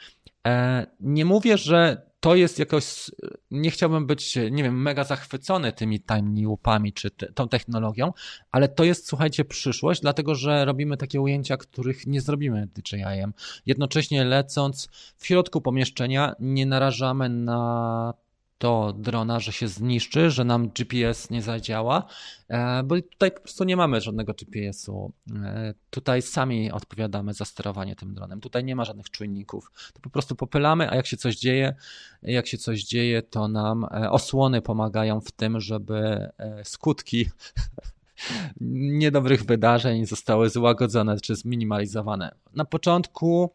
nie mówię, że to jest jakoś, nie chciałbym być, nie wiem, mega zachwycony tymi tiny łupami czy te, tą technologią, ale to jest, słuchajcie, przyszłość, dlatego że robimy takie ujęcia, których nie zrobimy DJI-em. Jednocześnie lecąc w środku pomieszczenia nie narażamy na to drona, że się zniszczy, że nam GPS nie zadziała, e, bo tutaj po prostu nie mamy żadnego GPS-u. E, tutaj sami odpowiadamy za sterowanie tym dronem. Tutaj nie ma żadnych czujników. To po prostu popylamy, a jak się coś dzieje, jak się coś dzieje, to nam e, osłony pomagają w tym, żeby skutki niedobrych wydarzeń zostały złagodzone czy zminimalizowane. Na początku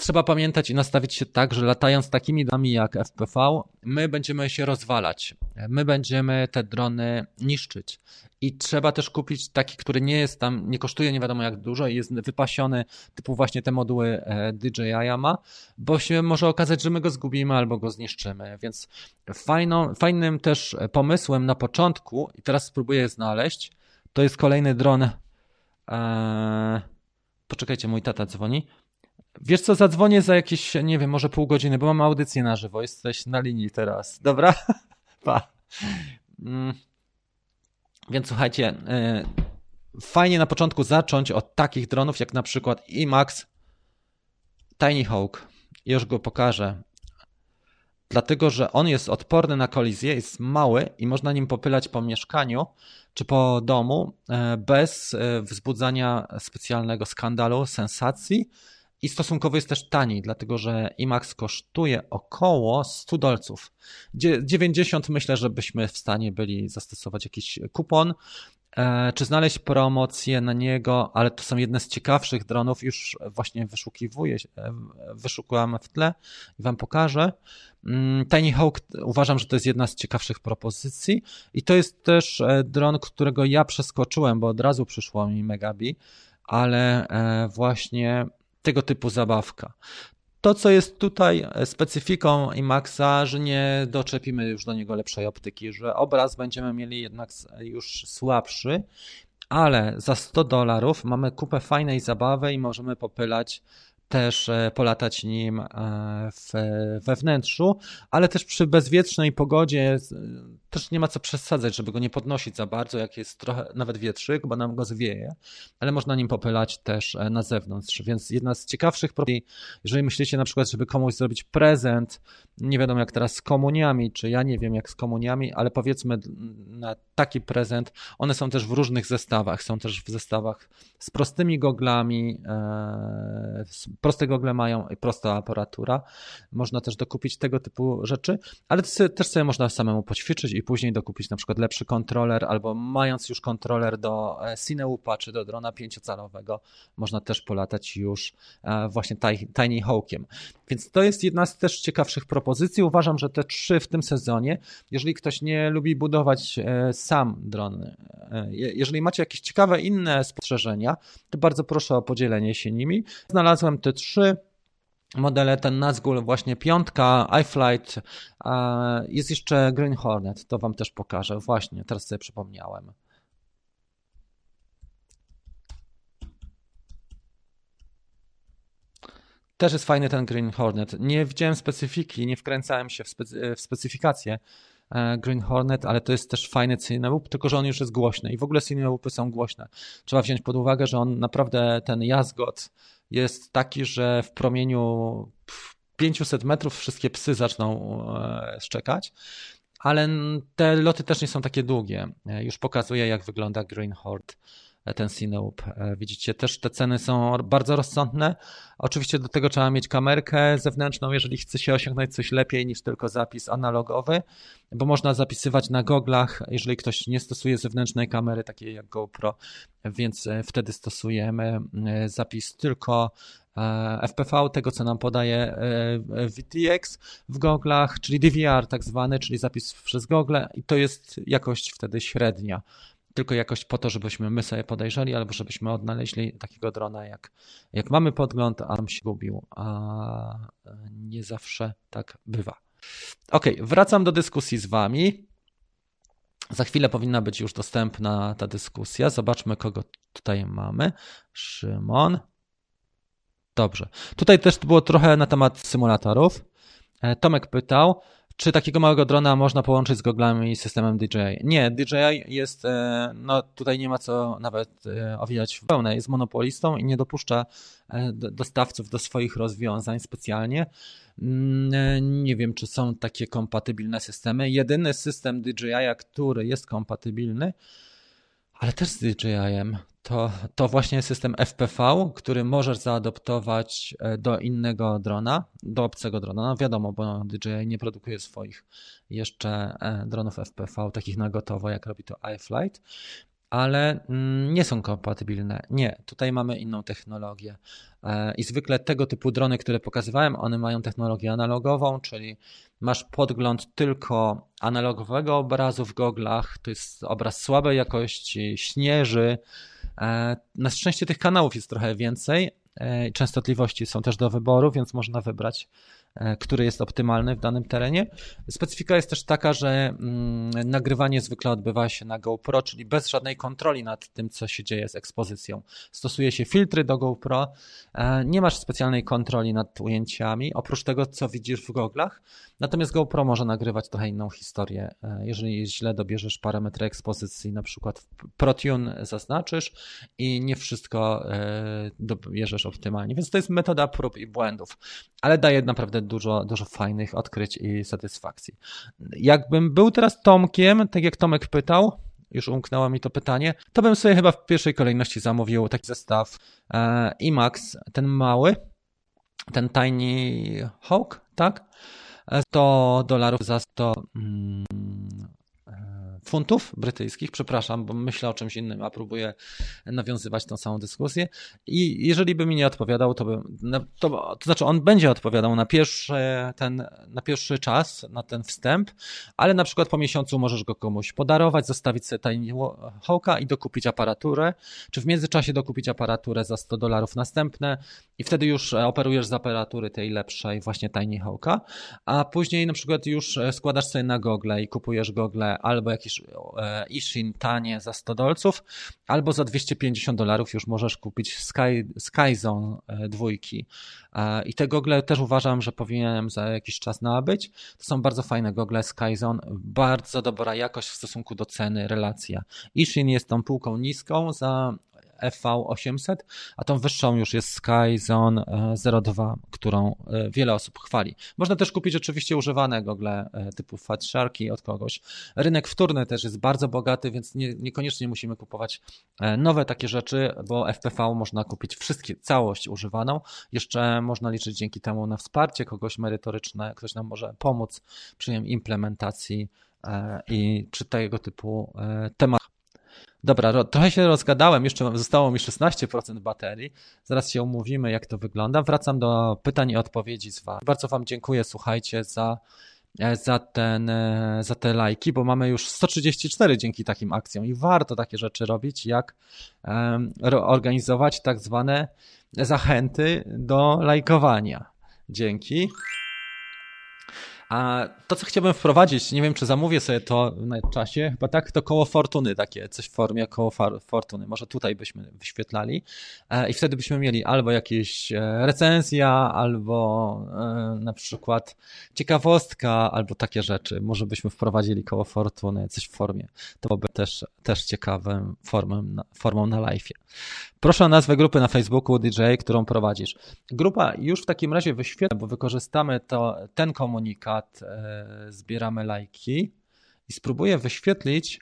trzeba pamiętać i nastawić się tak, że latając takimi dronami jak FPV, my będziemy się rozwalać. My będziemy te drony niszczyć. I trzeba też kupić taki, który nie jest tam, nie kosztuje nie wiadomo jak dużo i jest wypasiony, typu właśnie te moduły e, DJI ma, bo się może okazać, że my go zgubimy albo go zniszczymy. Więc fajną, fajnym też pomysłem na początku, i teraz spróbuję znaleźć, to jest kolejny dron. Eee, poczekajcie, mój tata dzwoni. Wiesz co, zadzwonię za jakieś, nie wiem, może pół godziny, bo mam audycję na żywo. Jesteś na linii teraz. Dobra? pa. Mm. Więc słuchajcie, y, fajnie na początku zacząć od takich dronów, jak na przykład IMAX Tiny Hawk. Już go pokażę. Dlatego, że on jest odporny na kolizję, jest mały i można nim popylać po mieszkaniu czy po domu y, bez y, wzbudzania specjalnego skandalu, sensacji i stosunkowo jest też tani, dlatego że IMAX kosztuje około 100 dolców. 90 myślę, że byśmy w stanie byli zastosować jakiś kupon, e, czy znaleźć promocję na niego, ale to są jedne z ciekawszych dronów, już właśnie wyszukiwuję, e, wyszukuję w tle i wam pokażę. Mm, Tiny Hawk uważam, że to jest jedna z ciekawszych propozycji i to jest też e, dron, którego ja przeskoczyłem, bo od razu przyszło mi Megabi, ale właśnie tego typu zabawka. To, co jest tutaj specyfiką IMAXa, że nie doczepimy już do niego lepszej optyki, że obraz będziemy mieli jednak już słabszy, ale za 100 dolarów mamy kupę fajnej zabawy i możemy popylać też e, polatać nim e, w, we wnętrzu, ale też przy bezwietrznej pogodzie też nie ma co przesadzać, żeby go nie podnosić za bardzo, jak jest trochę nawet wietrzyk, bo nam go zwieje, ale można nim popylać też e, na zewnątrz, więc jedna z ciekawszych propozycji, jeżeli myślicie na przykład, żeby komuś zrobić prezent, nie wiadomo jak teraz z komuniami, czy ja nie wiem jak z komuniami, ale powiedzmy na taki prezent, one są też w różnych zestawach, są też w zestawach z prostymi goglami, proste gogle mają i prosta aparatura. Można też dokupić tego typu rzeczy, ale też sobie można samemu poćwiczyć i później dokupić na przykład lepszy kontroler albo mając już kontroler do e, Cineupa czy do drona pięciocalowego, można też polatać już e, właśnie Tiny Hawkiem. Więc to jest jedna z też ciekawszych propozycji. Uważam, że te trzy w tym sezonie, jeżeli ktoś nie lubi budować e, sam drony, jeżeli macie jakieś ciekawe inne spostrzeżenia, to bardzo proszę o podzielenie się nimi. Znalazłem też trzy modele, ten Nazgul właśnie piątka, iFlight, jest jeszcze Green Hornet, to Wam też pokażę, właśnie, teraz sobie przypomniałem. Też jest fajny ten Green Hornet. Nie widziałem specyfiki, nie wkręcałem się w, specy w specyfikację, Green Hornet, ale to jest też fajny Cineloop, tylko że on już jest głośny i w ogóle Cineloopy są głośne. Trzeba wziąć pod uwagę, że on naprawdę, ten jazgot jest taki, że w promieniu 500 metrów wszystkie psy zaczną szczekać, ale te loty też nie są takie długie. Już pokazuję, jak wygląda Green Horde ten Cineloop. E, widzicie, też te ceny są bardzo rozsądne. Oczywiście do tego trzeba mieć kamerkę zewnętrzną, jeżeli chce się osiągnąć coś lepiej niż tylko zapis analogowy, bo można zapisywać na goglach, jeżeli ktoś nie stosuje zewnętrznej kamery, takiej jak GoPro, więc e, wtedy stosujemy e, zapis tylko FPV, tego co nam podaje VTX w goglach, czyli DVR tak zwany, czyli zapis przez gogle i to jest jakość wtedy średnia tylko jakoś po to, żebyśmy my sobie podejrzeli, albo żebyśmy odnaleźli takiego drona, jak, jak mamy podgląd, a on się gubił, a nie zawsze tak bywa. Ok, wracam do dyskusji z Wami. Za chwilę powinna być już dostępna ta dyskusja. Zobaczmy, kogo tutaj mamy. Szymon. Dobrze. Tutaj też było trochę na temat symulatorów. E, Tomek pytał, czy takiego małego drona można połączyć z goglami i systemem DJI? Nie, DJI jest, e, no tutaj nie ma co nawet e, owijać w pełne, jest monopolistą i nie dopuszcza e, dostawców do swoich rozwiązań specjalnie. Mm, nie wiem, czy są takie kompatybilne systemy. Jedyny system DJI, który jest kompatybilny, ale też z DJI-em, to, to właśnie system FPV, który możesz zaadoptować e, do innego drona, do obcego drona. No wiadomo, bo DJI nie produkuje swoich jeszcze e, dronów FPV, takich na gotowo, jak robi to iFlight, ale mm, nie są kompatybilne. Nie, tutaj mamy inną technologię. E, I zwykle tego typu drony, które pokazywałem, one mają technologię analogową, czyli masz podgląd tylko analogowego obrazu w goglach. To jest obraz słabej jakości, śnieży. E, na szczęście tych kanałów jest trochę więcej. E, częstotliwości są też do wyboru, więc można wybrać który jest optymalny w danym terenie. Specyfika jest też taka, że mm, nagrywanie zwykle odbywa się na GoPro, czyli bez żadnej kontroli nad tym, co się dzieje z ekspozycją. Stosuje się filtry do GoPro, e, nie masz specjalnej kontroli nad ujęciami, oprócz tego, co widzisz w goglach. Natomiast GoPro może nagrywać trochę inną historię. E, jeżeli źle dobierzesz parametry ekspozycji, na przykład w ProTune zaznaczysz i nie wszystko dobierzesz optymalnie. Więc to jest metoda prób i błędów, ale daje naprawdę dużo, dużo fajnych odkryć i satysfakcji. Jakbym był teraz Tomkiem, tak jak Tomek pytał, już umknęło mi to pytanie, to bym sobie chyba w pierwszej kolejności zamówił taki zestaw e, IMAX, ten mały, ten Tiny Hawk, tak? 100 dolarów za 100 mm, funtów brytyjskich, przepraszam, bo myślę o czymś innym, a próbuję nawiązywać tą samą dyskusję. I jeżeli by mi nie odpowiadał, to bym, to, to znaczy on będzie odpowiadał na pierwszy, ten, na pierwszy czas, na ten wstęp, ale na przykład po miesiącu możesz go komuś podarować, zostawić sobie Tiny Hawka i dokupić aparaturę, czy w międzyczasie dokupić aparaturę za 100 dolarów następne i wtedy już operujesz z aparatury tej lepszej, właśnie Tiny Hawka, a później na przykład już składasz sobie na gogle i kupujesz gogle albo jakiś E, Ishin tanie za 100 dolców, albo za 250 dolarów już możesz kupić Sky, Skyzone e, dwójki. E, I te gogle też uważam, że powinienem za jakiś czas nabyć. To są bardzo fajne gogle Skyzone, bardzo dobra jakość w stosunku do ceny, relacja. Ishin jest tą półką niską za FV800, a tą wyższą już jest Skyzone 02, którą e, wiele osób chwali. Można też kupić oczywiście używane gogle e, typu Fat Sharky od kogoś. Rynek wtórny też jest bardzo bogaty, więc nie, niekoniecznie musimy kupować e, nowe takie rzeczy, bo FPV można kupić wszystkie, całość używaną. Jeszcze można liczyć dzięki temu na wsparcie kogoś merytoryczne, ktoś nam może pomóc przy implementacji i przy tego typu tematach. Dobra, trochę się rozgadałem, jeszcze zostało mi 16% baterii. Zaraz się umówimy, jak to wygląda. Wracam do pytań i odpowiedzi z Wami. Bardzo Wam dziękuję, słuchajcie, za, e, za, ten, e, za te lajki, bo mamy już 134 dzięki takim akcjom i warto takie rzeczy robić, jak um, organizować tak zwane zachęty do lajkowania. Dzięki. A to, co chciałbym wprowadzić, nie wiem, czy zamówię sobie to na czasie, chyba tak, to koło fortuny takie, coś w formie koło fortuny. Może tutaj byśmy wyświetlali e, i wtedy byśmy mieli albo jakieś e, recenzja, albo e, na przykład ciekawostka, albo takie rzeczy. Może byśmy wprowadzili koło fortuny, coś w formie. To byłoby też, też ciekawą formą, formą na live'ie. Proszę o nazwę grupy na Facebooku DJ, którą prowadzisz. Grupa już w takim razie wyświetla, bo wykorzystamy to, ten komunikat, e, zbieramy lajki i spróbuję wyświetlić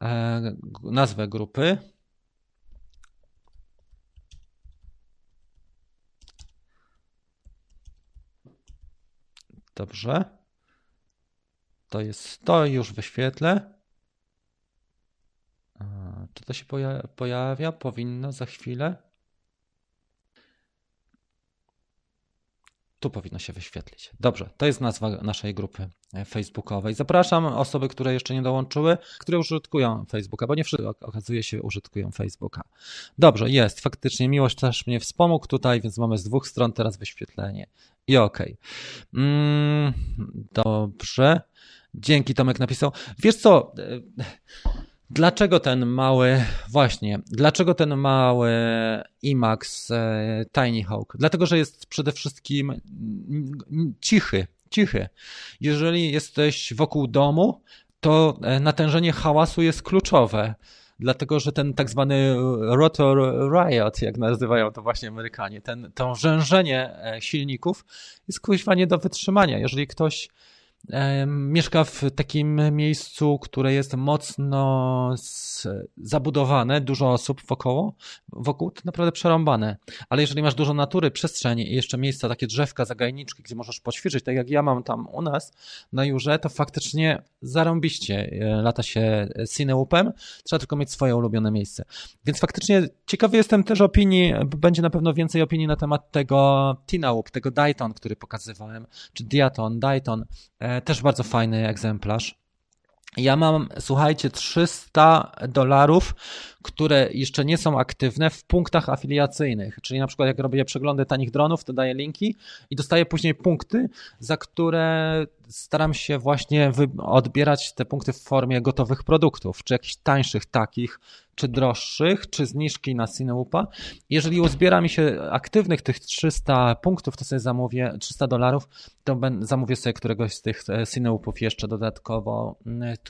e, nazwę grupy. Dobrze. To jest to, już wyświetlę. Czy to się pojawia? Powinno za chwilę. Tu powinno się wyświetlić. Dobrze, to jest nazwa naszej grupy e, facebookowej. Zapraszam osoby, które jeszcze nie dołączyły, które użytkują Facebooka, bo nie wszyscy okazuje się użytkują Facebooka. Dobrze, jest. Faktycznie Miłość też mnie wspomógł tutaj, więc mamy z dwóch stron teraz wyświetlenie. I okej. Okay. Mm, dobrze. Dzięki, Tomek napisał. Wiesz co? Dlaczego ten mały, właśnie, dlaczego ten mały IMAX e, Tiny Hawk? Dlatego, że jest przede wszystkim cichy, cichy. Jeżeli jesteś wokół domu, to e, natężenie hałasu jest kluczowe dlatego że ten tak zwany rotor riot, jak nazywają to właśnie Amerykanie, ten, to rzężenie e, silników jest kuźwa nie do wytrzymania. Jeżeli ktoś Mieszka w takim miejscu, które jest mocno zabudowane, dużo osób wokoło, wokół, to naprawdę przerąbane. Ale jeżeli masz dużo natury, przestrzeni i jeszcze miejsca, takie drzewka, zagajniczki, gdzie możesz poćwiczyć, tak jak ja mam tam u nas na Jurze, to faktycznie zarąbiście e, lata się cineupem, trzeba tylko mieć swoje ulubione miejsce. Więc faktycznie ciekawy jestem też opinii, będzie na pewno więcej opinii na temat tego Tinaup, tego Dayton, który pokazywałem, czy Diaton, Dayton, e, też bardzo fajny egzemplarz. Ja mam, słuchajcie, 300 dolarów, które jeszcze nie są aktywne w punktach afiliacyjnych. Czyli na przykład jak robię przeglądy tanich dronów, to daję linki i dostaję później punkty, za które staram się właśnie odbierać te punkty w formie gotowych produktów, czy jakichś tańszych takich, czy droższych, czy zniżki na Cineupa. Jeżeli uzbiera mi się aktywnych tych 300 punktów, to sobie zamówię 300 dolarów, to zamówię sobie któregoś z tych e, Cineupów jeszcze dodatkowo,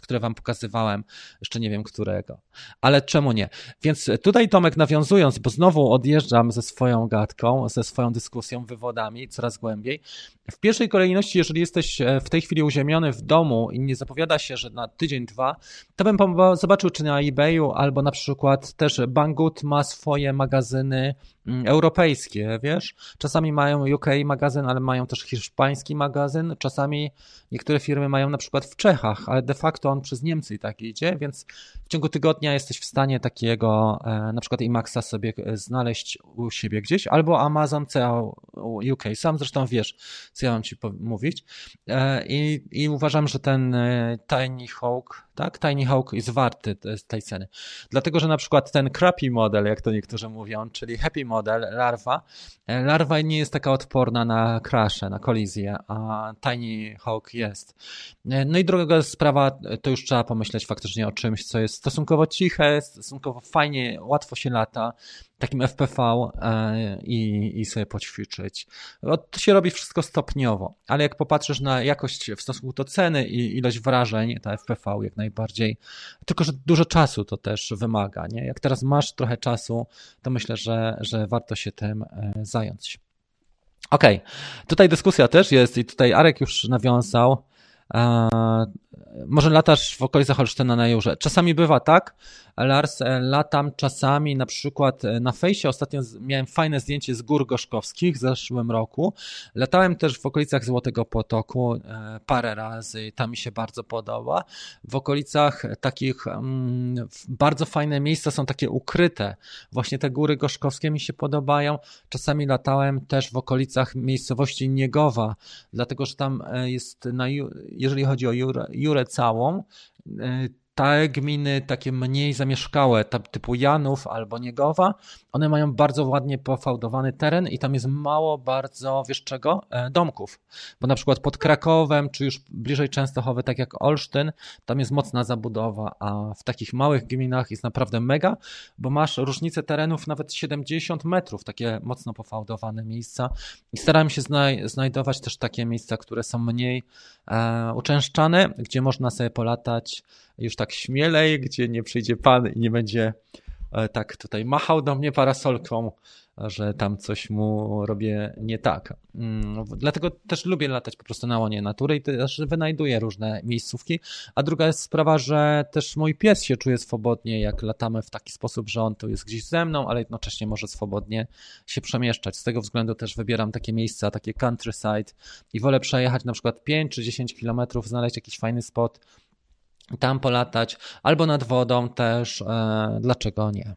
które wam pokazywałem, jeszcze nie wiem którego. Ale czemu nie? Więc tutaj Tomek nawiązując, bo znowu odjeżdżam ze swoją gadką, ze swoją dyskusją, wywodami coraz głębiej. W pierwszej kolejności, jeżeli jesteś e, w tej chwili uziemiony w domu i nie zapowiada się, że na tydzień, dwa, to bym zobaczył, czy na eBayu albo na przykład też Banggood ma swoje magazyny europejskie, wiesz? Czasami mają UK magazyn, ale mają też hiszpański magazyn. Czasami niektóre firmy mają na przykład w Czechach, ale de facto on przez Niemcy i tak idzie, więc w ciągu tygodnia jesteś w stanie takiego e, na przykład IMAXa sobie e, znaleźć u siebie gdzieś, albo Amazon CA UK. Sam zresztą wiesz, co ja mam ci mówić. E, I, i uważam, że ten Tiny Hawk tak? Tiny Hawk jest warty tej ceny. Dlatego, że na przykład ten crappy model, jak to niektórzy mówią, czyli happy model, larwa, e, larwa nie jest taka odporna na crashe, na kolizję, a Tiny Hawk jest. E, no i druga sprawa, to już trzeba pomyśleć faktycznie o czymś, co jest stosunkowo ciche, stosunkowo fajnie, łatwo się lata, takim FPV e, i, i sobie poćwiczyć. To się robi wszystko stopniowo, ale jak popatrzysz na jakość w stosunku do ceny i ilość wrażeń, ta FPV jak najbardziej, tylko że dużo czasu to też wymaga. Nie? Jak teraz masz trochę czasu, to myślę, że, że warto się tym e, zająć. Okej, okay. tutaj dyskusja też jest i tutaj Arek już nawiązał może latasz w okolicach Holsztyna na Jurze. Czasami bywa tak, Lars, e, latam czasami na przykład e, na fejsie, ostatnio miałem fajne zdjęcie z gór gorzkowskich w zeszłym roku. Latałem też w okolicach Złotego Potoku e, parę razy, tam mi się bardzo podoba. W okolicach takich mm, bardzo fajne miejsca są takie ukryte. Właśnie te góry gorzkowskie mi się podobają. Czasami latałem też w okolicach miejscowości Niegowa, dlatego że tam jest, na, jeżeli chodzi o Jurę, Jurę całą, te gminy takie mniej zamieszkałe, typu Janów albo Niegowa, one mają bardzo ładnie pofałdowany teren i tam jest mało bardzo, wiesz czego, e, domków. Bo na przykład pod Krakowem, czy już bliżej Częstochowy, tak jak Olsztyn, tam jest mocna zabudowa, a w takich małych gminach jest naprawdę mega, bo masz różnicę terenów nawet 70 metrów, takie mocno pofałdowane miejsca i starałem się znaj znajdować też takie miejsca, które są mniej e, uczęszczane, gdzie można sobie polatać już tak śmielej, gdzie nie przyjdzie pan i nie będzie e, tak tutaj machał do mnie parasolką, że tam coś mu robię nie tak. Mm, dlatego też lubię latać po prostu na łonie natury i też wynajduję różne miejscówki. A druga jest sprawa, że też mój pies się czuje swobodnie, jak latamy w taki sposób, że on tu jest gdzieś ze mną, ale jednocześnie może swobodnie się przemieszczać. Z tego względu też wybieram takie miejsca, takie countryside i wolę przejechać na przykład 5 czy 10 kilometrów, znaleźć jakiś fajny spot, tam polatać, albo nad wodą też, e, dlaczego nie?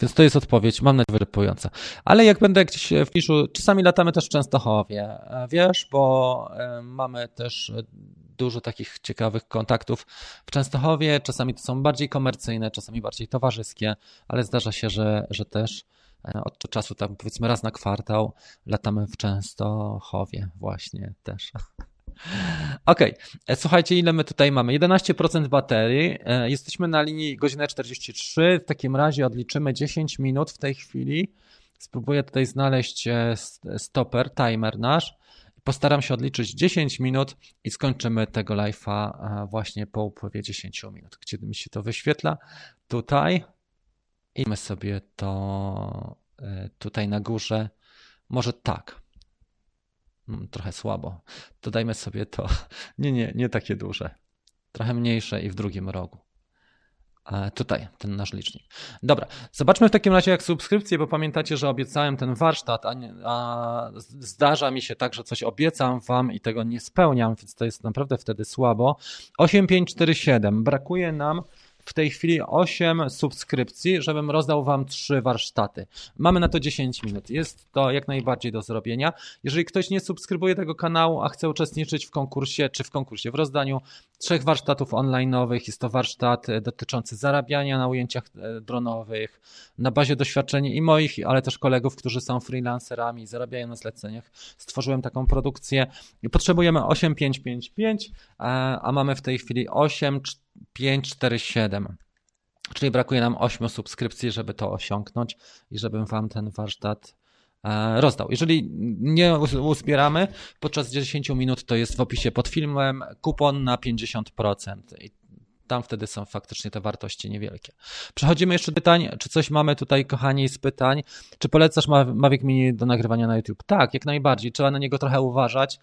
Więc to jest odpowiedź, mam nadzieję, wyczerpująca. Ale jak będę gdzieś w Piszu, czasami latamy też w Częstochowie, e, wiesz, bo e, mamy też dużo takich ciekawych kontaktów w Częstochowie. Czasami to są bardziej komercyjne, czasami bardziej towarzyskie, ale zdarza się, że, że też od czasu, tam powiedzmy raz na kwartał, latamy w Częstochowie właśnie też. Okej, okay. słuchajcie, ile my tutaj mamy? 11% baterii. E, jesteśmy na linii godzina 43. W takim razie odliczymy 10 minut w tej chwili. Spróbuję tutaj znaleźć e, stoper, timer nasz. Postaram się odliczyć 10 minut i skończymy tego live'a e, właśnie po upływie 10 minut. Gdzie mi się to wyświetla? Tutaj. I my sobie to tutaj na górze. Może tak. Mm, trochę słabo. Dodajmy sobie to. Nie, nie, nie takie duże. Trochę mniejsze i w drugim rogu. Tutaj, ten nasz licznik. Dobra, zobaczmy w takim razie jak subskrypcje, bo pamiętacie, że obiecałem ten warsztat, a, nie, a, zdarza mi się tak, że coś obiecam wam i tego nie spełniam, więc to jest naprawdę wtedy słabo. 8547, brakuje nam w tej chwili 8 subskrypcji, żebym rozdał Wam 3 warsztaty. Mamy na to 10 minut. Jest to jak najbardziej do zrobienia. Jeżeli ktoś nie subskrybuje tego kanału, a chce uczestniczyć w konkursie, czy w konkursie, w rozdaniu trzech warsztatów online'owych, jest to warsztat e, dotyczący zarabiania na ujęciach e, dronowych, na bazie doświadczeń i moich, ale też kolegów, którzy są freelancerami, zarabiają na zleceniach. Stworzyłem taką produkcję. Potrzebujemy 8555, a mamy w tej chwili 8, 5, 4, 7. Czyli brakuje nam 8 subskrypcji, żeby to osiągnąć i żebym Wam ten warsztat e, rozdał. Jeżeli nie uzbieramy podczas 10 minut, to jest w opisie pod filmem kupon na 50%. I tam wtedy są faktycznie te wartości niewielkie. Przechodzimy jeszcze do pytań, czy coś mamy tutaj, kochani, z pytań. Czy polecasz Mavic Mini do nagrywania na YouTube? Tak, jak najbardziej. Trzeba na niego trochę uważać,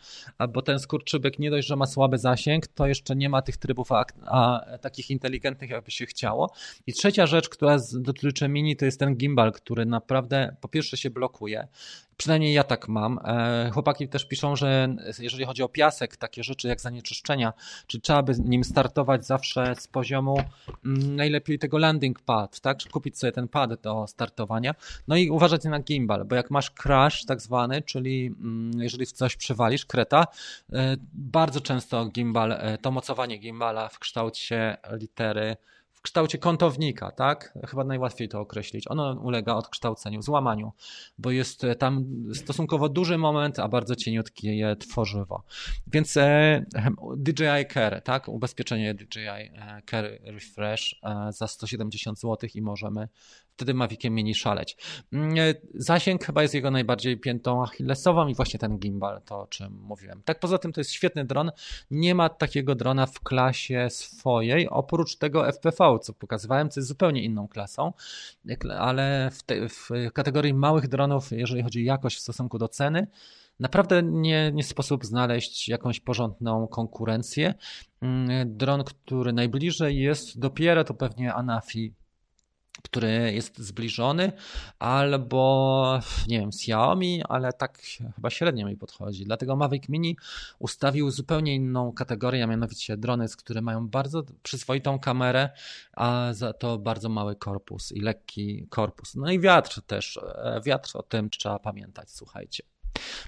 bo ten skurczybek nie dość, że ma słaby zasięg, to jeszcze nie ma tych trybów a, a, takich inteligentnych, jakby się chciało. I trzecia rzecz, która dotyczy Mini, to jest ten gimbal, który naprawdę po pierwsze się blokuje Przynajmniej ja tak mam. E, chłopaki też piszą, że jeżeli chodzi o piasek, takie rzeczy jak zanieczyszczenia, czy trzeba by nim startować zawsze z poziomu mm, najlepiej tego landing pad, tak? Kupić sobie ten pad do startowania. No i uważać na gimbal, bo jak masz crash tak zwany, czyli mm, jeżeli w coś przywalisz, kreta, e, bardzo często gimbal, e, to mocowanie gimbala w kształcie litery kształcie kątownika, tak? Chyba najłatwiej to określić. Ono ulega odkształceniu, złamaniu, bo jest e, tam stosunkowo duży moment, a bardzo cieniutkie tworzywo. Więc e, DJI Care, tak? Ubezpieczenie DJI e, Care Refresh za 170 zł i możemy wtedy Maviciem Mini szaleć. Mm, zasięg chyba jest jego najbardziej piętą achillesową i właśnie ten gimbal, to o czym mówiłem. Tak poza tym to jest świetny dron. Nie ma takiego drona w klasie swojej, oprócz tego FPV, co pokazywałem, co jest zupełnie inną klasą, ale w, te, w kategorii małych dronów, jeżeli chodzi o jakość w stosunku do ceny, naprawdę nie, nie sposób znaleźć jakąś porządną konkurencję. Mm, dron, który najbliżej jest dopiero to pewnie Anafi który jest zbliżony, albo nie wiem, Xiaomi, ale tak chyba średnio mi podchodzi. Dlatego Mavic Mini ustawił zupełnie inną kategorię, a mianowicie drony, które mają bardzo przyzwoitą kamerę, a za to bardzo mały korpus i lekki korpus. No i wiatr też. E, wiatr o tym trzeba pamiętać, słuchajcie.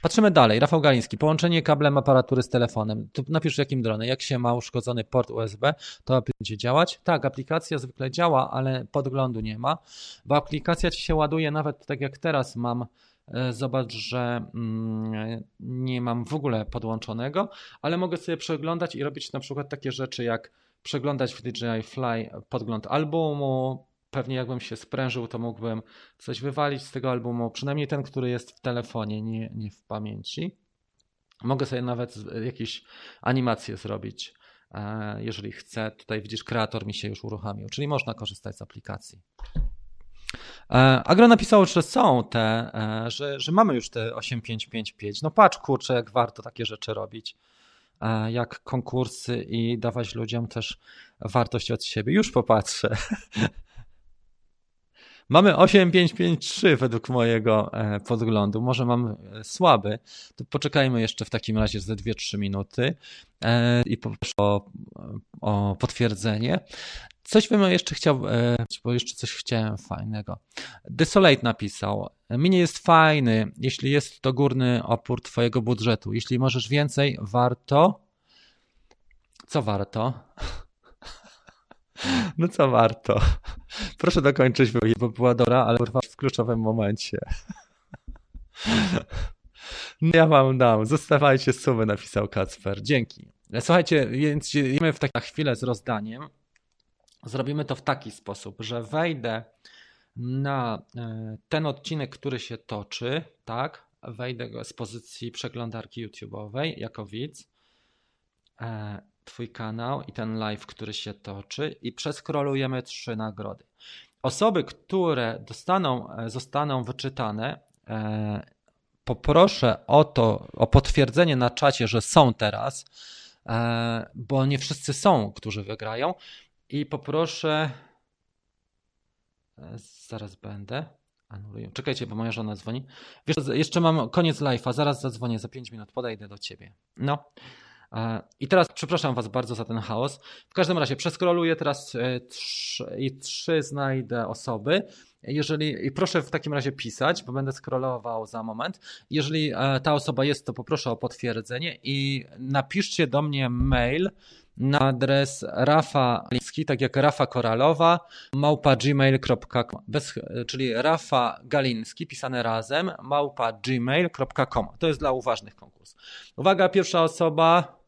Patrzymy dalej. Rafał Galiński. Połączenie kablem aparatury z telefonem. Tu napisz jakim dronem. Jak się ma uszkodzony port USB, to będzie działać? Tak, aplikacja zwykle działa, ale podglądu nie ma, bo aplikacja ci się ładuje nawet tak jak teraz mam. E, zobacz, że mm, nie mam w ogóle podłączonego, ale mogę sobie przeglądać i robić na przykład takie rzeczy jak przeglądać w DJI Fly podgląd albumu, pewnie jakbym się sprężył, to mógłbym coś wywalić z tego albumu, przynajmniej ten, który jest w telefonie, nie, nie w pamięci. Mogę sobie nawet jakieś animacje zrobić, e, jeżeli chcę. Tutaj widzisz, kreator mi się już uruchomił, czyli można korzystać z aplikacji. E, Agro napisało, że są te, e, że, że mamy już te 8555. No patrz, kurczę, jak warto takie rzeczy robić. Jak konkursy i dawać ludziom też wartość od siebie. Już popatrzę. Mamy 8553 według mojego e, podglądu. Może mam e, słaby. To poczekajmy jeszcze w takim razie ze 2-3 minuty e, i poproszę o, o potwierdzenie. Coś bym jeszcze chciał, bo jeszcze coś chciałem fajnego. Desolate napisał. Mi nie jest fajny, jeśli jest to górny opór twojego budżetu. Jeśli możesz więcej, warto. Co warto? No co warto. Proszę dokończyć, bo była dobra, ale w kluczowym momencie. No ja wam dam. Zostawajcie sumy, napisał Kacper. Dzięki. Słuchajcie, więc idziemy w taką chwilę z rozdaniem. Zrobimy to w taki sposób, że wejdę na e, ten odcinek, który się toczy, tak? Wejdę z pozycji przeglądarki YouTube'owej jako widz e, Twój kanał i ten live, który się toczy, i przeskrolujemy trzy nagrody. Osoby, które dostaną, e, zostaną wyczytane, e, poproszę o to, o potwierdzenie na czacie, że są teraz, e, bo nie wszyscy są, którzy wygrają. I poproszę. Zaraz będę. Anuluję. Czekajcie, bo moja żona dzwoni. Wiesz, jeszcze mam koniec live'a, zaraz zadzwonię za 5 minut, podejdę do ciebie. No. I teraz przepraszam Was bardzo za ten chaos. W każdym razie przeskroluję teraz e, trzy, i trzy znajdę osoby. Jeżeli, I proszę w takim razie pisać, bo będę scrollował za moment. Jeżeli e, ta osoba jest, to poproszę o potwierdzenie i napiszcie do mnie mail na adres Rafa Galiński, tak jak Rafa Koralowa, małpa gmail.com, czyli Rafa Galiński, pisane razem, małpa gmail.com. To jest dla uważnych konkurs. Uwaga, pierwsza osoba,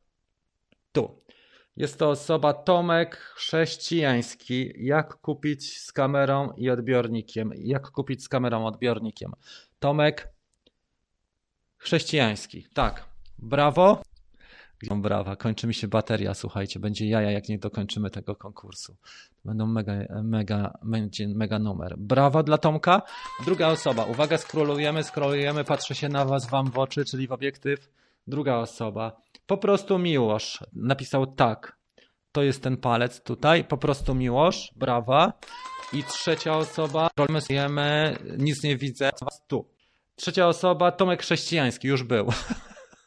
tu. Jest to osoba Tomek Chrześcijański. Jak kupić z kamerą i odbiornikiem? Jak kupić z kamerą odbiornikiem? Tomek Chrześcijański. Tak. Brawo. Brawa, kończy mi się bateria, słuchajcie, będzie jaja, jak nie dokończymy tego konkursu. Będą mega, mega, będzie mega numer. Brawa dla Tomka. Druga osoba, uwaga, skrolujemy, skrolujemy, patrzę się na was, wam w oczy, czyli w obiektyw. Druga osoba. Po prostu Miłosz napisał tak. To jest ten palec tutaj. Po prostu Miłosz. Brawa. I trzecia osoba. Rolmy nic nie widzę. Was tu. Trzecia osoba. Tomek Chrześcijański. Już był.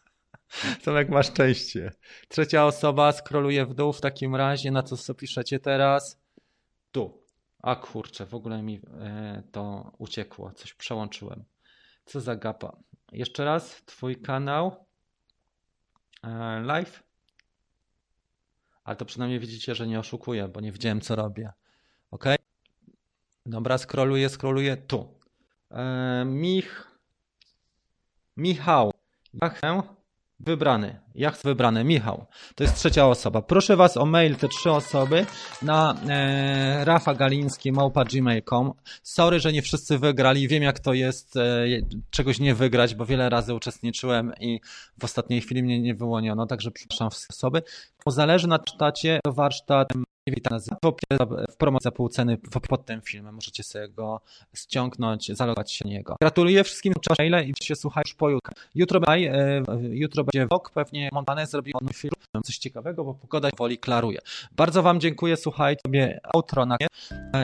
Tomek ma szczęście. Trzecia osoba. Skroluje w dół w takim razie. Na co sobie piszecie teraz? Tu. A kurczę, w ogóle mi e, to uciekło. Coś przełączyłem. Co za gapa. Jeszcze raz. Twój kanał. E, live. Ale to przynajmniej widzicie, że nie oszukuję, bo nie wiedziałem, co robię. Ok? Dobra, scrolluję, scrolluję tu. E, Mich... Michał. Ja Wybrany. Ja chcę wybrany. Michał. To jest trzecia osoba. Proszę Was o mail te trzy osoby na e, Rafa Galiński małpa gmail.com. Sorry, że nie wszyscy wygrali. Wiem jak to jest e, czegoś nie wygrać, bo wiele razy uczestniczyłem i w ostatniej chwili mnie nie wyłoniono, także przepraszam osoby. Zależy na cztacie warsztat w promocji za pół ceny pod tym filmem. Możecie sobie go ściągnąć, zalogować się niego. Gratuluję wszystkim maile i się słuchaj już pojutrze. Jutro, e, jutro będzie WOK, pewnie Montane zrobi film, coś ciekawego, bo pogoda woli klaruje. Bardzo Wam dziękuję, słuchajcie sobie outro na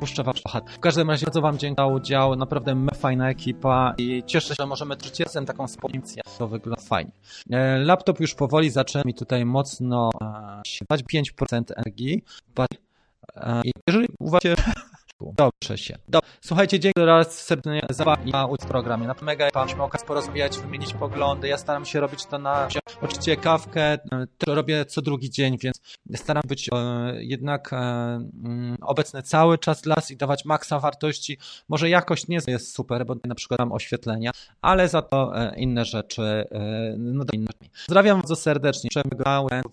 puszczę Wam W każdym razie bardzo Wam dziękuję za udział, naprawdę fajna ekipa i cieszę się, że możemy trzeci razem taką współpracę. To wygląda fajnie. E, laptop już powoli zaczyna mi tutaj mocno e, dać 5% energii, i jeżeli uważacie, Dobrze się. Dobrze. Słuchajcie, dzięki raz serdecznie za na programie. Na mega mieliśmy okazję porozmawiać, wymienić poglądy. Ja staram się robić to na oczywiście kawkę, to robię co drugi dzień, więc staram być e, jednak e, mm, obecny cały czas dla i dawać maksa wartości. Może jakość nie jest super, bo na przykład mam oświetlenia, ale za to e, inne rzeczy, e, no do innymi. Pozdrawiam bardzo serdecznie. Żebym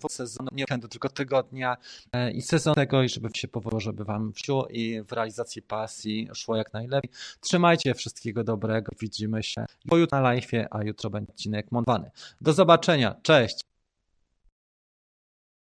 sezonu, nie weekendu, tylko tygodnia e, i sezon tego i żeby się powodziło, żeby Wam wsiu i w realizacji pasji szło jak najlepiej. Trzymajcie wszystkiego dobrego. Widzimy się jutro na live, a jutro będzie odcinek montowany. Do zobaczenia. Cześć.